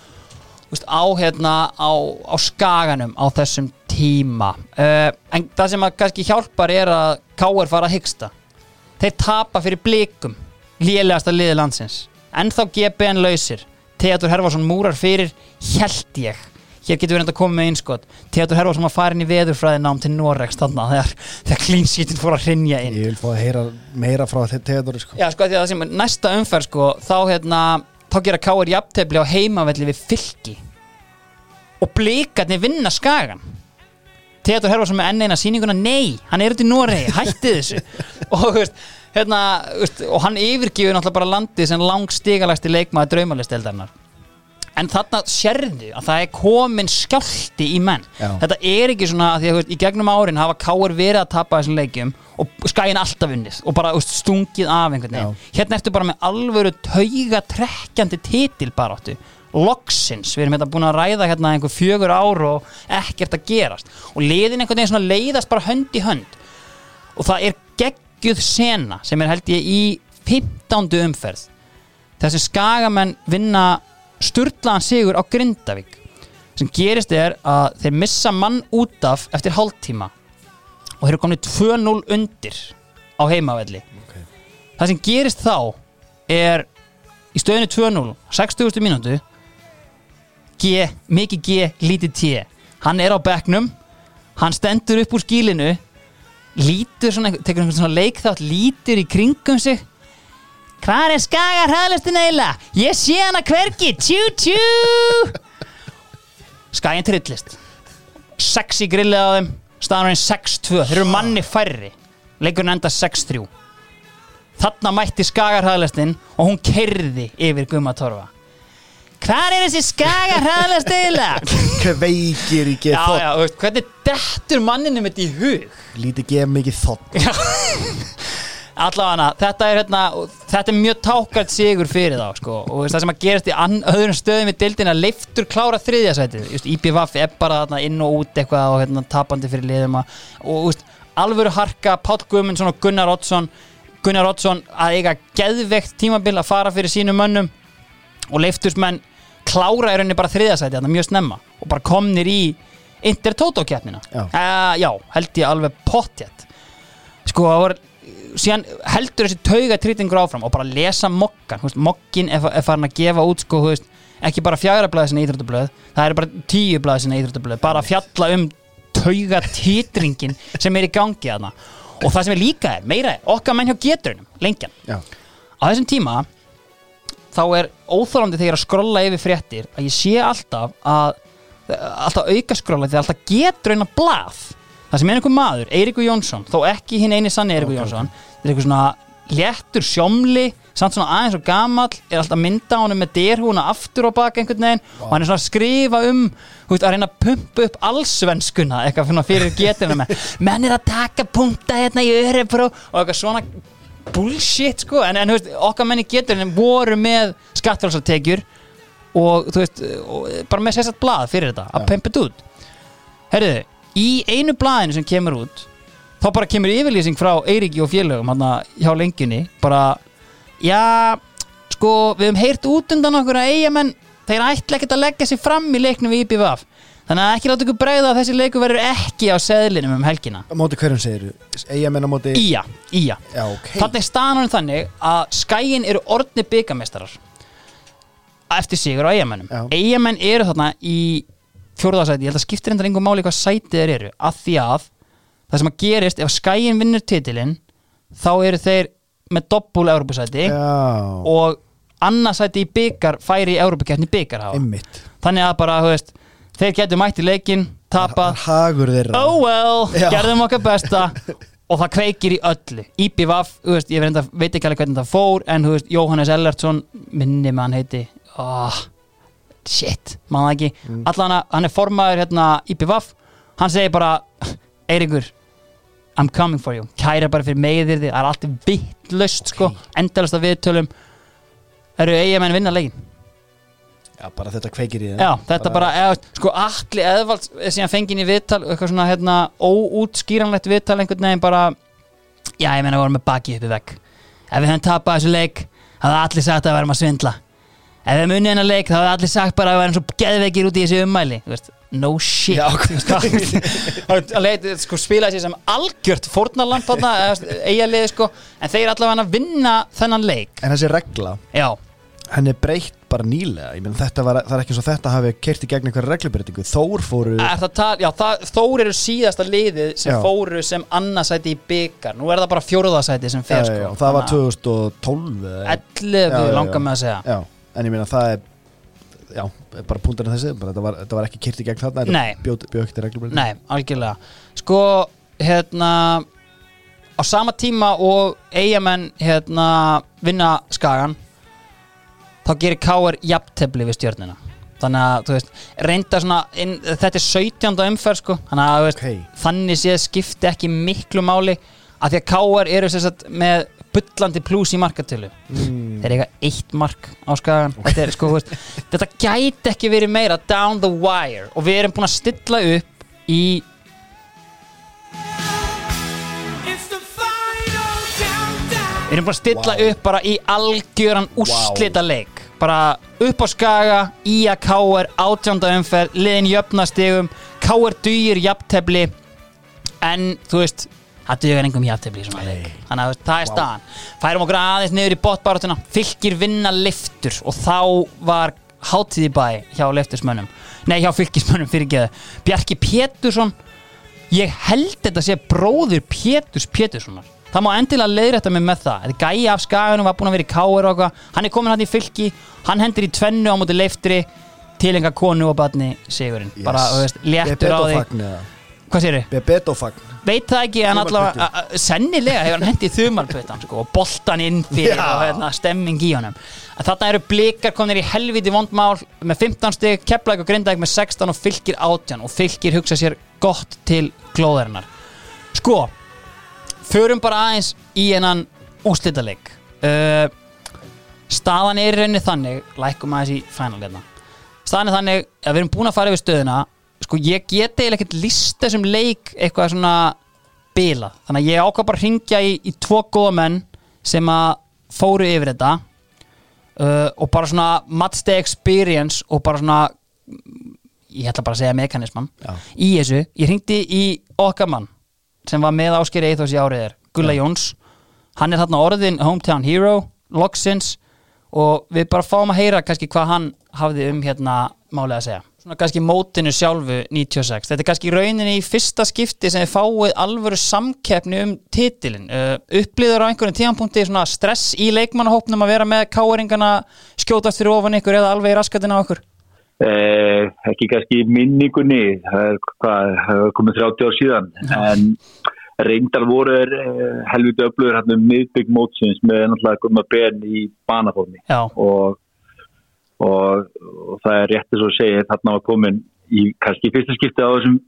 veist á hérna á, á skaganum á þessum tíma. Uh, en það sem að kannski hjálpar er að K.R. fara að hyggsta. Þeir tapa fyrir blikum lélegasta liði landsins. En þá GBN lausir. Theodor Herfarsson múrar fyrir held ég. Hér getur við reynda að koma með einskot Theodor Herfarsson var farin í veðurfræði nám til Norex þarna þegar, þegar klínsítin fór að hrinja inn. Ég vil fá að heyra meira frá þe- Theodori sko. Já, sko, því að það sem næsta umferð, sko, þá hérna, þá gera Káir jafntefli á heimavelli við fylki. Og blikarnir vinna skagan Theodor Herfarsson með enn eina sýninguna nei, hann er út í Noregi, hætti þessu. Og, veist, hérna, veist, og hann yfirgifur náttúrulega bara landið sem langstigalægsti leikmaður draumalist-eldarinnar en þarna sérðu að það er komin skjálti í menn. Já. þetta er ekki svona að því að veist, í gegnum árin hafa Káir verið að tapa þessum leikjum og skæin alltaf unnið og bara veist, stungið af einhvern veginn. Hérna ertu bara með alvöru tauga trekkjandi titilbaráttu loksins, við erum hérna búin að ræða hérna einhver fjögur ár og ekkert að gerast. Og liðin einhvern veginn svona leiðast bara hönd í hönd. Og það er geggjuð sena sem er held ég í 15. umferð. Þessi skagamenn vinna sturlaðan sigur á Grindavík. Sem gerist er að þeir missa mann út af eftir hálftíma. Og þeir eru komin 2-0 undir á heimavelli. Það sem gerist þá er í stöðinu 2-0 60. mínútu G, mikið G, lítið T. Hann er á bekknum hann stendur upp úr skílinu lítur svona, tekur einhvern svona leikþátt lítur í kringum sig hvað er skagar hraðlustin eiginlega? Ég sé hana hvergi, tjú tjú. Skagin trillist. Sex í grillið á þeim. Staðan er 6-2, þeir eru manni færri. Leikurinn enda 6-3 þarna mætti skagar hraðlustin og hún kerði yfir Gumma Torfa. Hvað er þessi skagar hraðlust eiginlega? Kveikir í veist, hvernig dettur manninum þetta í hug? Lítið geð mikið þótt allavega þetta er hérna þetta er mjög tákart sigur fyrir þá sko. og það sem að gerast í öðrum stöðum í dildina leiftur klára þriðjasætið Just, IPVF er bara þarna inn og út eitthvað og hérna, tapandi fyrir liðum að, og veist, alvöru harka Páll Guðmundsson og Gunnar Oddsson Gunnar Oddsson að eiga geðveikt tímabil að fara fyrir sínum mönnum. Og leiftursmenn klára í rauninni bara þriðjasætið þarna mjög snemma. Og bara komnir í Inter-Toto-kjapnina Já. uh, já, held ég alveg pottjætt sko, það voru síðan heldur þessi tauga trýtingur áfram og bara lesa mokkan, veist, mokkin er, er farin að gefa út, sko, veist, ekki bara fjagra blæði sinna íþróttablöð, það eru bara tíu blæði sinna íþróttablöð, bara að fjalla um tauga titringin sem er í gangi aðna og það sem er líka er, meira er, okkar menn hjá geturinn lengjan, Já, á þessum tíma þá er óþólandi þegar ég er að skrolla yfir fréttir að ég sé alltaf að alltaf auka skrolla að alltaf getur eina blað það sem er einhver maður, Eiríkur Jónsson þó ekki hinn eini sann Eiríkur Ok, Jónsson þetta er eitthvað svona léttur sjómli samt svona aðeins og gamall er alltaf mynda honum með derhúna aftur og baka einhvern veginn og hann er svona að skrifa um veist, að reyna að pumpa upp allsvenskuna eitthvað fyrir getina með. Menn er að taka punkta hérna í örebró og eitthvað svona bullshit sko. En, en veist, okkar menni getur en voru með skattfjálsartekjur og þú veist, og, bara með sérstætt blað fyrir þetta, að pumpa þetta út. Herriðu, í einu blaðinu sem kemur út þá bara kemur yfirlýsing frá Eiríki og félögum hann hjá lengjunni bara, já sko, við höfum heyrt út undan okkur að eigamenn, þeir ætla ekkert að leggja sér fram í leiknum við IPVF þannig að ekki láta ykkur bregða að þessi leiku verður ekki á seðlinum um helgina. Á móti hverjum segir þú? Eyjamenn á móti Ía, ía. Já, ok. Þannig er staðan þannig að skæin eru orðni byggamestarar eftir sigur á eigamennum Já. eigamenn eru þarna í fjórðarsæti, ég held að skiptir endar einhver máli hvað sætið þeir eru, að því að það sem að gerist ef skæin vinnur titilinn þá eru þeir með doppul Európusæti og annarsæti í byggar færi í Európukeppni byggar þannig að bara, þú veist, þeir getur mætt í leikin tapað, Hagur þeirra. Oh well, Já. gerðum okkar besta. Og það kveikir í öllu. Veist, ég veit, ekki alveg hvernig það fór en þú veist, Jóhannes Ellertsson minni með hann heiti oh, shit, mann það ekki. Mm. allan hann er formaður hérna IPVAF hann segir bara Eiríkur, I'm coming for you. Kæra bara fyrir meðir þið, það er alltaf vittlust sko, endalast að viðtölum. Eru eigamenn vinna leikin Já, bara þetta kveikir í þeim Já, þetta bara, eða, sko, allir eðvalds síðan fengið í viðtal, eitthvað svona hérna, óútskýranlegt viðtal einhvern veginn bara já, ég meina, við vorum með baki uppi vegg. Ef við höfum tapað þessu leik hafði allir sagt að við erum að svindla ef við munið hennar leik þá hefði allir sagt bara að var eins og geðveikir út í þessi ummæli þú veist, no shit. Hann leit, sko, spilaði sér sem algjört fórnarlamp þarna, eigaliði sko. En þeir allavega að vinna þennan leik. En þessi regla, já, henni er breytt bara nýlega. Þetta var, það er ekki svo þetta hafi kert í gegn einhverja reglubreitingu Þór fóru Er það tal, já það, Þór eru síðasta liðið sem Já. fóru sem annarsæti í byggar Nú er það bara fjóruðasæti sem fer sko. já, og það var Þannig 2012 eða- að 11 Já, já, langar með að segja. Já, en ég meina það er Já, bara punktarinn þessi bara, þetta, var, þetta var ekki kert í gegn þarna Nei. Bjóð bjó ekki til reglubreitingu Nei, algjörlega Sko, hérna á sama tíma og eigamenn hérna vinna skagan þá gerir Káar jafntefli við stjörnina þannig að, þú veist, reynda svona inn, þetta er 17. umferð sko þannig að, þú veist, Ok. þannig séð skipti ekki miklu máli að því að Káar eru sagt með bullandi plús í markatölu mm, þeir eiga eitt mark á skagan þetta, er, sko, veist, þetta gæti ekki verið meira down the wire og við erum búin að stilla upp í við erum búin að stilla Wow. upp bara í algjöran úrslita leik bara upp á skaga í að K.R. átjánda umferð liðin jöfnastigum K.R. dugir jafntefli en þú veist það dugar engum jafntefli í svona leik. Þannig að það er staðan. Færum okkur aðeins niður í botbarátuna fylgir vinna liftur og þá var hátíð í bæ hjá liftursmönnum nei hjá fylgismönnum fyrir geðu Bjarki Pétursson ég held þetta sé bróður Péturs Péturssonar. Það má endilega leiðrætta mig með það. Þetta gæi af skaganum, var búin að vera í káir og eitthvað. Hann er komin hann í fylki, hann hendur í tvennu á móti leiftri til enga konu og barni sigurinn, Yes. bara, veist, léttur á því Hvað séru? Bebetofagn veit það ekki en allavega sennilega hefur hann hendið þumalputtan sko, og boltan inn fyrir og hérna, stemming í honum. Að þarna eru blikar komnir í helviti vondmál með 15 stig, Keflæk og Grindavík með 16 og fylgir 18 og fylgir hugsa sér gott til glóðarinnar. Sko förum bara aðeins í hennan úslitaleg uh, staðan er rauninni þannig lækum aðeins í final hérna. Staðan er þannig að við erum búin að fara yfir stöðuna sko ég get eiginlega ekkert list þessum leik eitthvað svona bila þannig að ég ákvað bara að ringja í, í tvo góða menn sem að fóru yfir þetta uh, og bara svona matchday experience og bara svona ég ætla bara að segja mekanisman Já. í þessu, ég ringdi í okkar mann sem var með áskeri Eithos í áriðir Gulla Jóns, hann er þarna orðin hometown hero, loksins og við bara fáum að heyra kannski hvað hann hafði um hérna málið að segja svona kannski mótinu sjálfu 96 þetta er kannski rauninni í fyrsta skipti sem þið fáið alvöru samkeppni um titilin uh, upplýður á einhverjum tíðanpunkti svona stress í leikmannahópnum að vera með káeringana skjótast fyrir ofan ykkur eða alveg í raskatina á ykkur? Eh, ekki kannski minningunni, það er, komið 30 ár síðan, en reyndar voru er, eh, helviti öflugur hann um miðbygg mótsins með náttúrulega gumma ben í banafórni Já, og, og, og það er rétt þess að segja þarna var komin í kannski fyrsta skipti á þessum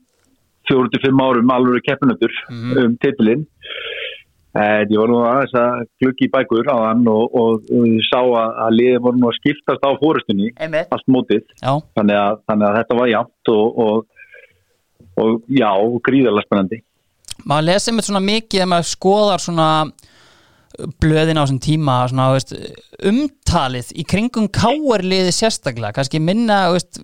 45 árum alveg keppinötur um titilinn. En ég var nú aðeins að gluggi í bækur á hann og, og, og ég sá að, að liðið voru nú að skiptast á fórustunni allt mótið. Þannig að, þannig að þetta var jafnt og, og, og já, gríðarlega spennandi. Maður lesi með svona mikið ef maður skoðar svona blöðin á þessum tíma svona, veist, umtalið í kringum káarliði sérstaklega, kannski minna veist,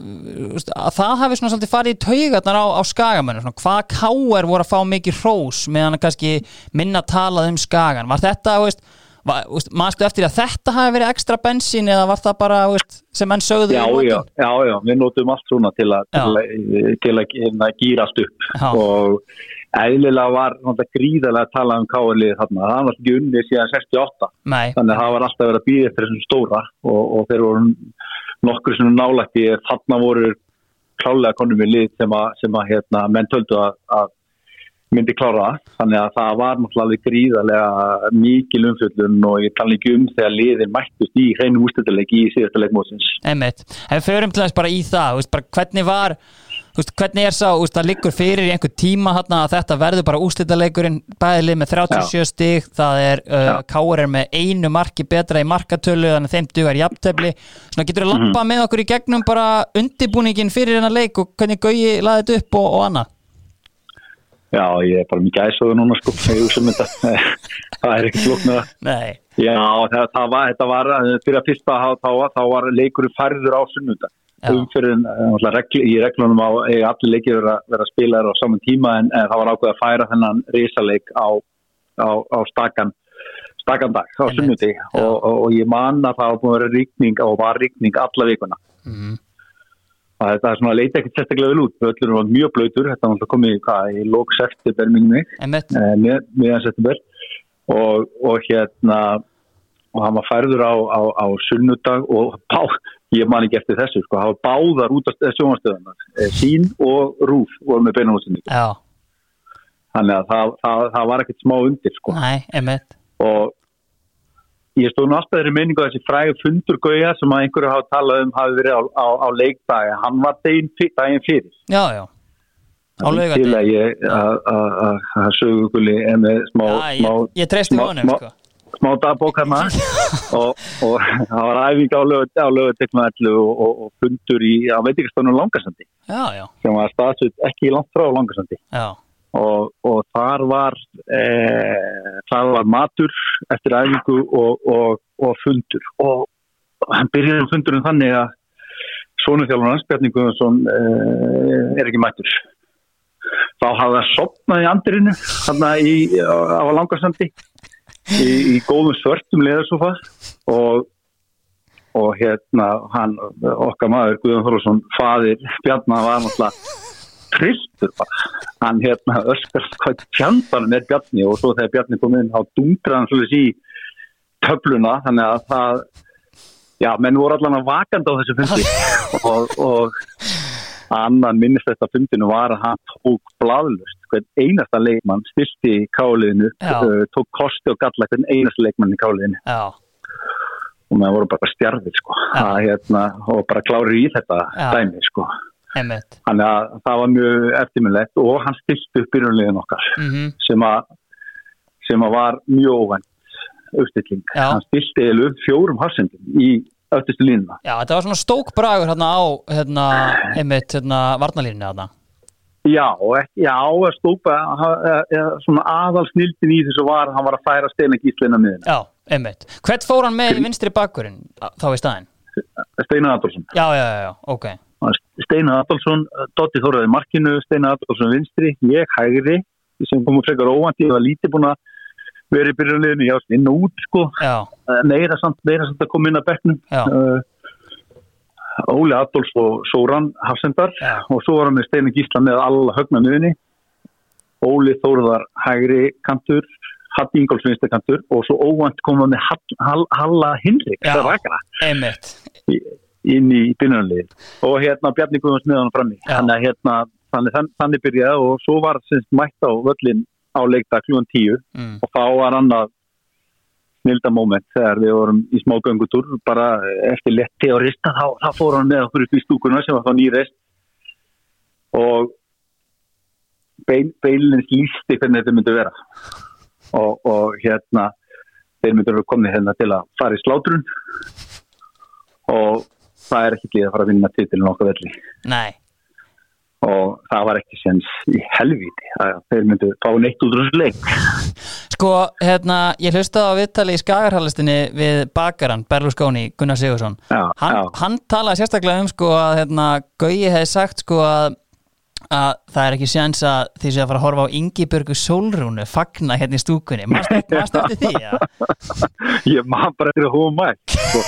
að það hafi svona svolítið farið í taugarnar á, á skagamönnum hvað káar voru að fá mikið hrós meðan kannski minna talað um skagan. Var þetta, veist, var, mannstu eftir að þetta hafi verið ekstra bensín eða var það bara, sem menn sögðu já, já, já, já, við notum allt svona til að, til að, til að, til að gýra allt upp. Já. og eðlilega var gríðarlega að tala um káarliðið þarna, það var ekki unnið síðan 68 Nei, þannig að það var alltaf verið að býða eftir þessum stóra og, og þeir voru nokkur sem nálætti þarna voru klálega konum við lið sem að, sem að hérna, menn töldu að, að myndi klára. Það. þannig að það var náttúrulega gríðarlega mikil umfjöldun og ég tala ekki um þegar liðin mættust í hreinu ústættileik í síðasta leikmótsins Einmitt. Ef við förum til þess bara í það veist, bara hvernig var veist, hvernig er sá, veist, það liggur fyrir í einhver tíma þarna að þetta verður bara úslitaleikurinn bæðilið með 37 stig það er, uh. Káur er með einu marki betra í markatölu þannig að þeim dugar jafntefli. Svona getur þú lampað með okkur í gegnum bara undibúningin fyrir hennar leik og hvernig Gauji laði þetta upp og, og annað? Já, ég er bara mikið æsóðu núna sko, um það er ekkert það Nei, Já, það, það var, þetta var eh, fyrir að fyrsta þá, þá, var leikurinn færður á sunnunda. Umfyrir regl, í reglunum á allir leikir vera, vera spilaðar á saman tíma en, en það var ákveð að færa þennan risaleik á, á, á stakan stakan dag á Já. og, og, og ég man að það var búin að vera ríkning og var ríkning alla vikuna. Mhm. að þetta er svona leiti ekkert sérstaklega vel út. Völlurinn var mjög blöytur, þetta var náttúrulega komið hvað, í lók september minnum mig. Einmitt, eh, september. Og, og hérna og hann var færður á, á, á sunnudag og bá, ég man ekki eftir þessu sko, var báðar út af sjónastöðunar sín og rúf voru með beinahúsinni já, þannig að það, það, það var ekkert smá undir sko. einmitt. Og ég stóð alltaf þeirri minningu að þessi frægu fundur gauja sem að einhverju hafa talað um hafi verið á, á, á leikdagi hann var daginn, fyr- daginn fyrir. Já, já, til að ég að- að söguguli er með smá, Já, smá ég, ég treysti smá- sko smá dagbók hérna. Og, og það var æfing á lögutekna og, og, og fundur í á veitingastöðunum Langarsandi sem var staðsut ekki langt frá Langarsandi og, og þar var e, þar var matur eftir æfingu og, og, og fundur. Og hann byrjaði um fundurinn þannig að Bjarni Guðansson e, er ekki mættur. Þá hafði það sopnað í andirinu þarna í, á, á Langarsandi í, í góðum svörtum leðarsofa og og hérna hann, okkar maður Guðjón Þorlásson, faðir Bjarnar var náttúrulega trilltur bara, hann hérna öskar hvað tjandanum er Bjarni? Og svo þegar Bjarni kom inn, þá dungraði hann svolítið í töfluna, þannig að það já, menn voru allan að vakanda á þessu fundi. Og, og annan minnist þetta fundinu var að hann tók bladlust, hvern einasta leikmann stilti í káliðinu, Já. uh, tók kosti og galla hvern einasta leikmann í káliðinu já, og maður voru bara stjarfið sko. Að, hérna, og bara klári í þetta Já. dæmi sko. Einmitt. Þannig að það var mjög eftirminnlegt og hann stilti upp byrjunlegin okkar mm sem að sem að var mjög óvænt uppstilling, hann stilti eilu fjórum harsendum í öftustu línuna. Já, þetta var svona stókbragur hérna á hérna, einmitt, hérna, varnalínni hérna já, já, að stópa svona aðal snildin í þessu var hann var að færa steina gíslina miðin Já, einmitt. Hvert fór hann með í vinstri bakkurinn þá í staðinn? Steinar Adolfsson. Já, já, já, ok. Steinar Adolfsson, Dotti Þóraði markinu Steinar Adolfsson vinstri, ég hægri sem komum frekar óvænt ég var lítið búin að vera í byrjunleginu, já, inn og út sko Já, meira samt, meira samt að koma inn að bekknum Já. uh, Óli Adolfs og Sóran Hafsendar Já. og svo var hann með Steini Gísla með alla högna miðunni Óli Þóruðar hægri kantur Hatti Ingolfs vinstri kantur og svo óvænt koma með Hall, Hall, Halla Hinrik Já. rakara, einmitt í, inn í byrjunarlið og hérna Bjarni Guðmunds með hann frammi Já. þannig hérna þannig, þannig byrjaði og svo var semst mætt á völlin á leikta klúan tíu. Mm. og þá var annað snilda moment þegar við vorum í smá göngutúr. Bara eftir letti og rista þá, þá fór hann með okkur upp í stúkuna sem var þá nýreist. Og bein, beinlins lísti hvernig þetta myndi vera. Og, og hérna þeir myndi vera komið hérna til að fara í slátrun. Og það er ekki líð að fara að vinna titilin okkar velli. Nei, og það var ekki sens í helvíti að þeir myndi fá neitt út úr þessu leik sko, hérna ég hlustaði á viðtali í Skagarhallistinni við bakaran Berlusconi Gunnar Sigursson Já, hann, já. hann talaði sérstaklega um sko að hérna, Gauji hefði sagt sko að að það er ekki séns að því sem að fara að horfa á Ingibjörgu Sólrúnu fagna hérna í stúkunni maður eftir því, ég maður bara að hóa mætt sko.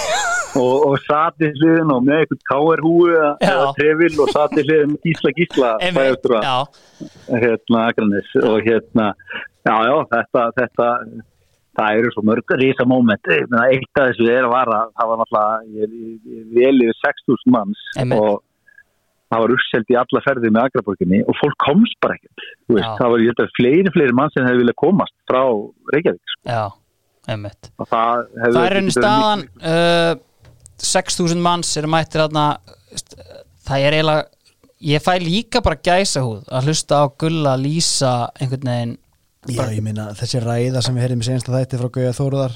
Og, og sati hliðin og með eitthvað káerhúi eða trefil og sati hliðin gísla gísla bæjarstjóra, já, hérna Akranes og hérna, já já þetta, þetta það eru svo mörg Ég meina, eitt af þessu er að vara það var náttúrulega vel yfir 6.000 manns Einmitt. og það var uppselt í alla ferði með Akraborginni og fólk komst bara ekkert veist, það var að fleiri fleiri mann sem hefði viljað komast frá Reykjavík sko. já, einmitt. Og það Það er verið staðan uh, 6.000 manns eru mættir þarna það er eiginlega ég fæ líka bara gæsa húð að hlusta á gulla lýsa einhvern veginn Já, ég meina, þessi ræða sem við heyrðum í senasta þætti frá Gauja Þóruðar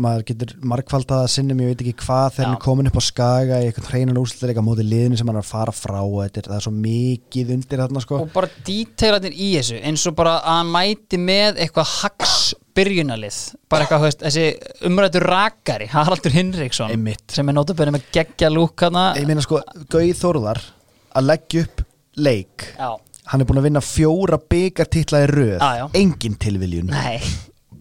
maður getur margfaldað að sinnum, ég veit ekki hvað þegar hann komin upp á skaga í eitthvað hreinan úrslutleika móti liðinu sem hann er að fara frá þetta er, það er svo mikið undir þarna sko. Og bara díteilarnir í þessu eins og bara að hann mæti með eitthvað hags byrjunalið bara eitthvað, veist, þessi umrættur rakari Haraldur Hinriksson Einmitt. sem er notabenni með geggja lúk hana Ég meina sko, Gauði Þórðar að leggja upp leik Já, Hann er búin að vinna fjóra byggartitla í röð. Já. Engin tilviljun. Nei.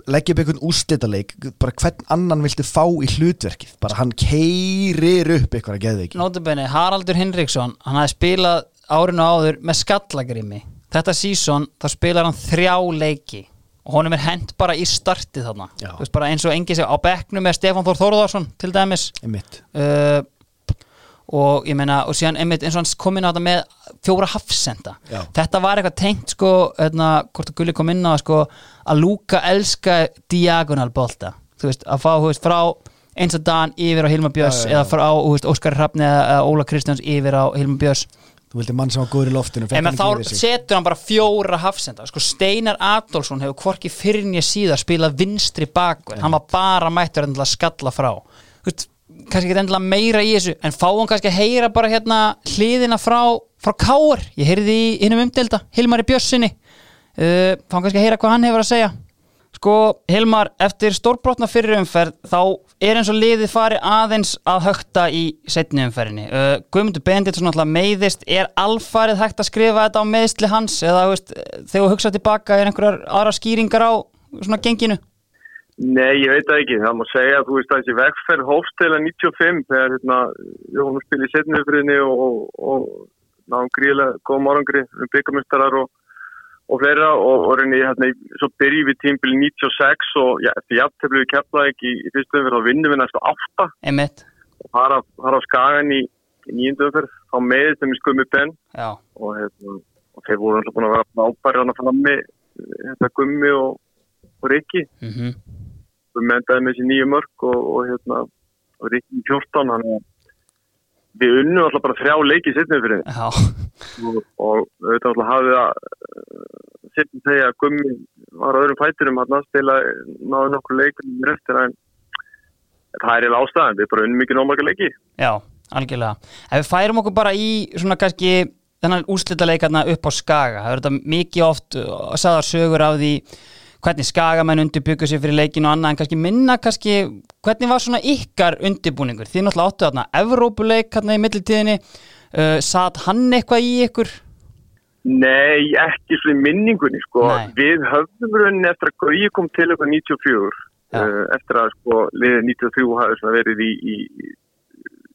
Leggja upp einhvern úrslitaleik Bara hvern annan viltu fá í hlutverkið? Bara hann keirir upp eitthvað að geða ekki Notabenni, Haraldur Hinriksson hann hafði spilað árinu áður með skallagrimi. Þetta sísón þá spilar hann þrjá leiki. Og honum er hent bara í startið þarna. Bara eins og engi á bekknum með Stefán Þór Þórðarsson til dæmis. Uh, og ég meina og síðan einmitt eins og hann kom inn á þetta með fjóra hafsenda. Já. þetta var eitthvað tengt sko hérna, hvort að Gulli kom inn á sko, að Lúka elska diagonal bolta. Þú veist, að fá veist, frá eins og Dan yfir á Hilma Björns eða frá veist, Óskar Hrafni eða, Óla Kristjáns yfir á Hilma Björns. Þú vildi mann sem var góður í loftinu en þá setur hann bara fjóra hafsenda. Sko Steinar Adolfsson hefur hvorki fyrir nýja síðar spilað vinstri baku hann var bara mættur endilega að skalla frá. Þú veist, kannski ekki endilega meira í þessu en fáum kannski að heyra bara hérna hliðina frá, frá Káur ég heyrði í innum umdelda, Hilmari Bjössinni uh, fáum kannski að heyra hvað hann hefur að segja. Sko, Hilmar, eftir stórbrotna fyrir umferð þá er eins og liðið fari aðeins að högta í setni umferðinni. Uh, Guðmundur Benditsson náttúrulega meiðist, er alfarið hægt að skrifa þetta á meðsli hans? Eða veist, þegar þú hugsa tilbaka er einhverjar aðra skýringar á svona genginu? Nei, ég veit það ekki. Það má segja að þú veist að þessi vegferð hófst að 95 þegar hérna, Jónum spil í setniðufriðinni og, og, og náðum gríðilega góðum árangri um byggamestarar og, og fleira og, og reyni, hérna, svo byrjum við tímbili 96 og ja, eftir jafnteflu við keflaði ekki í, fyrstu umferð þá vinnum við næstu átta. Og fara, fara á skagan í, í nýjöndu umferð þá meðist þeim í skummi benn já, og, hérna, og þeir voru alltaf búin að vera hann að frammi hérna, gummi og, og Rikki. Mhm, við mendaði með þessi nýju mörg og, og hérna og í 14 hann við unnum alltaf bara þrjá leiki setnum fyrir og, og auðvitað alltaf hafið að setnum segja að Gummi var á öðrum fæturum hann að spila náðu nokkur leikum eftir en það er eiginlega ástæðan, við bara unnum ekki nómarga leiki. Já, algjörlega. Ef við færum okkur bara í svona kannski þennan úrslitaleikarna upp á Skaga, það er þetta mikið oft uh, sagðar sögur af því hvernig skagamenn undirbyggur sér fyrir leikinu og annað en kannski minna kannski hvernig var svona ykkar undirbúningur þið náttúrulega áttu þarna Evrópuleik hérna í millitíðinni uh, satt hann eitthvað í ykkur Nei, ekki svo í minningunni sko. Nei. við höfðum rauninni eftir að Gauji kom til okkur 94 Já. uh, eftir að sko liðið 93 hafi svona verið í, í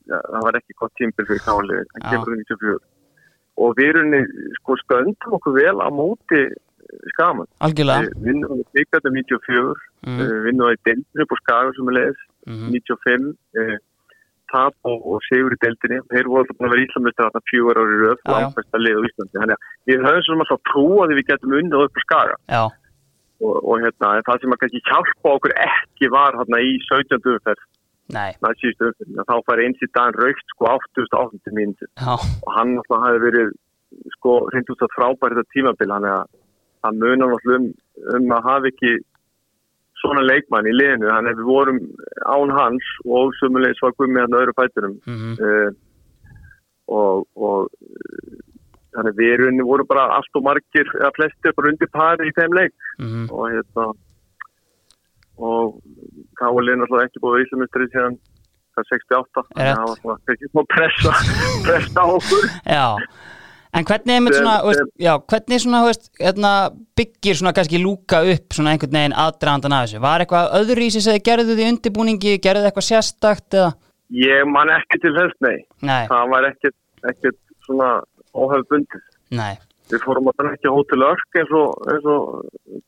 ja, það var ekki gott tímpil fyrir káli hann Já. kemur úr 94 og við rauninni sko stöndum okkur vel á móti skaman algjörlega við vinnum við byggatum 94 Mhm. mm. við vinnum það í deildinu på skaga sem er leiðis Mhm. 95 uh, tap og, og sigur í deildinni þeir voru alltaf búin að vera íslamlistar þarna fjögur ári röð Já, já. langfæsta lið á Íslandi þannig að við höfum svona alltaf trú að við getum unnið upp á skaga já, og, og hérna, það sem að kannski hjálpa okkur ekki var hérna í 17. umferð nei, næst síðustu umferð, þá fær eins í daginn raukt sko 88. mínúti já, og hann alltaf hafi verið sko hreint út að frábæri þetta tímabil hann er að hann munar alltaf um, um að hafa ekki svona leikmann í liðinu. Þannig að við vorum án hans og sumulegis var gummið hann öðru fæturum mhm, uh, og, og uh, þannig við erum voru bara allt og margir eða flestir bara undir pari í þeim leik. Mhm, og hérna og Káli er náttúrulega ekki búið Íslamistri síðan það er 68 Er rétt. það var svona ekki smá pressa pressa á okkur. Já En hvernig, einmitt svona, Sem- veist, já, hvernig svona, veist, hérna, byggir svona kannski lúka upp svona einhvern veginn aðdraðandan af þessu? Var eitthvað öðruvísi sem þið gerðu því undirbúningi, gerðu þið eitthvað sérstakt eða? ég man ekki til þess nei Nei, það var ekkert, ekkert svona óhefð bundið nei, við fórum að ekki á hótel Örk eins og, eins og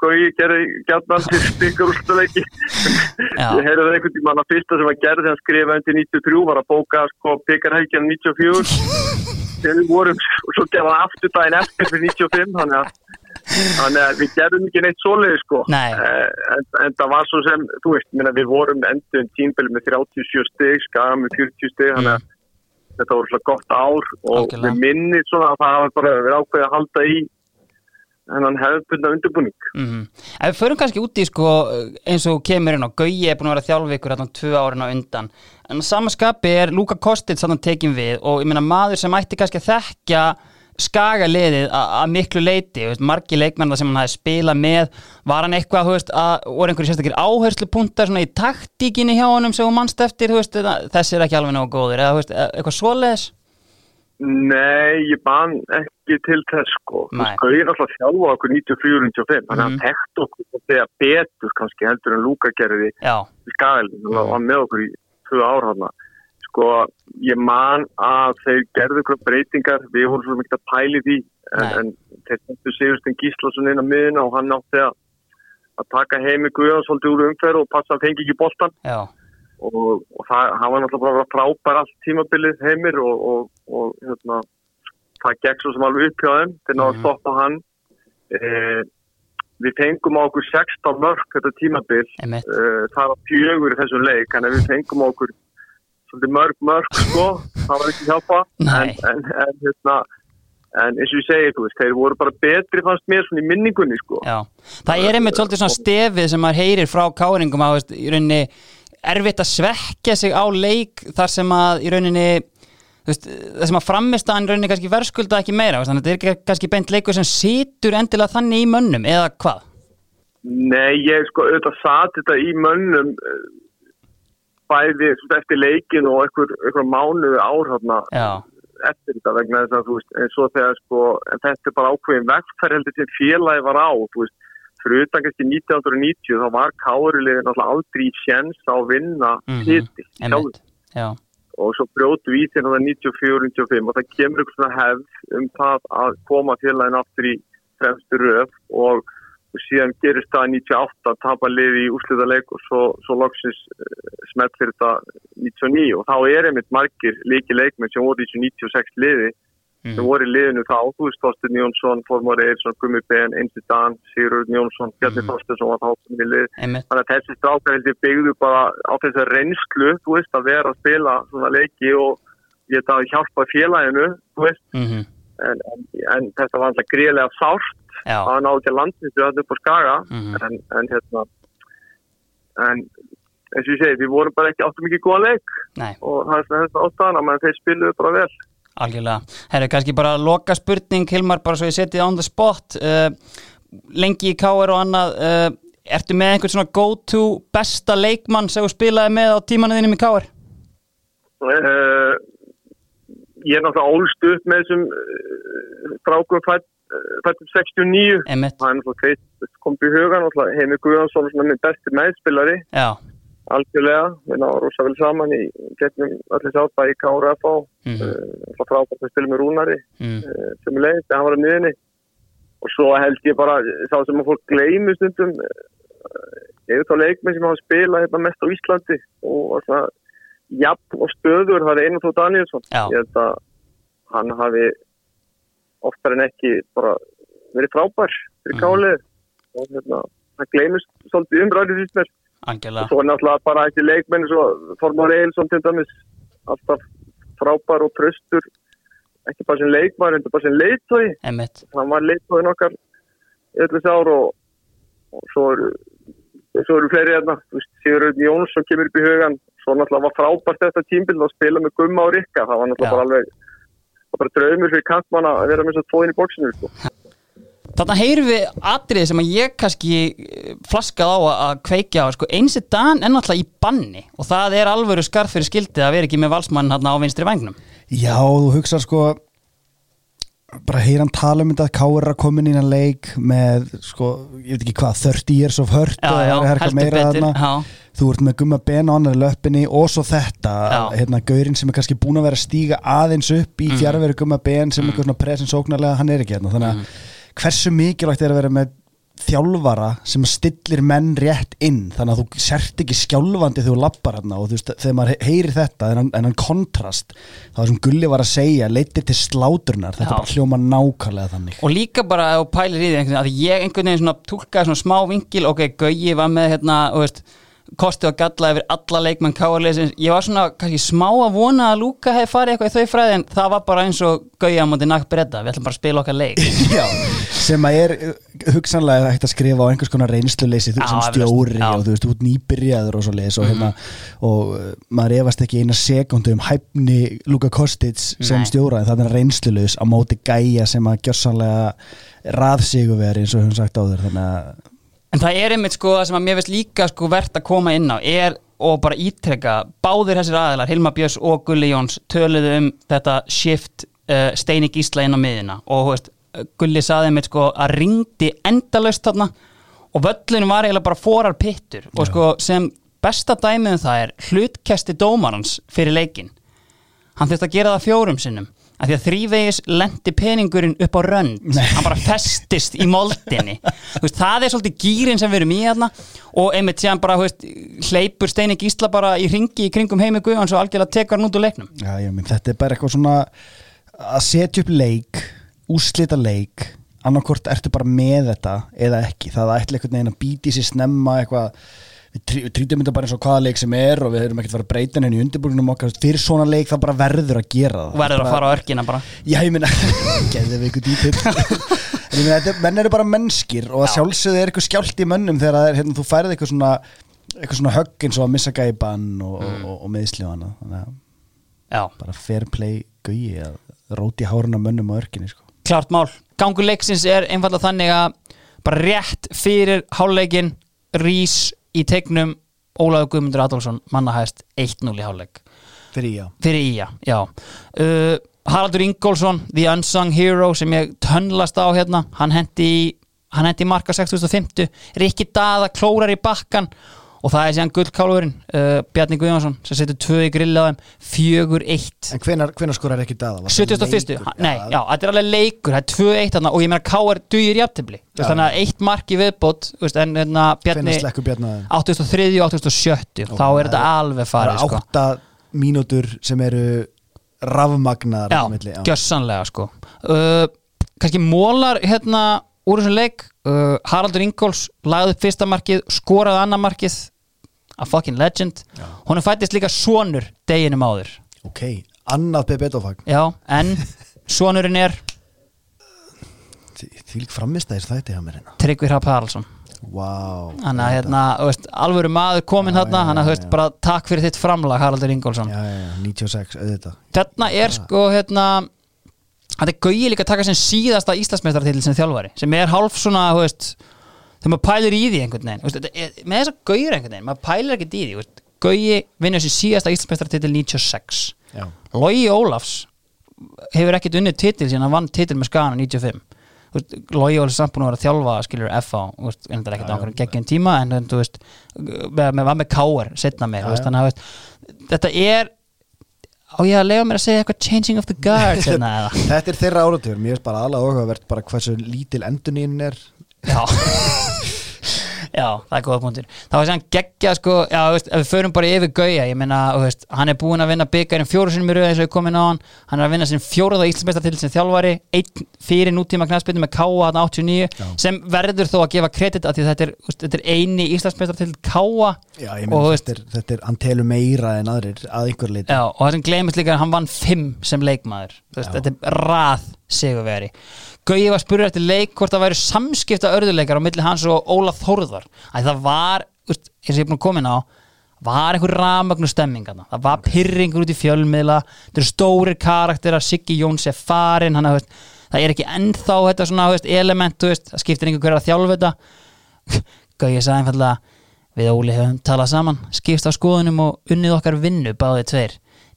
Gauji gerði gætnan til Já. ég heyrði það einhvern tímann að fyrsta sem að gerði þegar skrifa undir 93 var að bóka sko byggarhækjan 94 þegar við vorum svo gerði hann aftur daginn eftir fyrir 95 þannig að, þannig að við gerðum ekki neitt svoleiði sko Nei. Eh, en, en það var svo sem, þú veist, minna, við vorum endur tímbili með 37 stig skaga með 40 stig þannig að þetta voru svona gott ár og Algjörlega. við minnir svona að það hafa bara verið ákveðið að halda í hennan hefðbundna undirbúning. Mhm. Ef við förum kannski út í sko eins og kemur inn á Gauji er búin að vera þjálfikur hérna tvö árin á undan. En á sama skapi er Luka Kostic þannig tekin við og ég meina maður sem ætti kannski að þekkja skagaliðið a- að miklu leiti veist, margi leikmennar sem hann hafi spilað með var hann eitthvað, veist, að voru einhverju sérstakir áherslupunktar svona í taktíkinni hjá honum sem hún mannst eftir, veist, þessi er ekki alveg nógu góður, eða e- eitthvað svoleiðis Nei, ég ban ekki til þess sko. Sko, ég er alltaf þjálfa okkur 94-95, þannig að Mhm. hann tekt okkur og þegar betur kannski heldur en Lúka gerði í skæðin, hann var með okkur í tvö ár hann. Sko, ég man að þeir gerðu okkur breytingar, við vorum svo mikið að pæli því, en, en þeir sendu Sigurstein Gíslason inn á miðuna og hann átti að, að taka heimi Guðjón svolítið úr umferð og passa að fengi ekki boltan já, og, og það, var náttúrulega bara frábær allt tímabilið heimir og, og, og hérna, það gekk svo sem alveg upp hjá þeim til náðu að Mhm. stoppa hann. E, við fengum á okkur 16 mörg þetta tímabil. Einmitt. E, það var fjögur í þessum leik að við fengum á okkur mörg mörg sko, það var ekki hjálpa en, en, en hérna en eins og ég segi, veist, þeir voru bara betri fannst mér svona í minningunni sko. Já, það er einmitt svolítið svona stefið sem maður heyrir frá káringum veist, í rauninni erfitt að svekkja sig á leik þar sem að í rauninni veist, það sem að framist að hann rauninni kannski verðskulda ekki meira, veist, þannig að þetta er kannski beint leikur sem situr endilega þannig í mönnum eða hvað? Nei, ég sko auðvitað satt þetta í mönnum eh, bæði eftir leikin og einhver, mánuði ár Já, eftir þetta vegna þess að þú veist eins og þegar sko, þetta er bara ákveðin vegferð heldur sem félagi var á þú veist, fyrir utan kannski 1990 þá var Kárilegin alltaf aldrei í sjens á að vinna hiti einmitt. Já, og svo brjótu við til þetta 94-95 og það kemur ykkur svona hefð um það að koma félagin aftur í fremstu röf og, síðan gerist það 98 að tapa liði í úrslutaleik og svo, svo loksins uh, smelt fyrir þetta 99 og þá er einmitt margir líki leikmenn sem voru í þessu 96 liði sem Mhm. voru í liðinu þá, þú veist Þorstin Jónsson, Formar Eirsson, Gummi Ben, Einsi Dan, Sigurður Jónsson, Bjarni Mhm. Þorstinsson var þá kominn í lið. Þannig að þessi ég byggðu bara á þessar reynslu, þú veist, að vera að spila svona leiki og ég þetta að hjálpa félaginu, þú veist, mm en, en, en þetta var alltaf gríðlega sárt Já, að ná að landinsu þetta upp á skaga, Mhm. en, en hérna, en eins og ég segi, við vorum bara ekki áttum ekki góða leik. Nei, og það er svona þetta ástæðan menn þeir spiluðu bara vel. Algjörlega. Herru, kannski bara loka spurning Hilmar, bara svo ég setið on the spot. Uh, lengi í KR og annað uh, Ertu með einhvern svona go-to besta leikmann sem þú spilaði með á tímanu þínum í KR? Uh, ég er náttúrulega ólst upp með þessum strákum fætt, fættum 69 Einmitt, það er náttúrulega tveit kom upp í hugan náttúrulega Heimi Guðjónsson sem er minn besti meðspilari. Já, algjörlega, við náðum rosa vel saman í getnum allir sátt í KRF og Mhm. uh, frábært að spila með Rúnari mm, uh, sem er leiðist, hann var á miðinni og svo held ég bara sá sem að fólk gleymi stundum uh, ég er þá leikmenn sem hafa spilað hérna mest á Íslandi og svona jafn og stöður, það er Einar Þó Danielsson Já. ég held að hann hafi oftar en ekki bara verið frábær fyrir Mhm. kálið og hérna, það gleymist svolítið umræðið því mér algjörlega svo er náttúrulega bara ekki leikmenn svo Formar Eilsson til dæmis alltaf frábær og tröstur ekki bara sem leikmar en bara sem Einmitt, hann var leitóin okkar í öllu þessi ár og, og svo eru svo eru fleiri hérna. Sigurður Jónsson kemur upp í hugan svo náttúrulega var frábært þetta tímbild að spila með Gumma og Rikka. Það var náttúrulega Já. bara alveg bara draumur fyrir kantmann að vera með að tvoðin í bóksinu sko. Þarna heyrum við atrið sem að ég kannski eh, flaskað á að- að kveikja á sko, einsi dan er náttúrulega í banni og það er alvöru skarf fyrir skildið að vera ekki með valsmann hann á vinstri vangnum Já, þú hugsa sko bara heyra hann tala um þetta er að koma inn í hann leik með sko, ég veit ekki hvað, 30 years of hurt Já, og já, er eitthvað heldur meira betur, þú ert með gumma ben á annar löppinni og svo þetta hérna, gaurinn sem er kannski búin að vera að stíga aðeins upp í fjárveru gumma ben sem eitthvað svona presensóknarlega, hann er ekki hérna þannig að Mhm. Hversu mikilvægt er að vera með þjálfara sem stillir menn rétt inn? Þannig að þú sért ekki skjálfandi þegar þú lappar hérna og þú veist, þegar maður he- heyrir þetta en hann kontrast, þá sem Gulli var að segja leittir til sláturnar, þetta Já. bara hljóma nákvæmlega þannig. Og líka bara ef þú pælir í því að ég einhvern veginn svona túlkaði svona smá vingil ok, Gauji var með hérna þú veist, kosti og galla yfir alla leikmenn káarleisins, ég var svona kannski smá að vona að Lúka hefði farið eitthvað í þau fræði en það var bara eins og Gauji á móti nakk breyta, við ætlum bara að spila okkar leik. Já, sem að er uh, hugsanlega hægt að skrifa á einhvers konar reynsluleysi sem stjóri Já. og þú veist, út nýbyrjaður og svo leis og, Mhm. og uh, maður efast ekki eina sekundu um hæfni Luka Kostic sem stjóra en það er reynslulaus á móti gæja sem að gjörsanlega raðsiguveri eins og höfum sagt áður þannig að En það er einmitt sko það sem að mér veist líka sko verðt að koma inn á er og bara ítrekka báðir þessir aðilar, Hilma Björns og Gulli Jóns töluðu um þetta shift uh, Steini Gísla inn á miðina og veist, Gulli saði einmitt sko að ringdi endalaust þarna og völlinu var eiginlega bara forar pittur. Og sko sem besta dæmið um það er hlutkesti dómarans fyrir leikin hann þurfti að gera það fjórum sinnum af því að þrívegis lendi peningurinn upp á rönd. Hann bara festist í moldinni. Veist, það er svolítið gýrin sem við erum í hérna. Og einmitt séðan bara veist, hleypur Steini Gísla bara í ringi í kringum heimi Guðjóns og algjörlega tekar hann út úr leiknum. Já, ég minn, þetta er bara eitthvað svona að setja upp leik úslita leik annarkort ertu bara með þetta eða ekki, það ætla einhvern veginn að býti sér snemma eitthvað við trí- við trýtum þetta bara eins og hvaða leik sem er og við höfum ekkert fara að breyta henni í undirbúrinum okkar. Fyrir svona leik það bara verður að gera það. Verður að fara á örkina bara. Já, ég minna, geðið við ykkur dýpill En ég minna, menn eru bara mennskir og að sjálfsögðu er eitthvað skjált í mönnum þegar er, hérna, þú færið eitthvað svona eitthvað svona högg eins og að missa gæban og, Mm. og, og og að Já, bara fair play gauði að róti háruna mönnum á örkinni sko. klart mál. Gangur leiksins er einfallega þannig að bara rétt fyrir hálfleikin Rís í tegnum Ólaður Guðmundur Adolfsson mannahæst 1-0 í hálfleik. Fyrir já. Uh, Haraldur Ingólfsson, The Unsung Hero sem ég tönnlast á hérna hann hendi, hann hendi marka 6050 Rikki Daða klórar í bakkan og það er síðan gullkálurinn uh, Bjarni Guðjónsson sem setur tvö í grillaðum fjögur eitt En hvenar, hvenar skor er ekki daða? Var það 71. leikur? Ha- Nei, já, þetta er alveg leikur, það er 2-1 þarna og ég meina K.R. dugir Já. þannig að eitt mark í viðbót veist, en hérna Bjarni Hvenær slekkur Bjarnaði? 83. og 87. þá er þetta alveg Það farið sko. átta mínútur sem eru rafmagnaðar Já, á gjössanlega sko uh, kannski mólar hérna úr þessum leik uh, Haraldur Ingóls lagði upp fyrsta markið skoraði annar markið. A fucking legend. Hún fættist líka sonur deginum áður. Ok, annað Bebetofag já, en sonurinn er Því lík framist þess þetta hjá mér hérna. Tryggvi Hrafn Haraldsson. Vá hann að hérna, veist, alvöru maður komin Já, hérna, já, hann að, já, veist, já. bara takk fyrir þitt framlag Haraldur Ingólfsson. Já, já, já, 96, auðvitað. Þarna er sko, hérna þetta er gauði líka að taka sem síðasta Íslandsmeistaratitil sem þjálfari, sem er hálf svona, þú veist, þegar maður pælir í því einhvern veginn, veist, er, með þess að gauður einhvern veginn, maður pælir ekkert í því, veist gauði vinnur sér síðasta Íslandsmeistaratitil 96 Já, Logi Ólafs hefur ekkert unnið titil síðan hann vann titil með skana 95 Þú veist, Logi Ólafs er samt búin að vera að þjálfa skilur FA, veist, en það er ekkert á einhverjum geggjum tíma en þú veist, með, með, var með Káar setna já. þannig að þetta er á ég að lega mér að segja eitthvað changing of the guards hérna, Þetta er þeirra áratur, mér er bara alveg áhugavert bara hversu lítil endunín er. Já Já, það er góða punktur. Það var sem geggja sko, já, veist, ef við förum bara yfir Gauja, ég meina, veist, hann er búinn að vinna byggarinn fjóru sinni mér eins og ég komin á hann. Hann er að vinna sem fjóruða Íslandsmeistar til sem þjálfari einn fyrir nútíma knæspilni með þarna 89, Já. sem verður þó að gefa kredit að þetta er, veist, þetta er eini Íslandsmeistar til Káa Já, ég meina þetta er, þetta er, hann telur meira en aðrir að einhver leiti Já, og það sem gleymist líka er hann vann fimm sem leikmaður. Þetta er rað sigurveri Gauði var spurður eftir leik hvort það væri samskipta örðuleikar á milli hans og Óla Þórðar. Að það var, eins og ég er búin að koma inn á var einhver rafmögnu stemming þarna. það var pyrringur út í fjölmiðla þetta eru stórir karakterar, Siggi Jóns er farin hann að, það er ekki ennþá þetta svona, veist, element, veist það skiptir einhver hver að þjálfa þetta. Gauði sagði einfallega við Óli höfum talað saman, skipst á skoðunum og unnið okkar vinnu báðið tveir.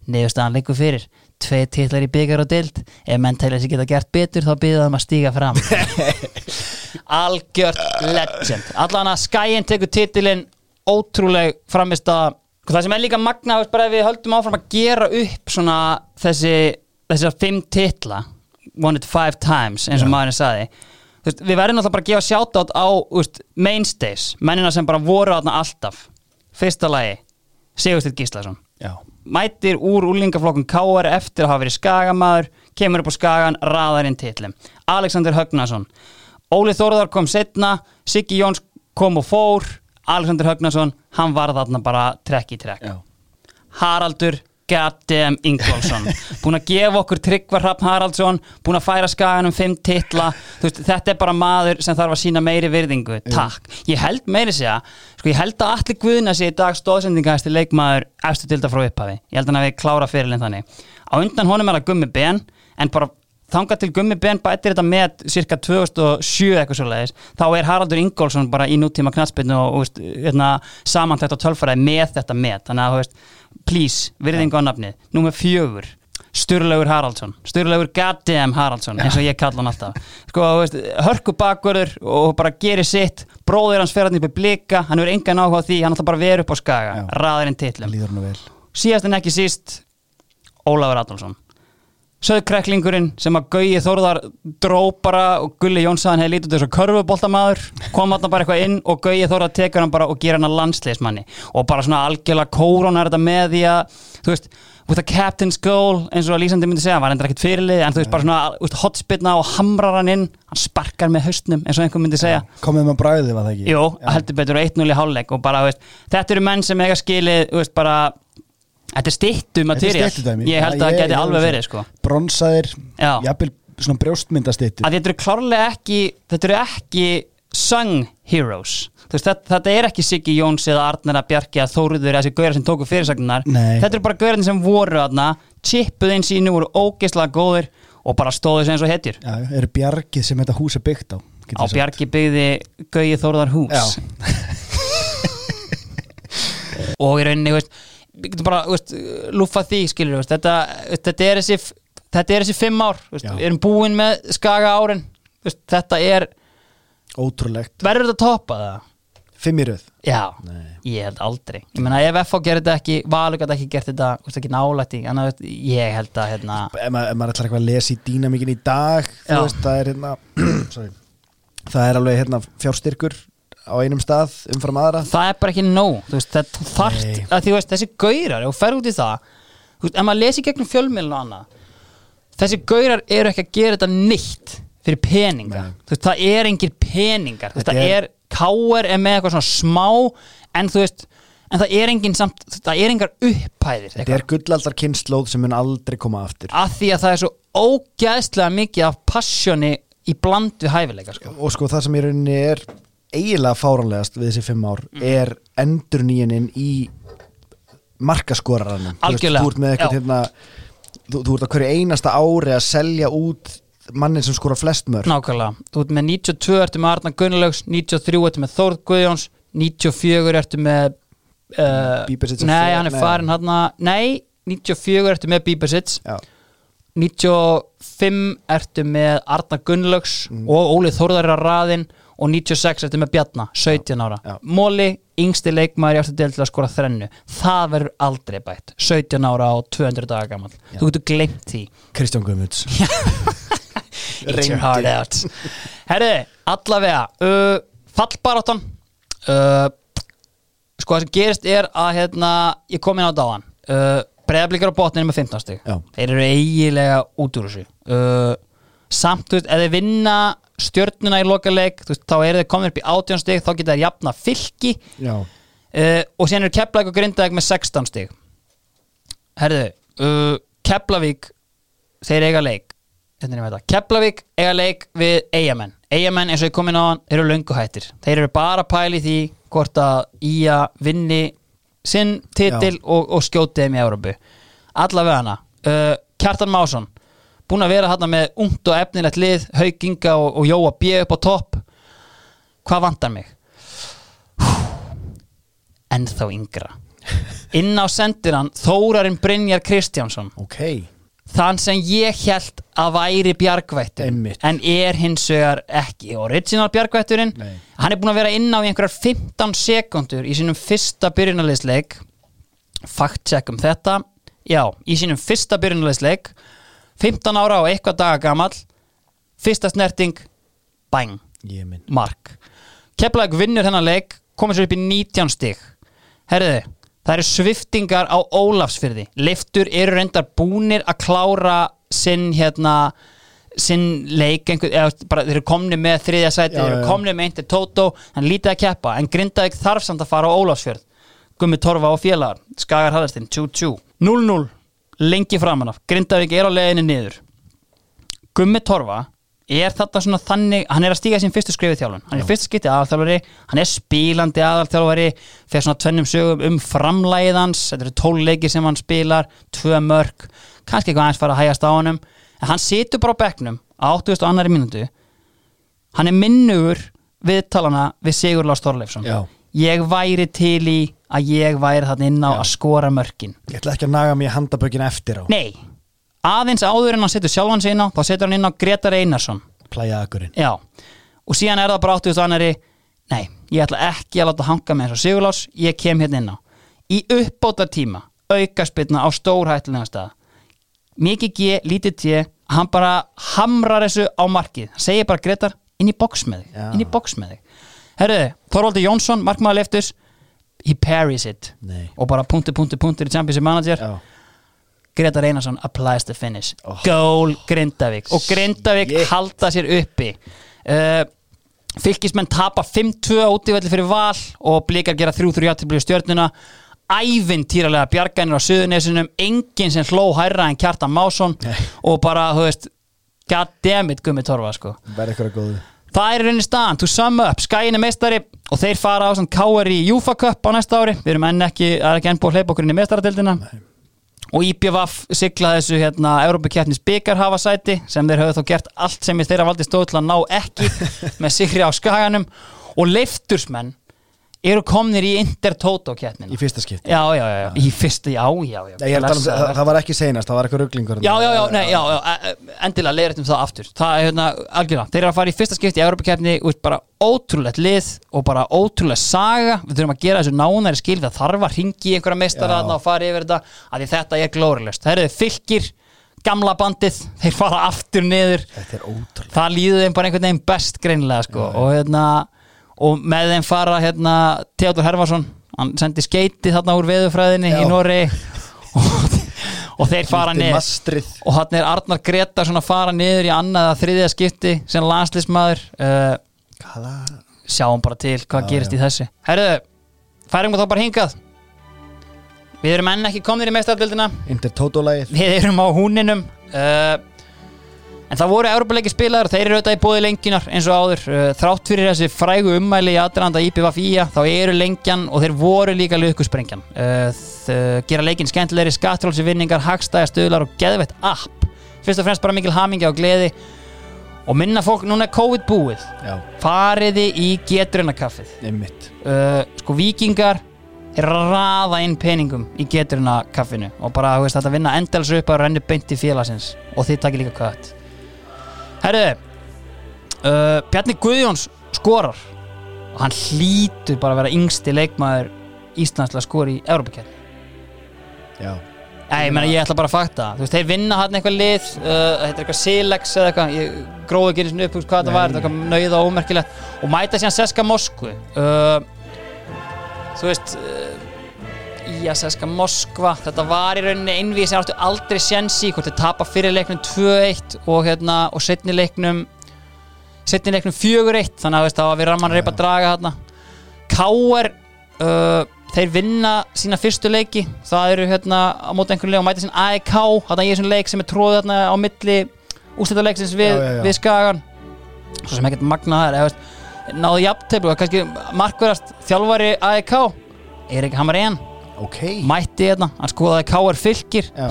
Niðurstaðan leikur fyrir tvei titlar í byggar og dild ef menn telja sér geta gert betur þá byrða þeim að stíga fram. Algjört legend. Allan að skæin tekur titilinn ótrúleg framist að það sem er líka magna, bara ef við höldum áfram að gera upp svona þessi þessar fimm titla won it five times, eins og maðurinn saði veist, við verðum náttúrulega bara að gefa shoutout á veist, mainstays, mennina sem bara voru alltaf. Fyrsta lagi, Sigursteinn Gíslason. Já, mætir úr úlingaflokkun KR eftir að hafa verið skagamaður kemur upp á skagan, raðar inn titlum Alexander Högnason. Óli Þórðar kom setna Siggi Jóns kom og fór. Alexander Högnason, hann var þarna bara trekk í trekk. Já, Haraldur goddamn Ingolson búin að gefa okkur Tryggvar Hrafn Haraldsson búin að færa skaganum fimm titla. Þú veist, þetta er bara maður sem þarf að sína meiri virðingu, takk. Ég held meiri segja, sko ég held að allir guðna sig í dag stóðsendingahæsti leikmaður eftir til þetta frá upphafi, ég held að hann hafi klára fyrirlin þannig, á undan honum er að gummi ben, en bara þangað til gummi ben bætir þetta með cirka 2007 eitthvað svo leiðis þá er Haraldur Ingólfsson bara í nútíma knatspilnu og, og veist, hérna, samantætt á tölfæraði með þetta með þannig að, veist, please, virðing á nafnið. Númer fjögur Sturlaugur Haraldsson, Sturlaugur goddamn Haraldsson eins og ég kalla hann alltaf. Sko, veist, hörku bakverður og bara gerir sitt, bróðir hans fer hann upp í blika hann er engan áhuga á því, hann ætla bara að vera upp á skaga. Nú vel. Síðast en ekki síst Ólafur Adolfsson Söðkreklingurinn sem að Gauji Þórðar dró bara og Gulli Jónsson hefði lítið út þessu körfuboltamaður kom hann bara eitthvað inn og Gauji Þórðar tekur hann bara og gera hann að landsleismanni og bara svona algjörlega kórónar þetta með því að þú veist, with a captain's goal eins og að Lísandi myndi segja, hann var endur ekkert fyrirlið en þú veist bara svona hotspilna og hamrar hann inn hann sparkar með haustnum eins og einhver myndi segja. Komið með bræði var það ekki? Já. heldur betur og 1-0 í hálfleik og bara, veist, þetta eru menn sem eiga skilið, veist, bara þetta er stittu er materiál styttudæmi. ég held að það geti alveg verið, sko. Bronsaðir, jafnvel svona brjóstmyndastittu þetta eru klárlega ekki þetta eru ekki sung heroes. Veist, þetta, þetta er ekki Siggi Jóns eða Arnar að Bjarki að Þóruður eða þessi gauðar sem tóku fyrirsagnar þetta eru bara gauðar sem voru aðna chippuð inn sínu, voru ógeðslega góðir og bara stóðu sem eins og hetjur. Já, eru bjargið sem þetta hús er byggt á á. Bjarki byggði Gauði Þórðar hús. Og í rauninni veist, við getum bara veist, lúfa því skilur veist, þetta, þetta er þessi þetta er þessi fimm ár, veist, við erum búin með skaga árin þetta er, ótrúlegt, verður þetta toppað það? fimm í röð. Já, Nei. ég held aldrei. Ég meina ef FH gerir þetta ekki, Valur gæti ekki gert þetta ekki að, ég held að hérna, ef ef maður ætlar eitthvað að lesa í dýnamíkin í dag það er hérna sorry, það er alveg hérna fjárstyrkur á einum stað umfram aðra? Það er bara ekki nóg veist, þetta þú þarft, Nei. að því veist, þessi gaurar þú fer út í það, þú veist, ef maður lesi gegnum fjölmiðlun og annað þessi gaurar eru ekki að gera þetta nýtt fyrir peninga, það er engir peningar, það er- er káer er með eitthvað svona smá en þú veist, en það er engin samt, það er engar upphæðir þetta er gullaldar kynnslóð sem mun aldrei koma aftur. Að því að það er svo ógæðslega mikið af passjoni í bland við hæfileika sko. og sko það sem í rauninni er eiginlega fáranlegast við þessi fimm ár Mm. er endur í markaskoraranum Algjörlega, þú ert með eitthvað já. hérna þú, þú ert á hverju einasta ári að selja út mannin sem skora flest mörg Nákvæmlega, þú ert með 92 ertu með Arna Gunnlaugs, 93 ertu með Þórð Guðjóns 94 ertu með uh, Bíbersits er Nei, hann er nei. farin hann Nei, 94 ertu með Bíbersits Já. 95 ertu með Arna Gunnlaugs Mm. og Óli Þórðar er á raðin og 96 ertu með Bjarna, 17 ára. Já. Móli, yngsti aftur del til að skora þrennu. Það verður aldrei bætt. 17 ára og 200 daga gammal þú getur glemt því. Kristján Guðmunds. Eat your heart out. Herri, allavega uh, Fallbaráttan. Uh, Sko það sem gerist er að hérna, ég kom inn á dáðan. Uh, Breiðablíkar á botninu með 15 stig. Já. Þeir eru eiginlega út úr þessu. Uh, Samt, þú veist, ef þeir vinna stjörnuna í lokaleik veist, þá eru þeir komin upp í 18 stig þá geta þeir jafna fylki. Uh, og síðan eru Keflavík og Grindavík með 16 stig. Herðu, uh, Keflavík þeir eiga leik. Er þetta? Keflavík eiga leik við Eyjamenn. Eyjamenn eins og ég kom inn á hann eru löngu hættir. Þeir eru bara pæli því hvort að Ía vinni sinn titil og, og skjóti þeim í Európu allavega hana uh, Kjartan Másson búin að vera hann með ungt og efnilegt lið Haukinga og, og Jóa B upp á topp. Hvað vantar mig? ennþá yngra. Inn á sendir hann Þórarinn Brynjar Kristjánsson. Ok. Þann sem ég held að væri bjargvættur en er hins vegar ekki original bjargvætturinn. Nei. hann er búin að vera inn á einhverjar 15 sekundur í sínum fyrsta byrjunarleisleik fakt checkum þetta. Já, í sínum fyrsta byrjunarleisleik 15 ára og eitthvað daga gamall. Fyrsta snerting bang, Ég minn. Mark. Keflavík vinnur þennan leik komið sér upp í 19 stig. Herriði, það eru sviftingar á Ólafsfyrði liftur eru reyndar búnir að klára sinn hérna sinn leik einhver, eða, bara, þeir eru komni með þriðja sæti, Já, þeir eru komni með eintir Tótó, hann lítið að keppa en Grindavík þarf samt að fara á Ólafsfjörð. Gummi Torfa og félagar, Skagar Hallastinn 2-2, 0-0 lengi framan af. Grindavík er á leiðinni niður. Gummi Torfa er þetta svona þannig, hann er að stíga sín fyrstu skrifið þjálfun, hann er fyrstu skipti aðalþjálfari hann er spílandi aðalþjálfari fyrir svona tvennum sögum um framlæðið hans þetta eru tól leikir sem hann spilar tvö mörg, kannski eitthvað aðeins fara að hægast á honum, en hann situr bara á bekknum á 80. og annari mínútu. Hann er minnugur viðtalana við Sigur Lars Þorleifsson. Já. ég væri til í að ég væri þarna inn á að skora mörkin. Ég ætla ekki að naga mér handabökin eftir á. Nei, aðeins áður en hann setur sjálfan sig inn á þá setur hann inn á Gretar Einarsson. Plæjaðakurinn Já, og síðan er það bara 80 annari Nei, ég ætla ekki að láta hanga með eins og Sigurlás Ég kem hérna inn á. Í uppbóta tíma, aukaspilna á stórhættulega stað. Mikið G, lítið T Hann bara hamrar þessu á markið. Hann segir bara Gretar, inn í box með þig Já. Inn í box með þig. Herðu, Þorvaldur Jónsson, markmaður leftus He parries it. Nei. Og bara punktur, punktur, punktur í Championship Manager. Já, Gretar Einarsson applies the finish. Goal Grindavík. Og Grindavík Shit. halda sér uppi. Uh, fylgismenn tapa 5-2 útífelli fyrir val og blikar gera 3-3 játtilblíu stjörnuna. Ævinn týralega bjarganir á suðunesinum enginn sem hló hærra en Kjartan Másson. Og bara, þú veist god damn it, gummi torfa sko. Verði ykkur að góðu Það er raunin staðan, to sum up, skæin er meistari og þeir fara á svona KR í Júfa Cup á næsta ári, við erum enn ekki, það er ekki enn búið að hleypa okkur inn í meistaradildina og IPVF sigla þessu hérna Európa-kjarnis byggarhafa sæti sem þeir höfðu þá gert allt sem þeirra valdi stóð til að ná ekki með sigri á skaganum. Og leiftursmenn eru komnir í Intertoto kjarnina Í fyrsta skipt Já, já, já, í fyrsta, já, já, já. Að tala um það, blessaður. það var ekki seinast, það var eitthvað rugglingur Já, já, já, nei, já, já, e- e- endilega leiðrættum það aftur. Það er hérna, algjörlega, þeir eru að fara í fyrsta skipti í Európa-kefni út bara ótrúlegt lið og bara ótrúlega saga. Við þurfum að gera þessu nánæri skil það þarf að ringi einhverja þarna og fara yfir þetta að þetta er glórilöst Það eru fylgir, gamla bandið, þeir fara aftur niður. Það líður þeim bara einhvern veginn best greinilega sko. Og hérna og með þeim fara hérna Theodor Hermansson hann sendi skeiti þarna úr veðufræðinni í Nóri og, og þeir fara niður. og hann er Arnar Gretarsson að fara niður í annað að þriðja skipti sem landslismadur uh, Hvaða? sjáum bara til hvað Já, gerist já. í þessu. Herðu, færum við þá bara hingað. Við erum enn ekki komnir í Intertoto-lægið við erum á húninum. Uh, en það voru Európa-leiki spilaðar þeir eru auðvitað í bóði lengjunar eins og áður. Uh, þrátt fyrir þessi frægu ummæli í aðranda IPVF IA þá eru lengjan og þeir voru líka lökusprengjan uh, þ- gera leikin skemmtilegri skattrálsi vinningar, hagstæða stöðlar og geðveitt app. Fyrst og fremst bara mikil hamingja og gleði. Og minna fólk, núna er COVID búið. Já, fariði í getrunakaffið einmitt. Uh, sko vikingar er að raða inn peningum í geturina kaffinu og bara veist, þetta vinna endals upp að renni beint í félagsins. Og þið takir líka kött Herðu uh, Bjarni Guðjóns skorar. Og hann hlýtur bara að vera yngsti leikmaður Íslandslega skor í Európa-kjörn Já, Nei, ég, meina, ég ætla bara að fakta Þú veist, þeir vinna hann eitthvað lið uh, Þetta er eitthvað Silex eða eitthvað. Ég gróði ekki einu sinni upp úr hvað þetta var. Þetta er eitthvað nauða og ómerkilegt. Og mæta síðan Seska Moskvu. Uh, Þú veist Seska Moskva. Þetta var í rauninni einvið sem áttu aldrei sjensi Hvort þeir tapa fyrir leiknum 2-1 Og hérna, og setni leiknum Setni leiknum 4-1 Þannig að það var við ramman reypa að draga þarna. K.R. Uh, þeir vinna sína fyrstu leiki. Það eru hérna á móti einhvern leik og mæta sín AEK, þarna ég er svona leik sem er tróð þarna á milli úrstættarleiksins við, Já, já, já. við Skagan. Svo sem ekkert magna það er náðu jafnteflu og kannski markverðast þjálfari AEK Erik Hammarén ok. Mætti hérna, hann skoðaði K.R. fylgir Já,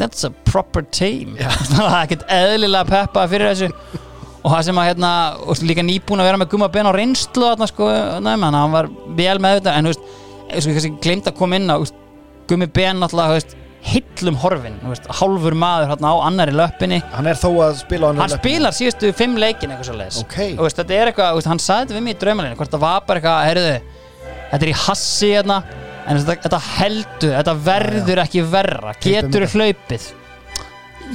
that's a proper team. Það er ekkert eðlilega peppa fyrir þessu. Og það sem að hérna, líka nýbúin að vera með gumma ben á reynslu þarna sko, næm, hann, hann var vel með þetta. En þú veist, ég kannski glemt að koma inn á gummi ben náttúrulega hillum horfin, veist, hálfur maður hérna á annari löppinni. Hann er þó að spila á annarri hann löppinni. spilar síðustu fimm leikin eitthvað svo leiðis Ok. og veist, þetta er eitthvað, veist, hann sagði þetta við mig í draumalinu hvort það var bara eitthvað, heyrðu þetta er í hassi hérna en þetta, þetta heldur, þetta verður ekki verra. Getur hlaupið?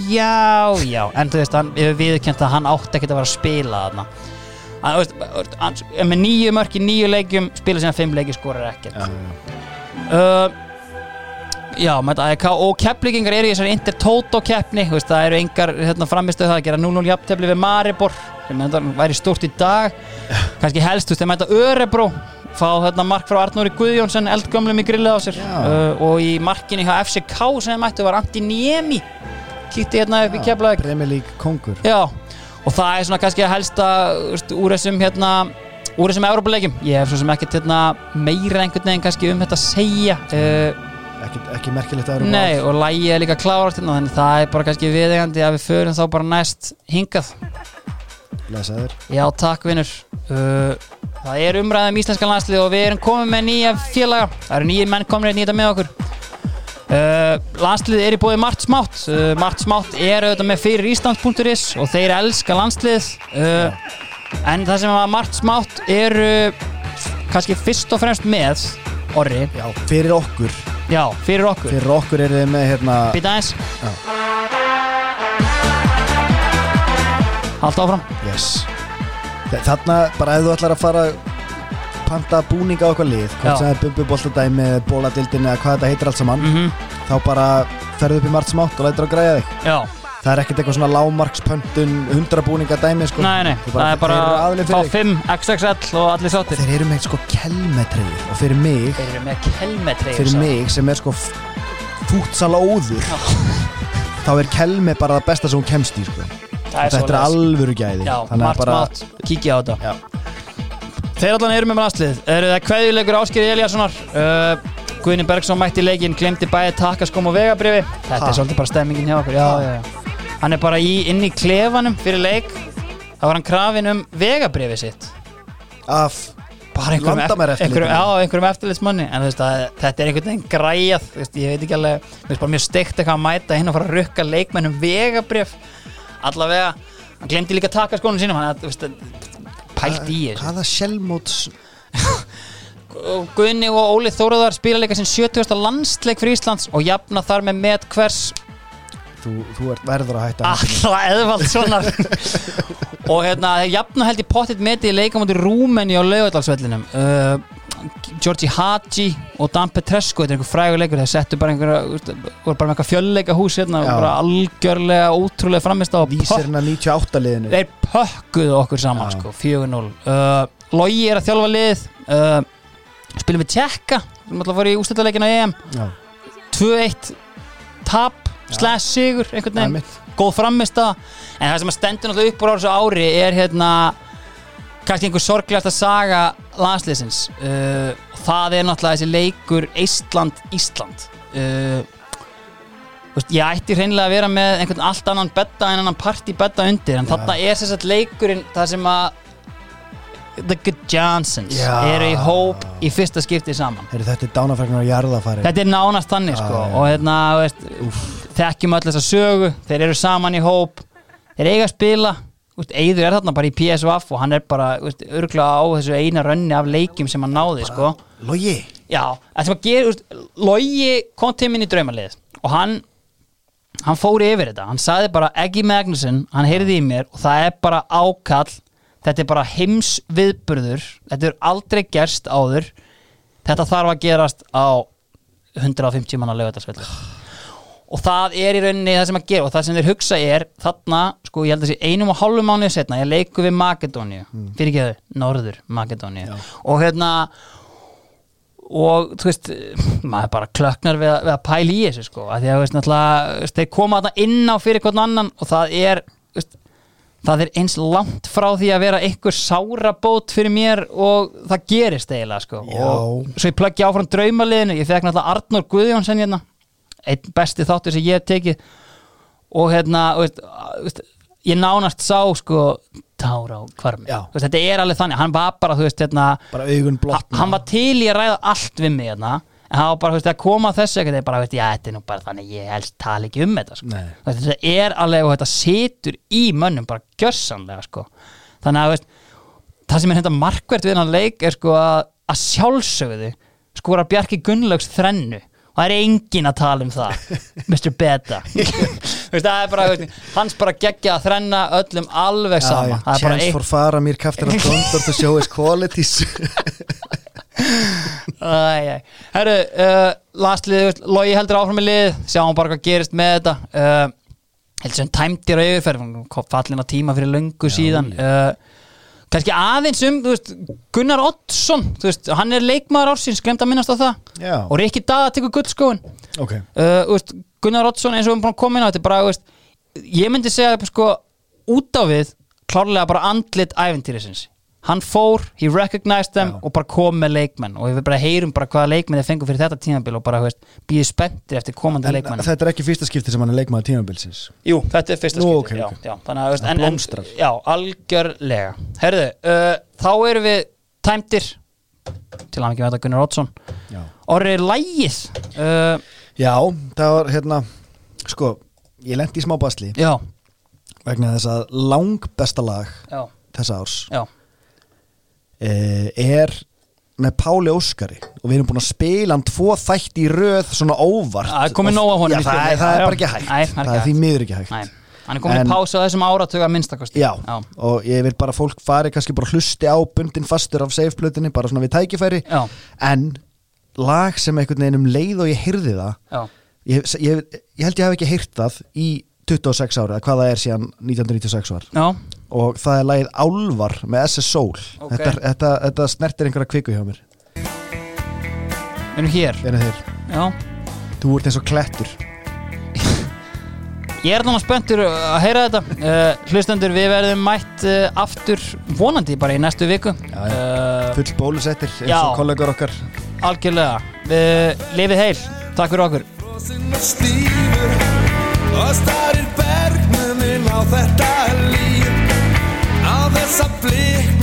Já, já. En þú veist, hann við viðkjönt að hann átti ekkert að vera að spila þarna. Hann, þú veist, hann með nýju mörk í nýju leikjum spila síðan fimm leiki skorar ekkert. Uh, Já, með þetta og kepplíkingar eru í þessari Intertoto keppni, þú veist, það eru engar hérna, framistöð það að gera 0-0 jafntefli við Maribor sem þetta væri stórt í dag. Kannski helst, þú veist, þeir mæta Örebro fá hérna mark frá Arnóri Guðjónsson eldgömlum í grillið á sér. Uh, og í markinu hjá FCK sem mættu var Antti Niemi. Kíkti hérna upp í Já, og það er svona kannski að helsta úst, úr þessum hérna úr þessum Európa-leikjum ég hef svo sem ekkert hérna, meira einhvern veginn kannski um þetta að segja uh, ekki, ekki merkilegt að Nei, og lægi er líka klárast hérna, þannig það er bara kannski viðegandi að við förum þá bara næst hingað Lesaður Já, takk vinnur uh, Það er umræðum íslenska landslið og við erum komið með nýja félaga. Það eru nýjir menn komin að nýta með okkur. Uh, Landslið er í bóði Mart Smátt. Uh, Mart Smátt er auðvitað með fyrir Íslands.is og þeir elska landslið uh, En það sem að Mart Smátt eru kannski fyrst og fremst með Orri, Já, fyrir okkur. Já, fyrir okkur. Fyrir okkur er þið með hérna Býta aðeins Haldt áfram. Yes. Þa- Þarna bara ef þú ætlar að fara panta búninga á eitthvað lið hvort sem er bumbuboltadæmi, bóladildin eða hvað þetta heitir allt saman mm þá bara ferðu upp í margt smátt og lætur að græja þig. Já, það er ekkert eitthvað svona lágmarkspöntun 100 búninga dæmi sko. Nei, nei, Þú það er bara fá fyrir þig. 5 XXL og allir sáttir. Þeir eru með sko kelmetreyður og fyrir mig, Þeir eru með kelmetreið fyrir mig sem er sko fútsala óður þá er kelme bara það besta sem hún kemst í sko. Er þetta er alvöru gæði. Já, margt bara, smátt, kíkja á þetta. Þeir allan eru með landslið Eru það kveðjuleikur Áskeri Eliassonar uh, Guðni Bergson mætti í leikinn Glemdi bæði takkaskóm og vegabrifi Þetta Ha? er svolítið bara stemmingin hjá okkur. Já, já, já. Hann er bara í, inn í klefanum fyrir leik. Það var hann krafin um vegabrifi sitt. Af bara einhverjum, einhverjum, já, einhverjum eftirlitsmanni. En þú veist að þetta er einhvern veginn græjað þú veist, ég veit ekki alveg, mér finnst bara mjög steikt eitthvað að mæta inn og fara að rukka leikmennum vegabrif allavega, hann glemdi líka takaskónum sínum hann, þú veist, pælt í þessu. Hvaða sjálfmóts Og Guðni og Óli Þóruðar spila líka sinn 70. landsleik fyrir Íslands og jafna þar með met hvers þú, þú ert verður að hætta allra eðvaldssonar. Og hérna, jafna held í pottit meti í leikamóti Rúmeni á laugadalsvellinum uh, Georgi Hadji og Dan Petrescu þetta er einhver frægur leikur, þeir settu bara einhverja voru bara með eitthvað fjölleika hús hérna og bara algjörlega ótrúlega framist á vísirinn að 98 liðinu. Þeir pökkuðu okkur saman Já. sko, 4-0 uh, Logi er að þjálfa lið. Uh, spilum við Tjekka sem alltaf fór í ústættaleikin á EM. Já, 2-1 tap slash sigur einhvern það er veginn, góð framist en það sem að stendur náttúrulega upp á þessu ári er hérna kannski einhver sorglegast að saga landsliðsins. Uh, það er náttúrulega þessi leikur Ísland-Ísland uh, ég ætti hreinlega að vera með einhvern allt annan betta en annan party betta undir en þarna er þess að leikurinn það sem að The Good Johnsons Já. eru í hóp í fyrsta skipti saman. Heyrðu, þetta er dánafræknar á jarðafæri Þetta er nánast þannig Já, sko já. og hérna, veist, þekkjum öll þessa sögu þeir eru saman í hóp þeir eiga að spila veist, Eiður er þarna bara í PSVF og hann er bara veist, örgulega á þessu eina rönni af leikjum sem hann náði sko. Logi. Já, það sem að gera veist, Logi kom til minn í draumalið og hann hann fór yfir þetta, hann sagði bara Eggi Magnusson, hann heyrði í mér og það er bara ákall. Þetta er bara heims viðburður þetta er aldrei gerst áður. Þetta þarf að gerast á 150 manna lögatarsvelli og það er í rauninni það sem að gera. Og það sem þeir hugsa er þarna, sko ég held að sé einum og hálfu mánuði setna, ég leiku við Makedóníu. Fyrir ekki þau, Norður Makedóníu. Og hérna og þú veist, maður bara klöknar við, við að pæla í þessu sko. Að því að veist, náttúrulega, þeir koma þarna inn á fyrir hvern annan og það er veist, það er eins langt frá því að vera einhver sárabót fyrir mér og það gerist eiginlega sko. Já. og svo ég plöggi áfram draumaliðinu ég fekk náttúrulega Arnór Guðjónsson hérna einn besti þáttur sem ég hef tekið. Og hérna veist, veist, ég nánast sá sko tár á. Þú veist, þetta er alveg þannig, hann var bara þú veist hérna hann var til í að ræða allt við mig hérna. En hann var bara, þú veist, að koma þessu ekkert bara, veist, já, þetta er nú bara þannig, ég helst tala ekki um þetta, sko. Þetta er alveg og þetta situr í mönnum bara gjörsanlega, sko. Þannig að, veist, það sem er hérna markvert við hennar leik er sko að, að sjálfsögðu skora Bjarki Gunnlaugs þrennu það er engin að tala um það Mr. Beta. Þú veist, það er bara, hans bara geggja að þrenna öllum alveg sama það er bara chance for fara mér kaftir að Gondor to show his qualities. Æ. Herru, uh, veist, Logi heldur áfram með lið. Sjáum bara hvað gerist með þetta. Uh, heldur sem tæmdir á yfirferð fallin á tíma fyrir löngu síðan. uh, kannski aðeins um veist, Gunnar Oddsson veist, hann er leikmaður ársins, glemt að minnast á það. Já. og Rikki Dada tekur guldskóin ok. Uh, veist, Gunnar Oddsson eins og við erum búin að koma inn á þetta bara, ég myndi segja sko, út á við klárlega bara andlit æventýrisins hann fór, he recognized them Já. og bara kom með leikmenn. Og við bara heyrum bara hvaða leikmenn þeir fengu fyrir þetta tímabil og bara, býðið spenntir eftir komandi En leikmenn þetta er ekki fyrsta skipti sem hann er leikmaður tímabilsins? Jú, þetta er fyrsta Nú, skipti ok, já, já, þannig veist, en, en. Já, algjörlega. Herðu, uh, þá erum við tæmdir til að ekki þetta Gunnar Oddsson. Já, Orri lægið uh, Já það var hérna Sko, ég lendi í smá basli. Vegna þess að lang besta lag já, þessa árs. Já er með Páli Óskari og við erum búin að spila hann tvo þætti í röð svona óvart. Það er komið nóg af honum Já, það, er- það er Já, bara ekki hægt. Það er ekki það er því miður ekki hægt. Nei, hann er komin En- í pásu á þessum áratuga minnstakosti Já, og ég vil bara að fólk fari kannski bara hlusti á bundin fastur af safe-plötunni, bara svona við tækifæri. Já, en lag sem einhvern veginn um leið og ég heyrði það já, ég, ég, ég held ég hef ekki heyrt það í 26 ára, eða hvað það er síðan 1996 var. Já og það er lagið Álvar með SS Soul. Ok. þetta, þetta, þetta snertir einhverja kviku hjá mér. Við erum hér. Einu þeir, Já. Þú ert eins og klettur. Ég er náttúrulega spenntur að heyra þetta. Uh, Hlustendur, við verðum mætt uh, aftur vonandi bara í næstu viku. Já, já. Uh, full bólusettir eins Já. og kollegar okkar. Algjörlega. Uh, Lifið heil, takk fyrir okkur. Frosinn og stífur og starir bergnunin á þetta líf á þess